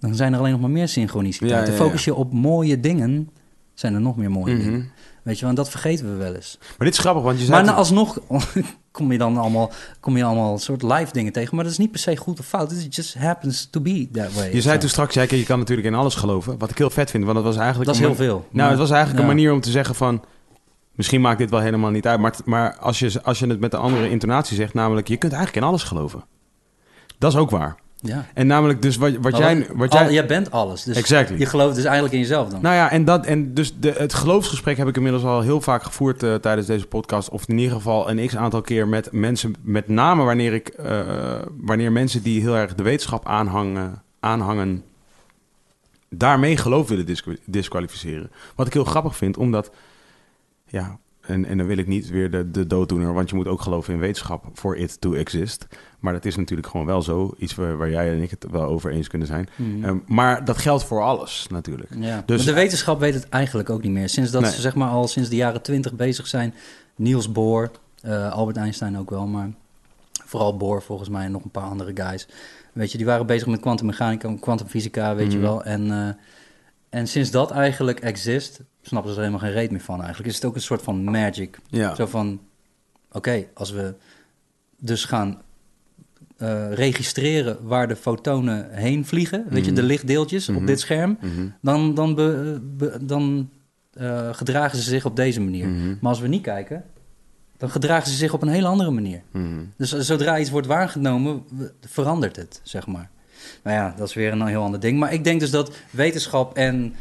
dan zijn er alleen nog maar meer synchroniciteiten. Ja, ja, ja. Focus je op mooie dingen, zijn er nog meer mooie dingen. Weet je wel, en dat vergeten we wel eens. Maar dit is grappig, want je zei... Maar nou, alsnog kom je dan allemaal, kom je allemaal soort live dingen tegen. Maar dat is niet per se goed of fout. It just happens to be that way. Je zei Zo. toen straks, ja, kijk, je kan natuurlijk in alles geloven. Wat ik heel vet vind, want dat was eigenlijk... Dat is heel veel. Nou, het was eigenlijk ja. een manier om te zeggen van... Misschien maakt dit wel helemaal niet uit. Maar, maar als, je, als je het met een andere intonatie zegt... Namelijk, je kunt eigenlijk in alles geloven. Dat is ook waar. Ja. En namelijk dus wat, wat jij... Wat al- jij jij bent alles. Dus Exactly. je gelooft dus eigenlijk in jezelf dan. nou ja, en, dat, en dus de, het geloofsgesprek heb ik inmiddels al heel vaak gevoerd eh, tijdens deze podcast. Of in ieder geval een x-aantal keer met mensen. Met name wanneer, ik, eh, wanneer mensen die heel erg de wetenschap aanhangen, aanhangen daarmee geloof willen disqu- disqualificeren. Wat ik heel grappig vind, omdat... Ja, en, en dan wil ik niet weer de, de dooddoener, want je moet ook geloven in wetenschap for it to exist. Maar dat is natuurlijk gewoon wel zo. Iets waar, waar jij en ik het wel over eens kunnen zijn. Mhm. Ehm, maar dat geldt voor alles natuurlijk. Ja, Dus- maar de wetenschap weet het eigenlijk ook niet meer. Sinds dat Nee. ze zeg maar al sinds de jaren twintig bezig zijn. Niels Bohr, eh, Albert Einstein ook wel, maar vooral Bohr volgens mij en nog een paar andere guys. Weet je, die waren bezig met kwantummechanica, kwantumfysica, weet je Mhm. wel. En, eh, en sinds dat eigenlijk exist, snappen ze er helemaal geen reet meer van eigenlijk. Is het ook een soort van magic. Ja. Zo van, oké, als we dus gaan eh, registreren waar de fotonen heen vliegen, weet je, Mhm. de lichtdeeltjes Mhm. op dit scherm, Mhm. dan, dan, be- be- dan eh, gedragen ze zich op deze manier. Mhm. Maar als we niet kijken, dan gedragen ze zich op een hele andere manier. Mhm. Dus zodra iets wordt waargenomen, verandert het, zeg maar. Nou ja, dat is weer een heel ander ding. Maar ik denk dus dat wetenschap en,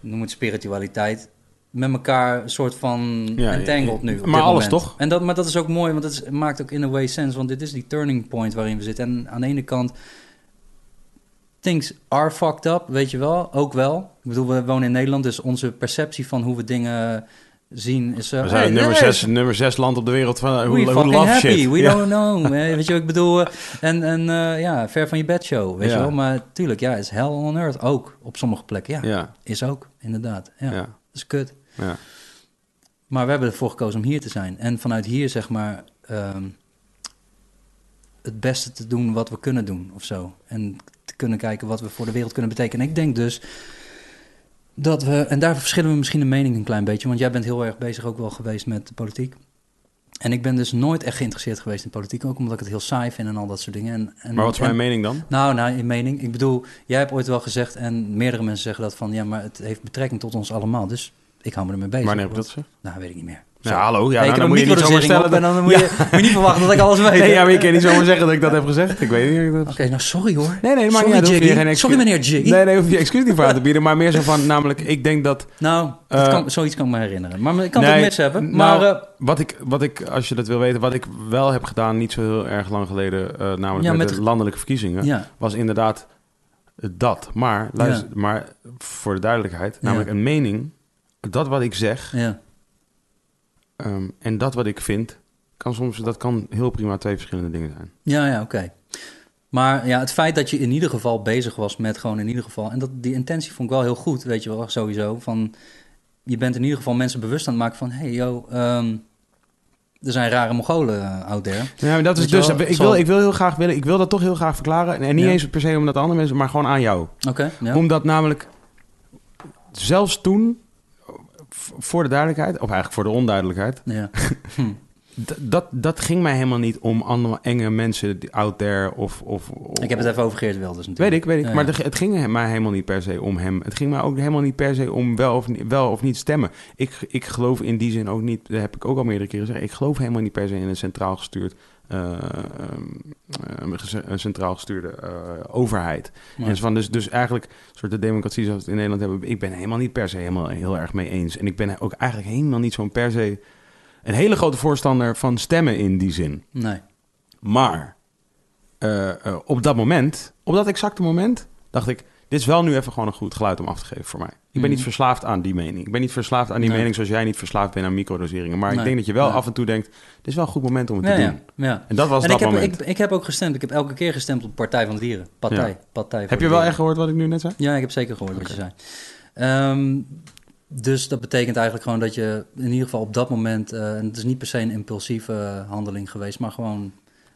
noem het spiritualiteit, met elkaar een soort van Ja, entangled nu. maar alles moment. toch? En dat, maar dat is ook mooi, want het is- maakt ook in a way sense. Want dit is die turning point waarin we zitten. En aan de ene kant, things are fucked up, weet je wel. Ook wel. Ik bedoel, we wonen in Nederland, dus onze perceptie van hoe we dingen zien is... eh, We zijn hey, nummer, hey, zes, nummer zes land op de wereld van We hoe, love happy, shit. we Ja. don't know. eh, Weet je wat ik bedoel? eh, En, en eh, ja, ver van je bedshow, weet Ja. je wel. Maar tuurlijk, ja, is hell on earth ook op sommige plekken. Ja, Ja, is ook, inderdaad. Ja, dat is kut. ja. Maar we hebben ervoor gekozen om hier te zijn. En vanuit hier, zeg maar, ehm, het beste te doen wat we kunnen doen of zo. En te kunnen kijken wat we voor de wereld kunnen betekenen. En ik denk dus dat we, en daar verschillen we misschien de mening een klein beetje, want jij bent heel erg bezig ook wel geweest met de politiek. En ik ben dus nooit echt geïnteresseerd geweest in politiek, ook omdat ik het heel saai vind en al dat soort dingen. En, en, Maar wat is en- mijn mening dan? nou, nou, in mening. Ik bedoel, jij hebt ooit wel gezegd, en meerdere mensen zeggen dat van, ja, maar het heeft betrekking tot ons allemaal. Dus ik hou me ermee bezig. Wanneer heb je dat gezegd? Nou, weet ik niet meer. Ja, hallo. Ja, Nee, nou, dan moet je niet zomaar stellen. en dan moet je, moet je niet verwachten dat ik alles weet. Nee, ja, maar je kan niet zomaar zeggen dat ik dat heb gezegd. Ik weet niet. dat- Oké, nou sorry hoor. Nee, nee, maar sorry, niet geen Sorry, meneer Jiggy. Nee, nee, hoef je excuus niet voor aan te bieden. Maar meer zo van, namelijk, ik denk dat... Nou, dat Eh, kan, zoiets kan ik me herinneren. Maar ik kan het Nee, ook mis hebben. nou, maar eh, Wat ik, wat ik, als je dat wil weten, wat ik wel heb gedaan, niet zo heel erg lang geleden, eh, namelijk Ja, met, met- de landelijke verkiezingen, ja, was inderdaad dat. Maar, luister, maar voor de duidelijkheid, namelijk een mening, dat wat ik zeg ja, ehm, en dat wat ik vind, kan soms, dat kan heel prima twee verschillende dingen zijn. ja, ja oké. Maar ja, het feit dat je in ieder geval bezig was met gewoon in ieder geval... En dat, die intentie vond ik wel heel goed, weet je wel, sowieso. Van, je bent in ieder geval mensen bewust aan het maken van... hey, yo, ehm, er zijn rare Mongolen eh, out there. Ja, maar dat is dus, wel, ik wil, ik wil heel graag willen, ik wil dat toch heel graag verklaren. En niet Ja. eens per se omdat andere mensen, maar gewoon aan jou. Oké, ja. Omdat namelijk zelfs toen, voor de duidelijkheid, of eigenlijk voor de onduidelijkheid, ja. d- dat, dat ging mij helemaal niet om allemaal enge mensen out there of... of, of- Ik heb het even over Geert Wilders Weet natuurlijk. ik, weet ik. Ja, maar ja. het ging mij helemaal niet per se om hem. Het ging mij ook helemaal niet per se om wel of, niet- wel of niet stemmen. Ik, ik geloof in die zin ook niet, dat heb ik ook al meerdere keren gezegd, ik geloof helemaal niet per se in een centraal gestuurd eh, ehm, eh, gece- een centraal gestuurde eh, overheid. Ja. En van dus, dus eigenlijk een soort de democratie zoals we het in Nederland hebben. Ik ben helemaal niet per se helemaal heel erg mee eens. En ik ben ook eigenlijk helemaal niet zo'n per se een hele grote voorstander van stemmen in die zin. Nee. Maar eh, eh, op dat moment, op dat exacte moment, dacht ik: dit is wel nu even gewoon een goed geluid om af te geven voor mij. Ik ben Mhm. niet verslaafd aan die mening. Ik ben niet verslaafd aan die Nee. mening zoals jij niet verslaafd bent aan microdoseringen. Maar ik denk dat je wel Nee. af en toe denkt: dit is wel een goed moment om het Ja, te doen. ja. En dat was En dat ik heb, moment. ik, ik heb ook gestemd. Ik heb elke keer gestemd op Partij van de Dieren. Partij. Partij Heb je wel echt gehoord wat ik nu net zei? Ja, ik heb zeker gehoord wat je zei. Ehm, dus dat betekent eigenlijk gewoon dat je in ieder geval op dat moment... eh, en het is niet per se een impulsieve handeling geweest, maar gewoon...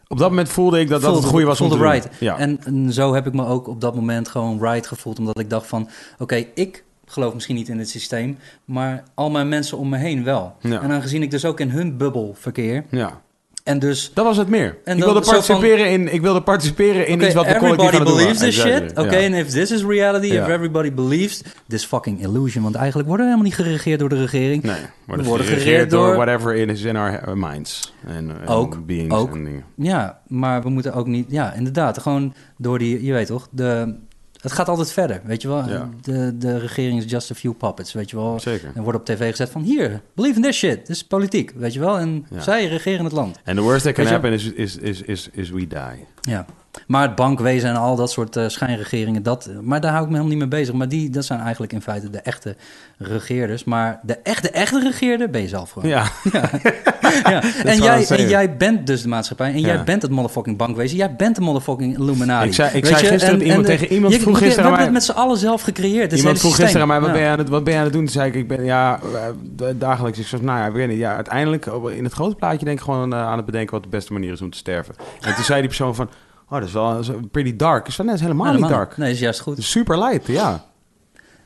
Op dat moment voelde ik dat dat het goede was om te doen. right. Ja. En, en zo heb ik me ook op dat moment gewoon right gevoeld. Omdat ik dacht van, oké, ik geloof misschien niet in het systeem... maar al mijn mensen om me heen wel. Ja. En aangezien ik dus ook in hun bubbel verkeer... ja, en dus dat was het meer. En ik, wilde van- participeren in, ik wilde participeren in iets wat we collectief everybody believes this shit. Oké, Ja. and if this is reality, if everybody believes this fucking illusion. Want eigenlijk worden we helemaal niet geregeerd door de regering. Nee, we worden, We worden geregeerd geregeerd door door- whatever it is in our minds. En, en Ook, beings ook. en dingen. Ja, maar we moeten ook niet... Ja, inderdaad, gewoon door die... Je weet toch, de, het gaat altijd verder, weet je wel. Ja. De, de regering is just a few puppets, weet je wel. Zeker. Er wordt op tv gezet van, hier, believe in this shit. Dit is politiek, weet je wel. En Ja. zij regeren het land. En the worst that can happen is, is, is, is, is we die. Ja, maar het bankwezen en al dat soort eh, schijnregeringen, dat, maar daar hou ik me helemaal niet mee bezig. Maar die, dat zijn eigenlijk in feite de echte regeerders. Maar de echte, echte regeerder ben je zelf gewoon. Ja, Ja. what En, jij, en jij bent dus de maatschappij. En Ja. jij bent het motherfucking bankwezen. Jij bent de motherfucking Illuminati. Ik zei- ik Weet zei je? gisteren En- iemand en, tegen iemand je- vroeg gisteren We aan hebben mij- het met z'n allen zelf gecreëerd. Iemand vroeg gisteren aan mij, wat, Ja. ben je aan het, wat ben je aan het doen? Toen zei ik, ik ben, ja, eh, dagelijks. Ik zei, nou ja, ik weet niet. Ja, uiteindelijk, op- in het grote plaatje denk ik gewoon eh, aan het bedenken wat de beste manier is om te sterven. En toen zei die persoon van, oh, dat is wel pretty dark. Nee, dat is helemaal niet dark. Nee, is juist goed. Is super light, ja.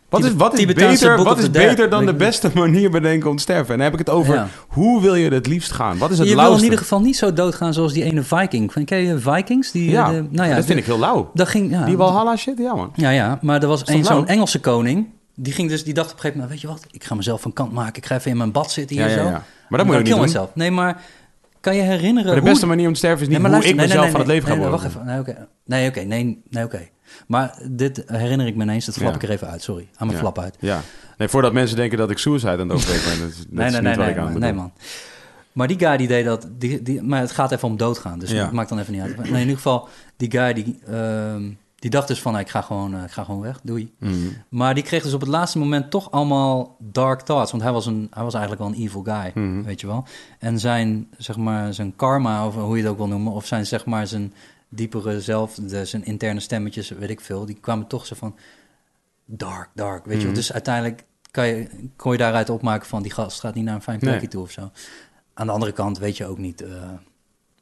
Wat is, wat is, beter, wat is beter dan de beste manier bedenken om te sterven? En dan heb ik het over, Ja. hoe wil je het liefst gaan? Wat is het Je wil in ieder geval niet zo doodgaan zoals die ene Viking. Van, ken je Vikings? Die, Ja, eh, de- nou ja, dat vind ik heel lauw. Dat ging, ja, Die Walhalla shit, ja man. Ja, ja, maar er was een zo'n? Engelse koning. Die, ging dus, die dacht op een gegeven moment, weet je wat, ik ga mezelf van kant maken. Ik ga even in mijn bad zitten hier Ja, ja, zo. Maar dat moet je niet doen. myself. Nee, maar kan je herinneren Maar de hoe... beste manier om te sterven is niet Nee, maar hoe luister, ik nee, mezelf nee, van het leven ga worden. Wacht even. Nee, oké. Nee, oké. Nee, nee oké. Maar dit herinner ik me ineens. Dat flap Ja. ik er even uit. Sorry. Aan mijn Ja. flap uit. Ja. Nee, voordat mensen denken dat ik suicide aan het overwegen ben. Dat Nee, is nee, niet nee, wat nee, ik aan man. nee, man. Maar die guy die deed dat... Die, die, maar het gaat even om doodgaan. Dus Ja. maakt dan even niet uit. Nee, in ieder geval, die guy die, ehm, die dacht dus van... nou, ik, ga gewoon, eh, ik ga gewoon weg. Doei. Mhm. Maar die kreeg dus op het laatste moment toch allemaal dark thoughts. Want hij was, een, hij was eigenlijk wel een evil guy, Mhm. weet je wel. En zijn, zeg maar, zijn karma, of hoe je het ook wil noemen... of zijn, zeg maar, zijn diepere zelf, de, zijn interne stemmetjes, weet ik veel... die kwamen toch zo van dark, dark, weet je wel. Mhm. Dus uiteindelijk kan je, kon je daaruit opmaken van... die gast gaat niet naar een fijn plekje Nee. toe of zo. Aan de andere kant weet je ook niet... eh,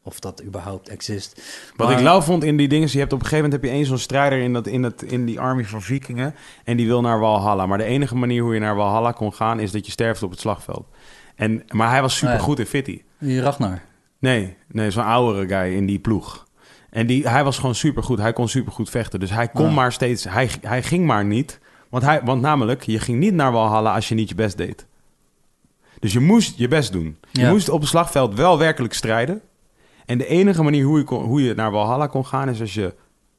of dat überhaupt exist. Wat Maar- ik lauw vond in die dingen, je hebt op een gegeven moment heb je één zo'n strijder in, dat, in, dat, in die army van vikingen. En die wil naar Walhalla. Maar de enige manier hoe je naar Walhalla kon gaan, is dat je sterft op het slagveld. En, maar hij was super Oh ja. goed in fitty. Die Ragnar. Nee, nee zo'n oudere guy in die ploeg. En die, hij was gewoon super goed. Hij kon super goed vechten. Dus hij kon maar steeds. Hij, hij ging maar niet. Want, hij, want namelijk, je ging niet naar Walhalla als je niet je best deed. Dus je moest je best doen. Je Ja. moest op het slagveld wel werkelijk strijden. En de enige manier hoe je, kon, hoe je naar Walhalla kon gaan is als je,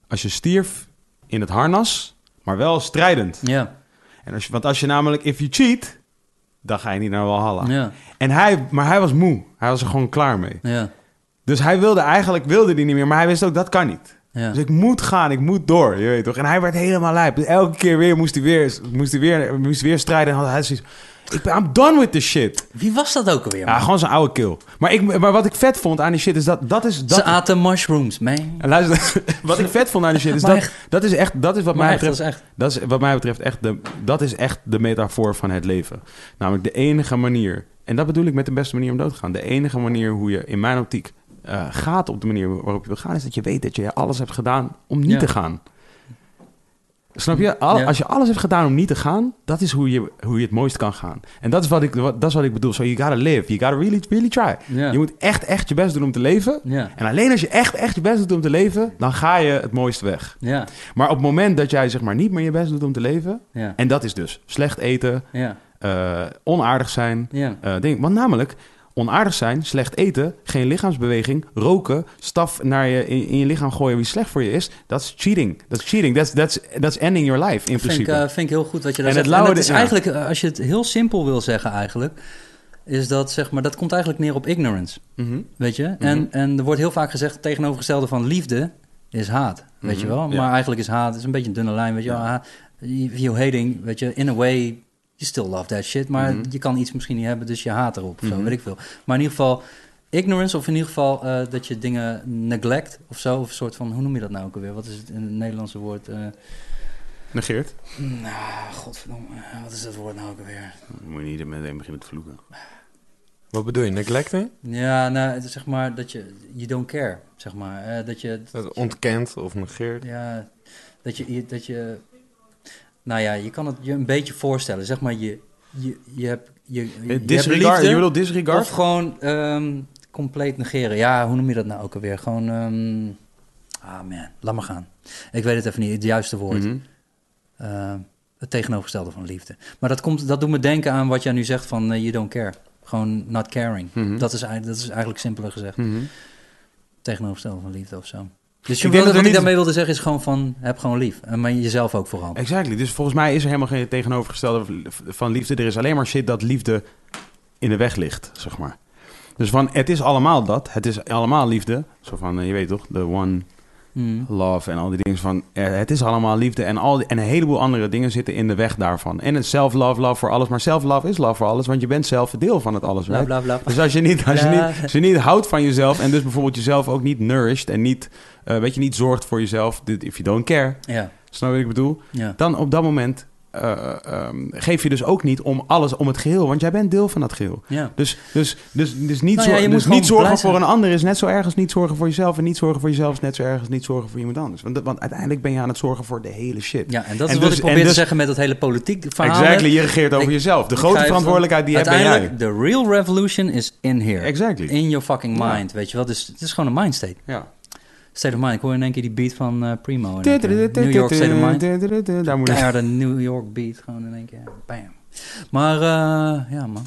als je stierf in het harnas, maar wel strijdend. Ja, En als je, want als je namelijk, if you cheat, dan ga je niet naar Walhalla. ja, En hij, maar hij was moe. Hij was er gewoon klaar mee. ja, Dus hij wilde eigenlijk wilde die niet meer, maar hij wist ook dat kan niet. ja. Dus ik moet gaan, ik moet door, je weet toch? En hij werd helemaal lijp. Dus elke keer weer moest hij weer, moest hij weer, moest hij weer strijden. En had hij zoiets, ik ben, I'm done with this shit. Wie was dat ook alweer, man? Ja, gewoon zijn oude kill. Maar, ik, maar wat ik vet vond aan die shit is dat, dat is... Dat, Ze aten mushrooms, man. Luister, wat ik vet vond aan die shit is dat, echt. dat is echt, dat is wat mij echt, dat betreft, is echt... dat is wat mij betreft echt de, dat is echt de metafoor van het leven. Namelijk de enige manier, en dat bedoel ik met de beste manier om dood te gaan. De enige manier hoe je in mijn optiek eh, gaat op de manier waarop je wil gaan, is dat je weet dat je alles hebt gedaan om niet Ja. te gaan. Snap je? Al- Ja. Als je alles hebt gedaan om niet te gaan, dat is hoe je, hoe je het mooist kan gaan. En dat is wat ik, wat, dat is wat ik bedoel. So you gotta live. You gotta really, really try. Ja. Je moet echt, echt je best doen om te leven. Ja, En alleen als je echt, echt je best doet om te leven, dan ga je het mooist weg. ja, Maar op het moment dat jij zeg maar niet meer je best doet om te leven, en dat is dus slecht eten, ja, eh, onaardig zijn, ja. eh, ding. Want namelijk, onaardig zijn, slecht eten, geen lichaamsbeweging, roken, staf naar je, in, in je lichaam gooien wie slecht voor je is, dat is cheating. Dat is cheating. That's, that's, that's ending your life, in Vind ik, principe. eh, vind ik heel goed wat je daar En het. En is ja. eigenlijk, eh, als je het heel simpel wil zeggen eigenlijk, is dat zeg maar, dat komt eigenlijk neer op ignorance. Mhm. Weet je? en, en er wordt heel vaak gezegd tegenovergestelde van liefde is haat. Weet je Mhm, wel? ja. Maar eigenlijk is haat is een beetje een dunne lijn. Weet je wel? You hating, weet je, in a way, you still love that shit. Maar Mhm. je kan iets misschien niet hebben, dus je haat erop. Of zo, Mhm. weet ik veel. Maar in ieder geval, ignorance, of in ieder geval eh, dat je dingen neglect of zo. Of een soort van, hoe noem je dat nou ook alweer? Wat is het in het Nederlandse woord? eh Negeert. nou, godverdomme, eh, wat is dat woord nou ook alweer? Moet je niet meteen beginnen te vloeken. Wat bedoel je, neglecting? Ja, nou, het is zeg maar dat je, you don't care, zeg maar. eh, dat je, Dat ontkent of negeert? ja, dat je, dat je, nou ja, je kan het je een beetje voorstellen. Zeg maar, je, je, je hebt, je, je, hebt Disregard, liefde je bedoelt disregard? of gewoon ehm, compleet negeren. Ja, hoe noem je dat nou ook alweer? Gewoon, ehm, ah man, laat maar gaan. Ik weet het even niet, het juiste woord. Eh, het tegenovergestelde van liefde. Maar dat, komt, dat doet me denken aan wat jij nu zegt van eh, you don't care. Gewoon not caring. Mhm. dat, is, eigenlijk- dat is eigenlijk simpeler gezegd. Mhm. Tegenovergestelde van liefde of zo. Dus Ik denk dat wat ik niet- daarmee wilde zeggen is gewoon van, heb gewoon lief. En maar jezelf ook vooral. Exactly. Dus volgens mij is er helemaal geen tegenovergestelde van liefde. Er is alleen maar shit dat liefde in de weg ligt, zeg maar. Dus van, het is allemaal dat. Het is allemaal liefde. Zo van, eh, je weet toch, the one Mm. love en al die dingen van... eh, het is allemaal liefde en, al die- en een heleboel andere dingen zitten in de weg daarvan. En het self-love, love voor alles. Maar self-love is love voor alles, want je bent zelf een deel van het alles, right? bla bla. Dus als je, niet, als, je niet, als je niet houdt van jezelf en dus bijvoorbeeld jezelf ook niet nourished en niet, eh, weet je, niet zorgt voor jezelf, if you don't care, Ja, snap je wat ik bedoel? ja. Dan op dat moment eh, ehm, geef je dus ook niet om alles, om het geheel, want jij bent deel van dat geheel. ja. Dus, dus, dus, dus niet, Nou ja, je dus moet niet zorgen voor een ander is net zo erg als niet zorgen voor jezelf. En niet zorgen voor jezelf is net zo erg als niet zorgen voor iemand anders. Want, want uiteindelijk ben je aan het zorgen voor de hele shit. ja, en dat En is wat dus- ik probeer te dus- zeggen met dat hele politiek verhaal. exactly, je regeert over Ik- jezelf. De grote verantwoordelijkheid die heb jij. Uiteindelijk, the real revolution is in here. Exactly. In your fucking Ja. mind, weet je wel. Dus het is gewoon een mind state. Ja. State of mind. Ik hoor in één keer die beat van eh, Primo. keer. New York State of Mind. Daar moet New York beat, gewoon in één keer. Bam. Maar eh, ja, man.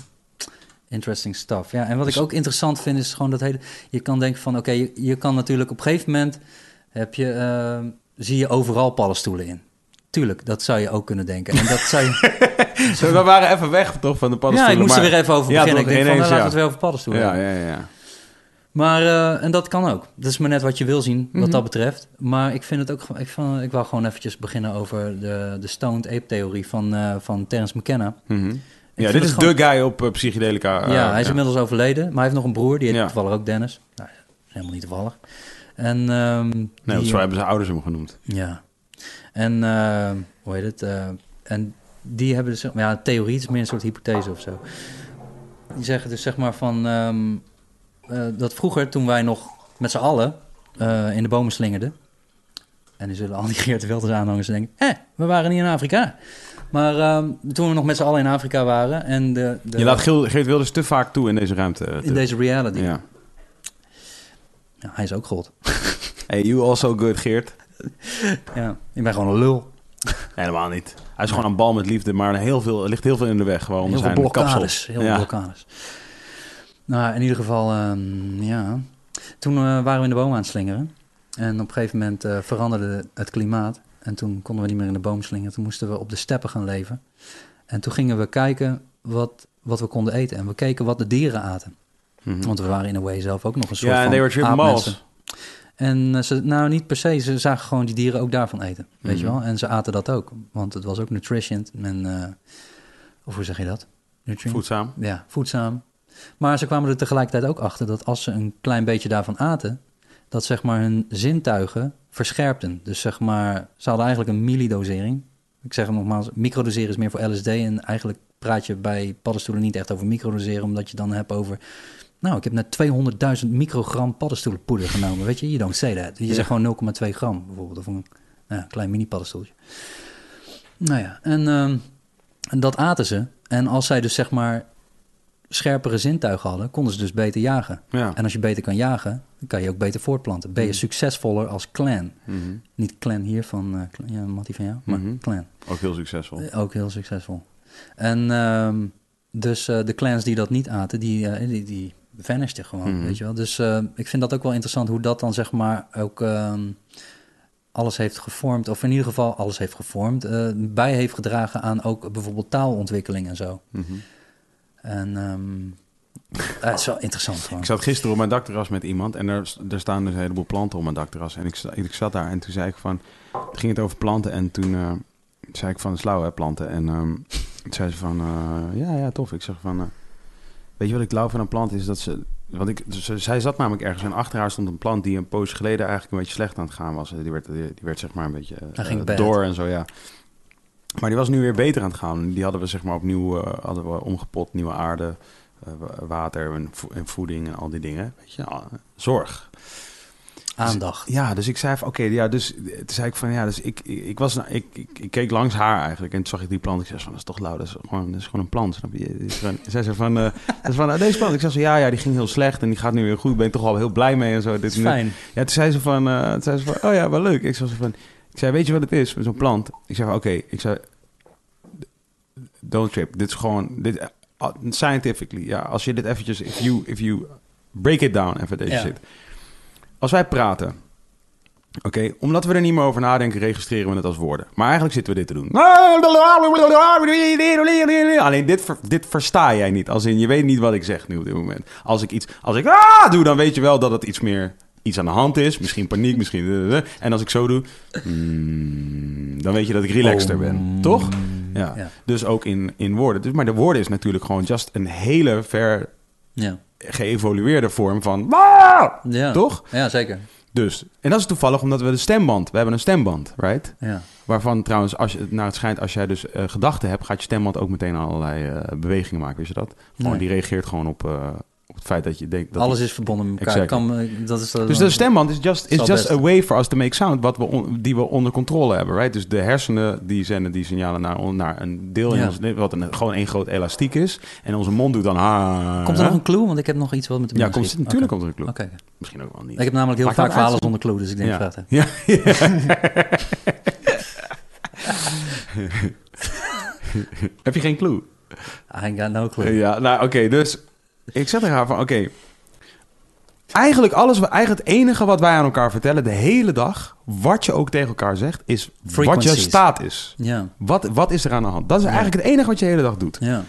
Interesting stuff. Ja, en wat ik ook interessant vind is gewoon dat hele... Je kan denken van, oké, je, kan natuurlijk op een gegeven moment... Heb je, eh, zie je overal paddenstoelen in. Tuurlijk, dat zou je ook kunnen denken. En dat zou je... We waren even weg toch van de ja, paddenstoelen. ik moest er weer even over Ja, beginnen. toch, ik denk van, laten we ja. het weer over paddenstoelen Ja, ja, ja. Maar, eh, en dat kan ook. Dat is maar net wat je wil zien, wat Mhm. dat betreft. Maar ik vind het ook... Ik, van, ik wou gewoon eventjes beginnen over de, de stoned ape-theorie van, eh, van Terence McKenna. Mhm. Ja, dit is gewoon- de guy op eh, psychedelica. ja, hij is inmiddels overleden. Maar hij heeft nog een broer, die heet Ja. toevallig ook Dennis. Nou, helemaal niet toevallig. En, ehm, Nee, die- want zo hebben zijn ouders hem genoemd. Ja. En, hoe heet het? en die hebben dus, ja, theorie, het is meer een soort hypothese of zo. Die zeggen dus zeg maar van, ehm, eh, dat vroeger toen wij nog met z'n allen eh, in de bomen slingerden. En nu zullen al die Geert Wilders aanhangers denken, hé, we waren niet in Afrika. Maar ehm, toen we nog met z'n allen in Afrika waren en de... de Je laat Geert Wilders te vaak toe in deze ruimte. eh, in deze reality. Ja. Ja. hij is ook God. Hey, you also good, Geert. Ja, ik ben gewoon een lul. Helemaal niet. Hij is gewoon aan bal met liefde, maar heel veel, er ligt heel veel in de weg. Waaronder Heel veel zijn blokkades. kapsel. Heel veel Ja. blokkades. Nou, in ieder geval, ehm, ja. Toen eh, waren we in de boom aan het slingeren. En op een gegeven moment eh, veranderde het klimaat. En toen konden we niet meer in de boom slingeren. Toen moesten we op de steppen gaan leven. En toen gingen we kijken wat, wat we konden eten. En we keken wat de dieren aten. Mhm. Want we waren in a way zelf ook nog een soort Ja, en van they were tripping aapmensen. balls. En eh, ze, nou, niet per se. Ze zagen gewoon die dieren ook daarvan eten. Weet je Mhm. wel? En ze aten dat ook. Want het was ook nutrition. En, of hoe zeg je dat? Nutrient? Voedzaam. Ja, voedzaam. Maar ze kwamen er tegelijkertijd ook achter dat als ze een klein beetje daarvan aten, dat zeg maar hun zintuigen verscherpten. Dus zeg maar, ze hadden eigenlijk een millidosering. Ik zeg het nogmaals, microdoseren is meer voor LSD en eigenlijk praat je bij paddenstoelen niet echt over microdoseren, omdat je dan hebt over, nou, ik heb net 200.000 microgram paddenstoelenpoeder genomen, weet je, you don't say that. Je Ja. zegt gewoon 0,2 gram bijvoorbeeld, of een nou ja, klein mini paddenstoeltje. Nou ja, en, ehm, en dat aten ze. En als zij dus zeg maar scherpere zintuigen hadden, konden ze dus beter jagen. Ja. En als je beter kan jagen, dan kan je ook beter voortplanten. Ben je Mhm. succesvoller als clan. Mhm. Niet clan hier van clan- ja, Mattie van jou, maar Mhm. clan. Ook heel succesvol. Eh, Ook heel succesvol. En ehm, dus eh, de clans die dat niet aten, die, die, die vanishte gewoon, weet je wel. Dus ik vind dat ook wel interessant hoe dat dan zeg maar ook ehm, alles heeft gevormd, of in ieder geval alles heeft gevormd, bij heeft gedragen aan ook bijvoorbeeld taalontwikkeling en zo. En ja, het is wel interessant gewoon. Ik zat gisteren op mijn dakterras met iemand en er, er staan dus een heleboel planten op mijn dakterras. En ik, ik zat daar en toen zei ik van, toen ging het over planten en toen eh, zei ik van, slauw hè, planten. En ehm, toen zei ze van, eh, ja, ja, tof. Ik zeg van, weet je wat ik lauw van een plant is dat ze, want ik, ze- zij zat namelijk ergens en achter haar stond een plant die een poos geleden eigenlijk een beetje slecht aan het gaan was. Die werd, die, die werd zeg maar een beetje door en zo, ja. Maar die was nu weer beter aan het gaan. Die hadden we zeg maar opnieuw eh, hadden we omgepot, nieuwe aarde, eh, wa- water en, vo- en voeding en al die dingen. Weet je, nou, zorg. Aandacht. Ja, dus ik zei van, oké, ja, dus toen zei ik van, ja, dus ik, ik, ik was, nou- ik, ik, ik keek langs haar eigenlijk en toen zag ik die plant. Ik zei van, dat is toch lauw, dat is gewoon, dat is gewoon een plant, snap je? Zij zei van, eh, dat is van, deze plant. Ik zei zo, ja, ja, die ging heel slecht en die gaat nu weer goed. Ben je toch al heel blij mee en zo. Dit is fijn. Ja, toen zei ze van, toen zei ze van, oh ja, wel leuk. Ik zei zo van, ik zei, weet je wat het is met zo'n plant? Ik zei van, oké, ik zei, don't trip. Dit is gewoon, dit, uh, scientifically, ja, als je dit eventjes, if you, if you break it down, even deze Ja. shit. Als wij praten, oké, omdat we er niet meer over nadenken, registreren we het als woorden. Maar eigenlijk zitten we dit te doen. Alleen dit, ver- dit versta jij niet. Als in, je weet niet wat ik zeg nu op dit moment. Als ik iets, als ik ah doe, dan weet je wel dat het iets meer iets aan de hand is. Misschien paniek, misschien... eh, En als ik zo doe, mm, dan weet je dat ik relaxter ben. Toch? Ja. Ja. Dus ook in, in woorden. Dus, maar de woorden is natuurlijk gewoon just een hele ver Ja. geëvolueerde vorm van... Ja. Toch? Ja, zeker. Dus. En dat is toevallig omdat we de stemband... We hebben een stemband, right? Ja. Waarvan trouwens, als je, naar het schijnt, als jij dus eh, gedachten hebt... gaat je stemband ook meteen allerlei eh, bewegingen maken. Weet je dat? Gewoon, Nee. Die reageert gewoon op, eh, op het feit dat je denkt... Dat Alles is verbonden met elkaar. Exactly. Kan, eh, dat is Dus de stemband is just, is just best. a way for us to make sound... Wat we on- die we onder controle hebben, right? Dus de hersenen die zenden die signalen naar, naar een deel... In ons, wat een, gewoon één groot elastiek is. En onze mond doet dan... Ha, Komt er nog een clue? Want ik heb nog iets wat met de Ja, komt, natuurlijk komt er een clue. Misschien ook wel niet. Ik heb namelijk heel vaak dat verhalen zonder clue, dus ik denk Ja. het. Ja. Heb je geen clue? I got no clue. Ja, nou oké, dus ik zeg tegen haar van oké. Eigenlijk alles, eigenlijk het enige wat wij aan elkaar vertellen de hele dag, wat je ook tegen elkaar zegt, is wat je staat is. Ja, Wat, wat is er aan de hand? Dat is Ja. eigenlijk het enige wat je de hele dag doet. ja.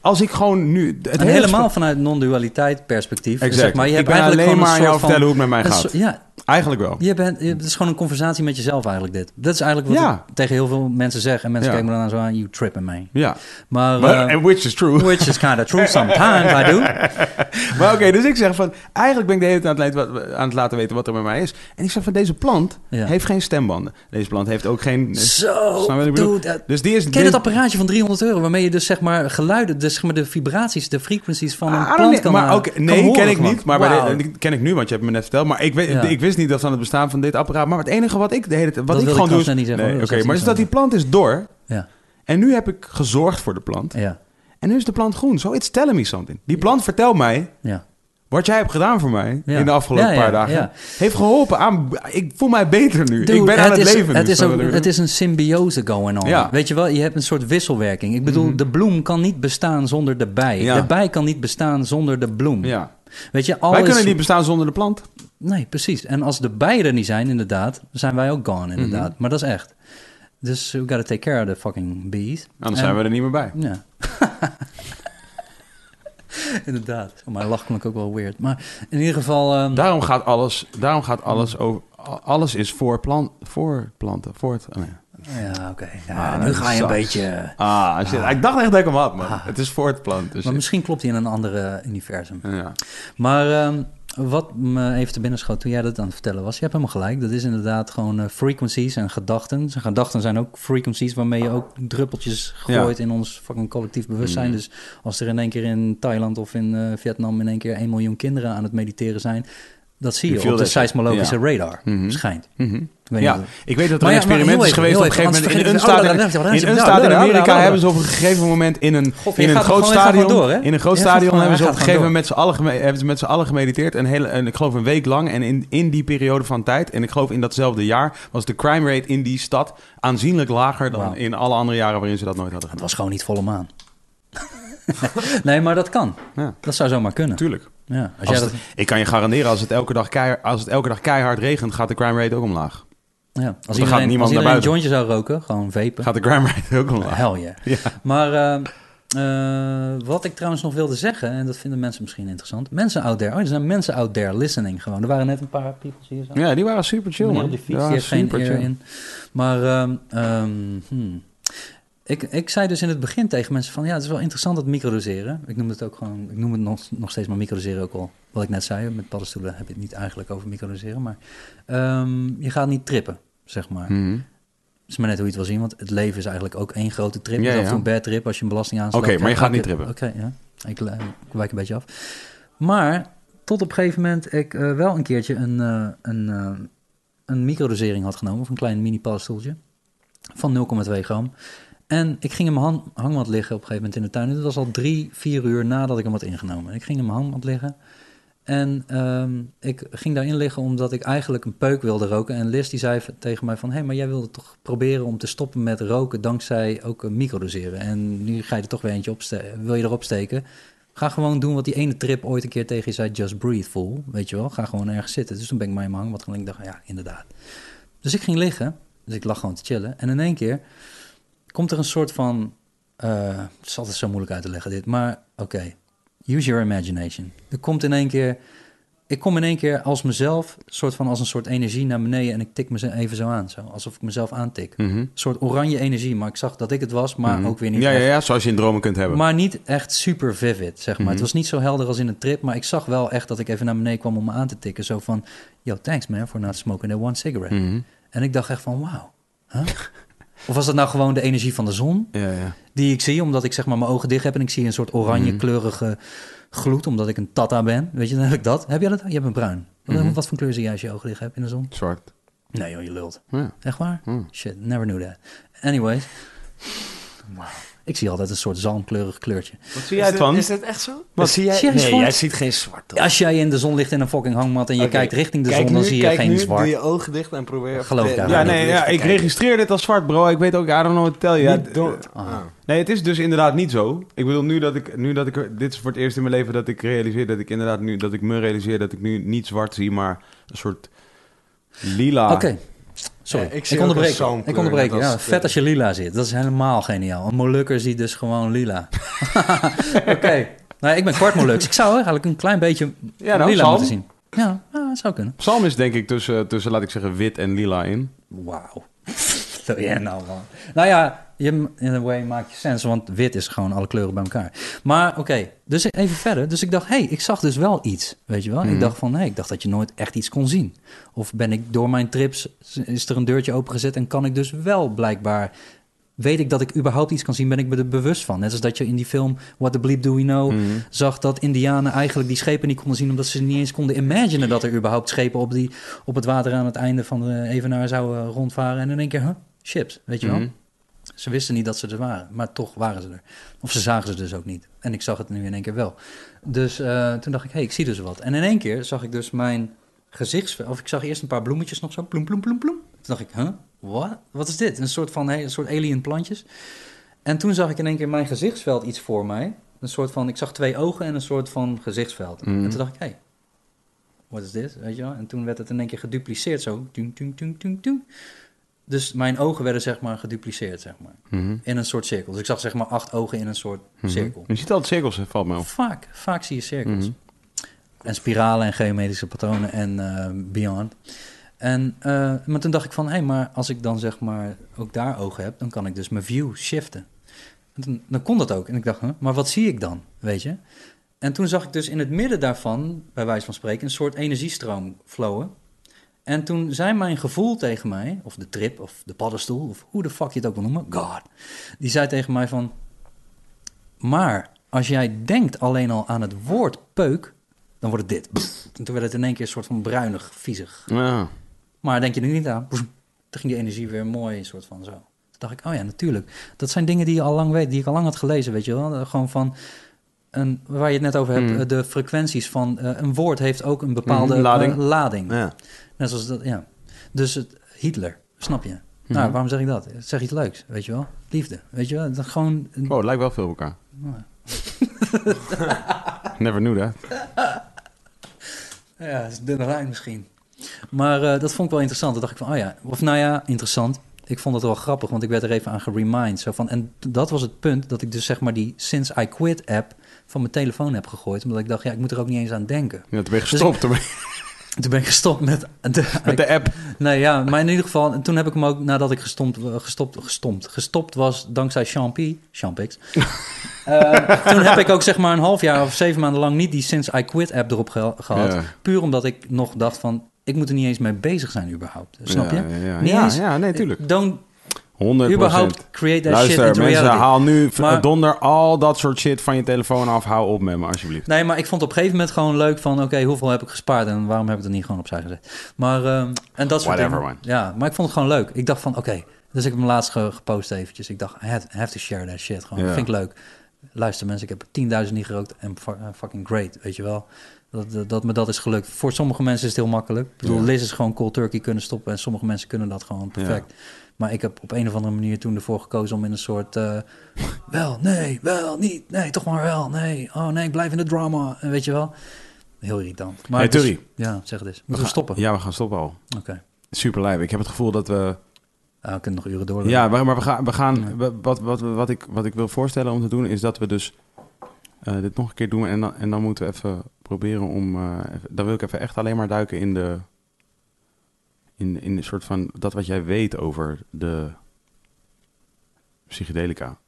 Als ik gewoon nu... Het En helemaal vanuit non-dualiteit perspectief. Exact. Zeg maar, je ik hebt ben eigenlijk alleen maar aan jou soort vertellen van, hoe het met mij gaat. soort- ja, Eigenlijk wel. je bent, het is gewoon een conversatie met jezelf eigenlijk dit. Dat is eigenlijk wat Ja. ik tegen heel veel mensen zeg. En mensen Ja. kijken me dan zo aan, you tripping me. Ja. Maar, Maar, eh, and which is true. which is kind of true sometimes, I do. Maar oké, dus ik zeg van... Eigenlijk ben ik de hele tijd aan het, laten- aan het laten weten wat er met mij is. En ik zeg van, deze plant Ja. heeft geen stembanden. Deze plant heeft ook geen... Zo, dude, Dus die is... Ken je dat apparaatje van 300 euro waarmee je dus zeg maar geluiden, dus zeg maar de vibraties, de frequencies van een plant kan maar eh, oké, kan nee, horen ken ik niet. Maar bij de- ken ik nu, want je hebt me net verteld. Maar ik, weet, ik wist niet dat van het bestaan van dit apparaat. Maar het enige wat ik de hele tijd... Wat Dat ik gewoon ik doe is... niet zeggen, nee, oké, maar iets is dat die plant is door. Ja, En nu heb ik gezorgd voor de plant. ja, En nu is de plant groen. So it's telling me something. Die plant vertelt mij... ja. Wat jij hebt gedaan voor mij Ja. in de afgelopen Ja, paar dagen... ja. heeft geholpen aan... Ik voel mij beter nu. Dude, ik ben aan het is, leven het nu. is, ook, het is een symbiose going on. Ja. Mhm. Weet je wel, je hebt een soort wisselwerking. Ik bedoel, de bloem kan niet bestaan zonder de bij. Ja. De bij kan niet bestaan zonder de bloem. Weet je, alles... Wij kunnen niet bestaan zonder de plant. Nee, precies. En als de bijen er niet zijn, inderdaad, zijn wij ook gone, inderdaad. Mhm. Maar dat is echt. Dus we gotta take care of the fucking bees. Anders En- zijn we er niet meer bij. Ja. inderdaad. Maar lach klonk ook wel weird. Maar in ieder geval... ehm, Daarom gaat alles, daarom gaat alles over... Alles is voor, plant, voor planten. Voor het, oh nee. ja, oké. Ja, Ah, nu ga je een beetje... Ah, shit. Ik dacht echt dat ik hem had, man. Het is voor het plant. Dus Maar misschien klopt hij in een andere universum. ja. Maar ehm, wat me even te binnen schoot toen jij dat aan het vertellen was, je hebt helemaal gelijk. Dat is inderdaad gewoon eh, frequencies en gedachten. En gedachten zijn ook frequencies waarmee je ook druppeltjes gooit in ons fucking collectief bewustzijn. Mhm. Dus als er in één keer in Thailand of in eh, Vietnam in één keer 1 miljoen kinderen aan het mediteren zijn, dat zie je op de seismologische Ja. radar. Mhm. Schijnt. Mhm. Ik weet Ja, ik weet dat er Maar een ja, experiment is geweest op een gegeven even, moment in een het. in, Oh, dat- in Amerika hebben ze op een gegeven moment in een, God, in een groot stadion door, in een groot stadion gewoon- hebben ze op een gegeven moment met z'n allen hebben ze met z'n allen gemediteerd een hele en ik geloof een week lang en in, in die periode van tijd en ik geloof in datzelfde jaar was de crime rate in die stad aanzienlijk lager dan in alle andere jaren waarin ze dat nooit hadden Het gedaan. was gewoon niet volle maan. nee, maar dat kan. Ja. Dat zou zomaar kunnen. Tuurlijk. Ja, als Als jij het- dat, ik kan je garanderen, als het, elke dag keihard, als het elke dag keihard regent, gaat de crime rate ook omlaag. ja, als gaat iedereen, niemand als iedereen een jointje zou roken, gewoon vapen. Gaat de crime rate ook omlaag. Hell yeah. Ja. Maar eh, eh, wat ik trouwens nog wilde zeggen, en dat vinden mensen misschien interessant. Mensen out there, oh, er zijn mensen out there listening gewoon. Er waren net een paar people hier zo. Ja, die waren super chill, man. die fiets, Die heeft geen eer in. Maar ehm, ehm, hmm. Ik, ik zei dus in het begin tegen mensen van... ja, het is wel interessant dat microdoseren. Ik noem het ook gewoon... ik noem het nog, nog steeds maar microdoseren ook al. Wat ik net zei, met paddenstoelen heb je het niet eigenlijk over microdoseren. Maar ehm, je gaat niet trippen, zeg maar. Mhm. Het is maar net hoe je het wil zien, want het leven is eigenlijk ook één grote trip. Ja, Ja, een bad trip als je een belasting aanslaat. Oké, maar je gaat niet trippen. Oké, ja. Ik, eh, ik wijk een beetje af. Maar tot op een gegeven moment ik eh, wel een keertje een, eh, een, een microdosering had genomen. Of een klein mini paddenstoeltje van 0,2 gram. En ik ging in mijn hangmat liggen op een gegeven moment in de tuin. Dat was al drie, vier uur nadat ik hem had ingenomen. Ik ging in mijn hangmat liggen. En ehm, ik ging daarin liggen omdat ik eigenlijk een peuk wilde roken. En Liz die zei tegen mij van... hé, hey, maar jij wilde toch proberen om te stoppen met roken... dankzij ook een microdoseren. En nu ga je er toch weer eentje opsteken. Wil je erop steken? Ga gewoon doen wat die ene trip ooit een keer tegen je zei... just breathe, fool. Weet je wel? Ga gewoon ergens zitten. Dus toen ben ik maar in mijn hangmat gaan liggen. Ik dacht, ja, inderdaad. Dus ik ging liggen. Dus ik lag gewoon te chillen. En in één keer komt er een soort van... eh, het is altijd zo moeilijk uit te leggen dit, maar oké. Use your imagination. Er komt in één keer... Ik kom in één keer als mezelf, soort van als een soort energie naar beneden... en ik tik me even zo aan, zo, alsof ik mezelf aantik. Mhm. Een soort oranje energie, maar ik zag dat ik het was, maar Mhm. ook weer niet Ja, echt. ja, ja, zoals je in dromen kunt hebben. Maar niet echt super vivid, zeg maar. Mhm. Het was niet zo helder als in een trip, maar ik zag wel echt dat ik even naar beneden kwam om me aan te tikken. Zo van, yo, thanks man for not smoking that one cigarette. En ik dacht echt van, wauw. Huh? of was dat nou gewoon de energie van de zon Ja, ja. die ik zie, omdat ik zeg maar mijn ogen dicht heb en ik zie een soort oranje Mhm. kleurige gloed, omdat ik een tata ben. Weet je, dan heb ik dat. Heb jij dat? Je hebt een bruin. Wat- Mhm. Wat voor kleur zie jij als je ogen dicht hebt in de zon? Zwart. Nee joh, je lult. Ja. Echt waar? Mhm. Shit, never knew that. Anyways. Wauw. Ik zie altijd een soort zalmkleurig kleurtje. Wat zie jij het van? Is dat echt zo? Wat? zie jij? Nee, zwart? jij ziet geen zwart. toch? Als jij in de zon ligt in een fucking hangmat en je kijkt richting de Kijk zon, dan zie je kijk geen nu, zwart. Doe je ogen dicht en probeer... Geloof ik Ja, daar Ja, wel. nee, ja, ik registreer. dit als zwart, bro. Ik weet ook, I don't know what to tell you. D- Ah. Nee, het is dus inderdaad niet zo. Ik bedoel, nu dat ik, nu dat ik, er- dit is voor het eerst in mijn leven dat ik realiseer dat ik inderdaad nu, dat ik me realiseer dat ik nu niet zwart zie, maar een soort lila. Oké, sorry. Ja, ik onderbreek Ik onderbreek Ja, vet als je lila ziet. Dat is helemaal geniaal. Een Molukker ziet dus gewoon lila. Oké. Nou, ik ben kwart Moluks. Ik zou eigenlijk een klein beetje Ja, nou, lila moeten zien. Ja, dat zou kunnen. Psalm is denk ik tussen, tussen, laat ik zeggen, wit en lila in. Wauw. Wat wil jij nou, man? Nou ja, in a way maakt je sens, want wit is gewoon alle kleuren bij elkaar. Maar oké, dus even verder. Dus ik dacht, hé, hey, ik zag dus wel iets, weet je wel? Mhm. Ik dacht van, hé, ik dacht dat je nooit echt iets kon zien. Of ben ik door mijn trips, is er een deurtje opengezet en kan ik dus wel blijkbaar... Weet ik dat ik überhaupt iets kan zien, ben ik me er bewust van. Net als dat je in die film What the Bleep Do We Know Mhm. zag dat Indianen eigenlijk die schepen niet konden zien... omdat ze niet eens konden imaginen dat er überhaupt schepen op, die, op het water aan het einde van de Evenaar zouden rondvaren. En in één keer, huh, chips, weet je wel? Mhm. Ze wisten niet dat ze er waren, maar toch waren ze er. Of ze zagen ze dus ook niet. En ik zag het nu in één keer wel. Dus eh, toen dacht ik, hé, hey, ik zie dus wat. En in één keer zag ik dus mijn gezichtsvel... Of ik zag eerst een paar bloemetjes nog zo, bloem, bloem, bloem, bloem. Toen dacht ik, huh, wat? Wat is dit? Een soort van, hey, een soort alien plantjes. En toen zag ik in één keer mijn gezichtsveld iets voor mij. Een soort van, ik zag twee ogen en een soort van gezichtsveld. Mhm. En toen dacht ik, hé, hey, wat is dit? Weet je wel? En toen werd het in één keer gedupliceerd zo. Tung, tung, tung, tung, tung. Dus mijn ogen werden zeg maar gedupliceerd, zeg maar. Mhm. In een soort cirkel. Dus ik zag zeg maar acht ogen in een soort Mhm. cirkel. Je ziet altijd cirkels, hè, valt me op. Vaak, vaak zie je cirkels. Mhm. En spiralen en geometrische patronen en eh, beyond. En, eh, maar toen dacht ik van, hé, hey, maar als ik dan zeg maar ook daar ogen heb, dan kan ik dus mijn view shiften. En toen, dan kon dat ook. En ik dacht, huh, maar wat zie ik dan, weet je? En toen zag ik dus in het midden daarvan, bij wijze van spreken, een soort energiestroom flowen. En toen zei mijn gevoel tegen mij, of de trip, of de paddenstoel, of hoe de fuck je het ook wil noemen, God. Die zei tegen mij van, maar als jij denkt alleen al aan het woord peuk, dan wordt het dit. En toen werd het in één keer een soort van bruinig, viezig. Ja. Maar denk je er niet aan, toen ging die energie weer mooi, een soort van zo. Toen dacht ik, oh ja, natuurlijk. Dat zijn dingen die je al lang weet, die ik al lang had gelezen, weet je wel. Gewoon van, een, waar je het net over hebt, Mm. eh, de frequenties van... eh, een woord heeft ook een bepaalde lading. eh, lading. ja. Net zoals dat, ja. Dus het, Hitler, snap je? Mhm. Nou, waarom zeg ik dat? Zeg iets leuks, weet je wel? Liefde, weet je wel? Dat gewoon... Oh, het lijkt wel veel op elkaar. Never knew that. Ja, het is dunne lijn misschien. Maar eh, dat vond ik wel interessant. Toen dacht ik van, oh ja, of nou ja, interessant. Ik vond het wel grappig, want ik werd er even aan geremind. Zo van, en dat was het punt dat ik dus zeg maar die Since I Quit app van mijn telefoon heb gegooid. Omdat ik dacht, ja, ik moet er ook niet eens aan denken. Ja, toen ben je Dus gestopt. Toen ben Toen ben ik gestopt met de, met de app. Nee, ja, maar in ieder geval, en toen heb ik hem ook nadat ik gestompt, gestopt, gestompt, gestopt was dankzij Champy, Champix. Eh, toen heb ik ook zeg maar een half jaar of zeven maanden lang niet die Since I Quit app erop ge- gehad. Ja. Puur omdat ik nog dacht van, ik moet er niet eens mee bezig zijn überhaupt. Snap je? Ja, ja, ja. Niet Ja, eens- ja, nee, tuurlijk. Don't 100 überhaupt create that Luister, shit into mensen, reality. haal nu Maar- donder al dat soort shit van je telefoon af. Hou op met me, alsjeblieft. Nee, maar ik vond op een gegeven moment gewoon leuk van... oké, hoeveel heb ik gespaard en waarom heb ik het niet gewoon opzij gezet? Maar, ehm, en dat soort Whatever, dingen. man. Ja, maar ik vond het gewoon leuk. Ik dacht van, oké, dus ik heb hem laatst ge- gepost eventjes. Ik dacht, I have, to share that shit. Gewoon, Ja. vind ik leuk. Luister mensen, ik heb 10.000 niet gerookt en fu- fucking great, weet je wel. Dat, dat, dat me dat is gelukt. Voor sommige mensen is het heel makkelijk. Ik bedoel. Liz is gewoon cold turkey kunnen stoppen... en sommige mensen kunnen dat gewoon perfect. Maar ik heb op een of andere manier toen ervoor gekozen om in een soort... eh, wel, nee, wel, niet, nee, toch maar wel, nee. Oh nee, ik blijf in de drama, en weet je wel. Heel irritant. Maar Hey, dus- Turry. ja, zeg het eens. We Moeten we gaan- stoppen? Ja, we gaan stoppen al. Oké. Super lijp. Ik heb het gevoel dat we... Ah, we kunnen nog uren door. Ja, maar we gaan... We gaan Ja. wat, wat, wat, ik, wat ik wil voorstellen om te doen, is dat we dus eh, dit nog een keer doen. En dan, en dan moeten we even proberen om... eh, even- dan wil ik even echt alleen maar duiken in de... In, in een soort van... Dat wat jij weet over de psychedelica.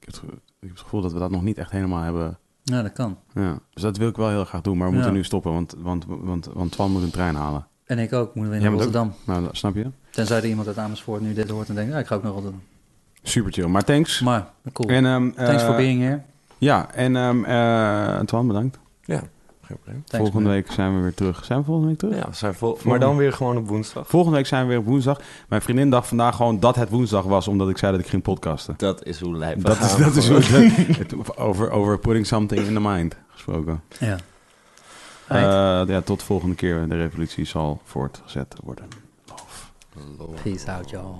Ik heb, het, ik heb het gevoel dat we dat nog niet echt helemaal hebben... Ja, dat kan. Ja, dus dat wil ik wel heel graag doen. Maar we Ja. moeten nu stoppen, want, want, want, want Twan moet een trein halen. En ik ook, moeten we ook- Rotterdam. Nou, dat- snap je? Tenzij er iemand uit Amersfoort nu dit hoort en denkt, ja, ik ga ook naar Rotterdam. Super chill. Maar thanks. Maar, cool. En, ehm, Thanks eh, for being here. Ja, en ehm eh, Twan, bedankt. Ja, geen probleem. Thanks, volgende man. week zijn we weer terug. Zijn we volgende week terug? Ja, we zijn vol, maar dan weer gewoon op woensdag. Volgende week zijn we weer op woensdag. Mijn vriendin dacht vandaag gewoon dat het woensdag was, omdat ik zei dat ik ging podcasten. Dat is hoe lijp we Dat is, dat is hoe het, het- over, over putting something in the mind gesproken. Ja. Eh, ja, tot volgende keer. De revolutie zal voortgezet worden. Peace out, y'all.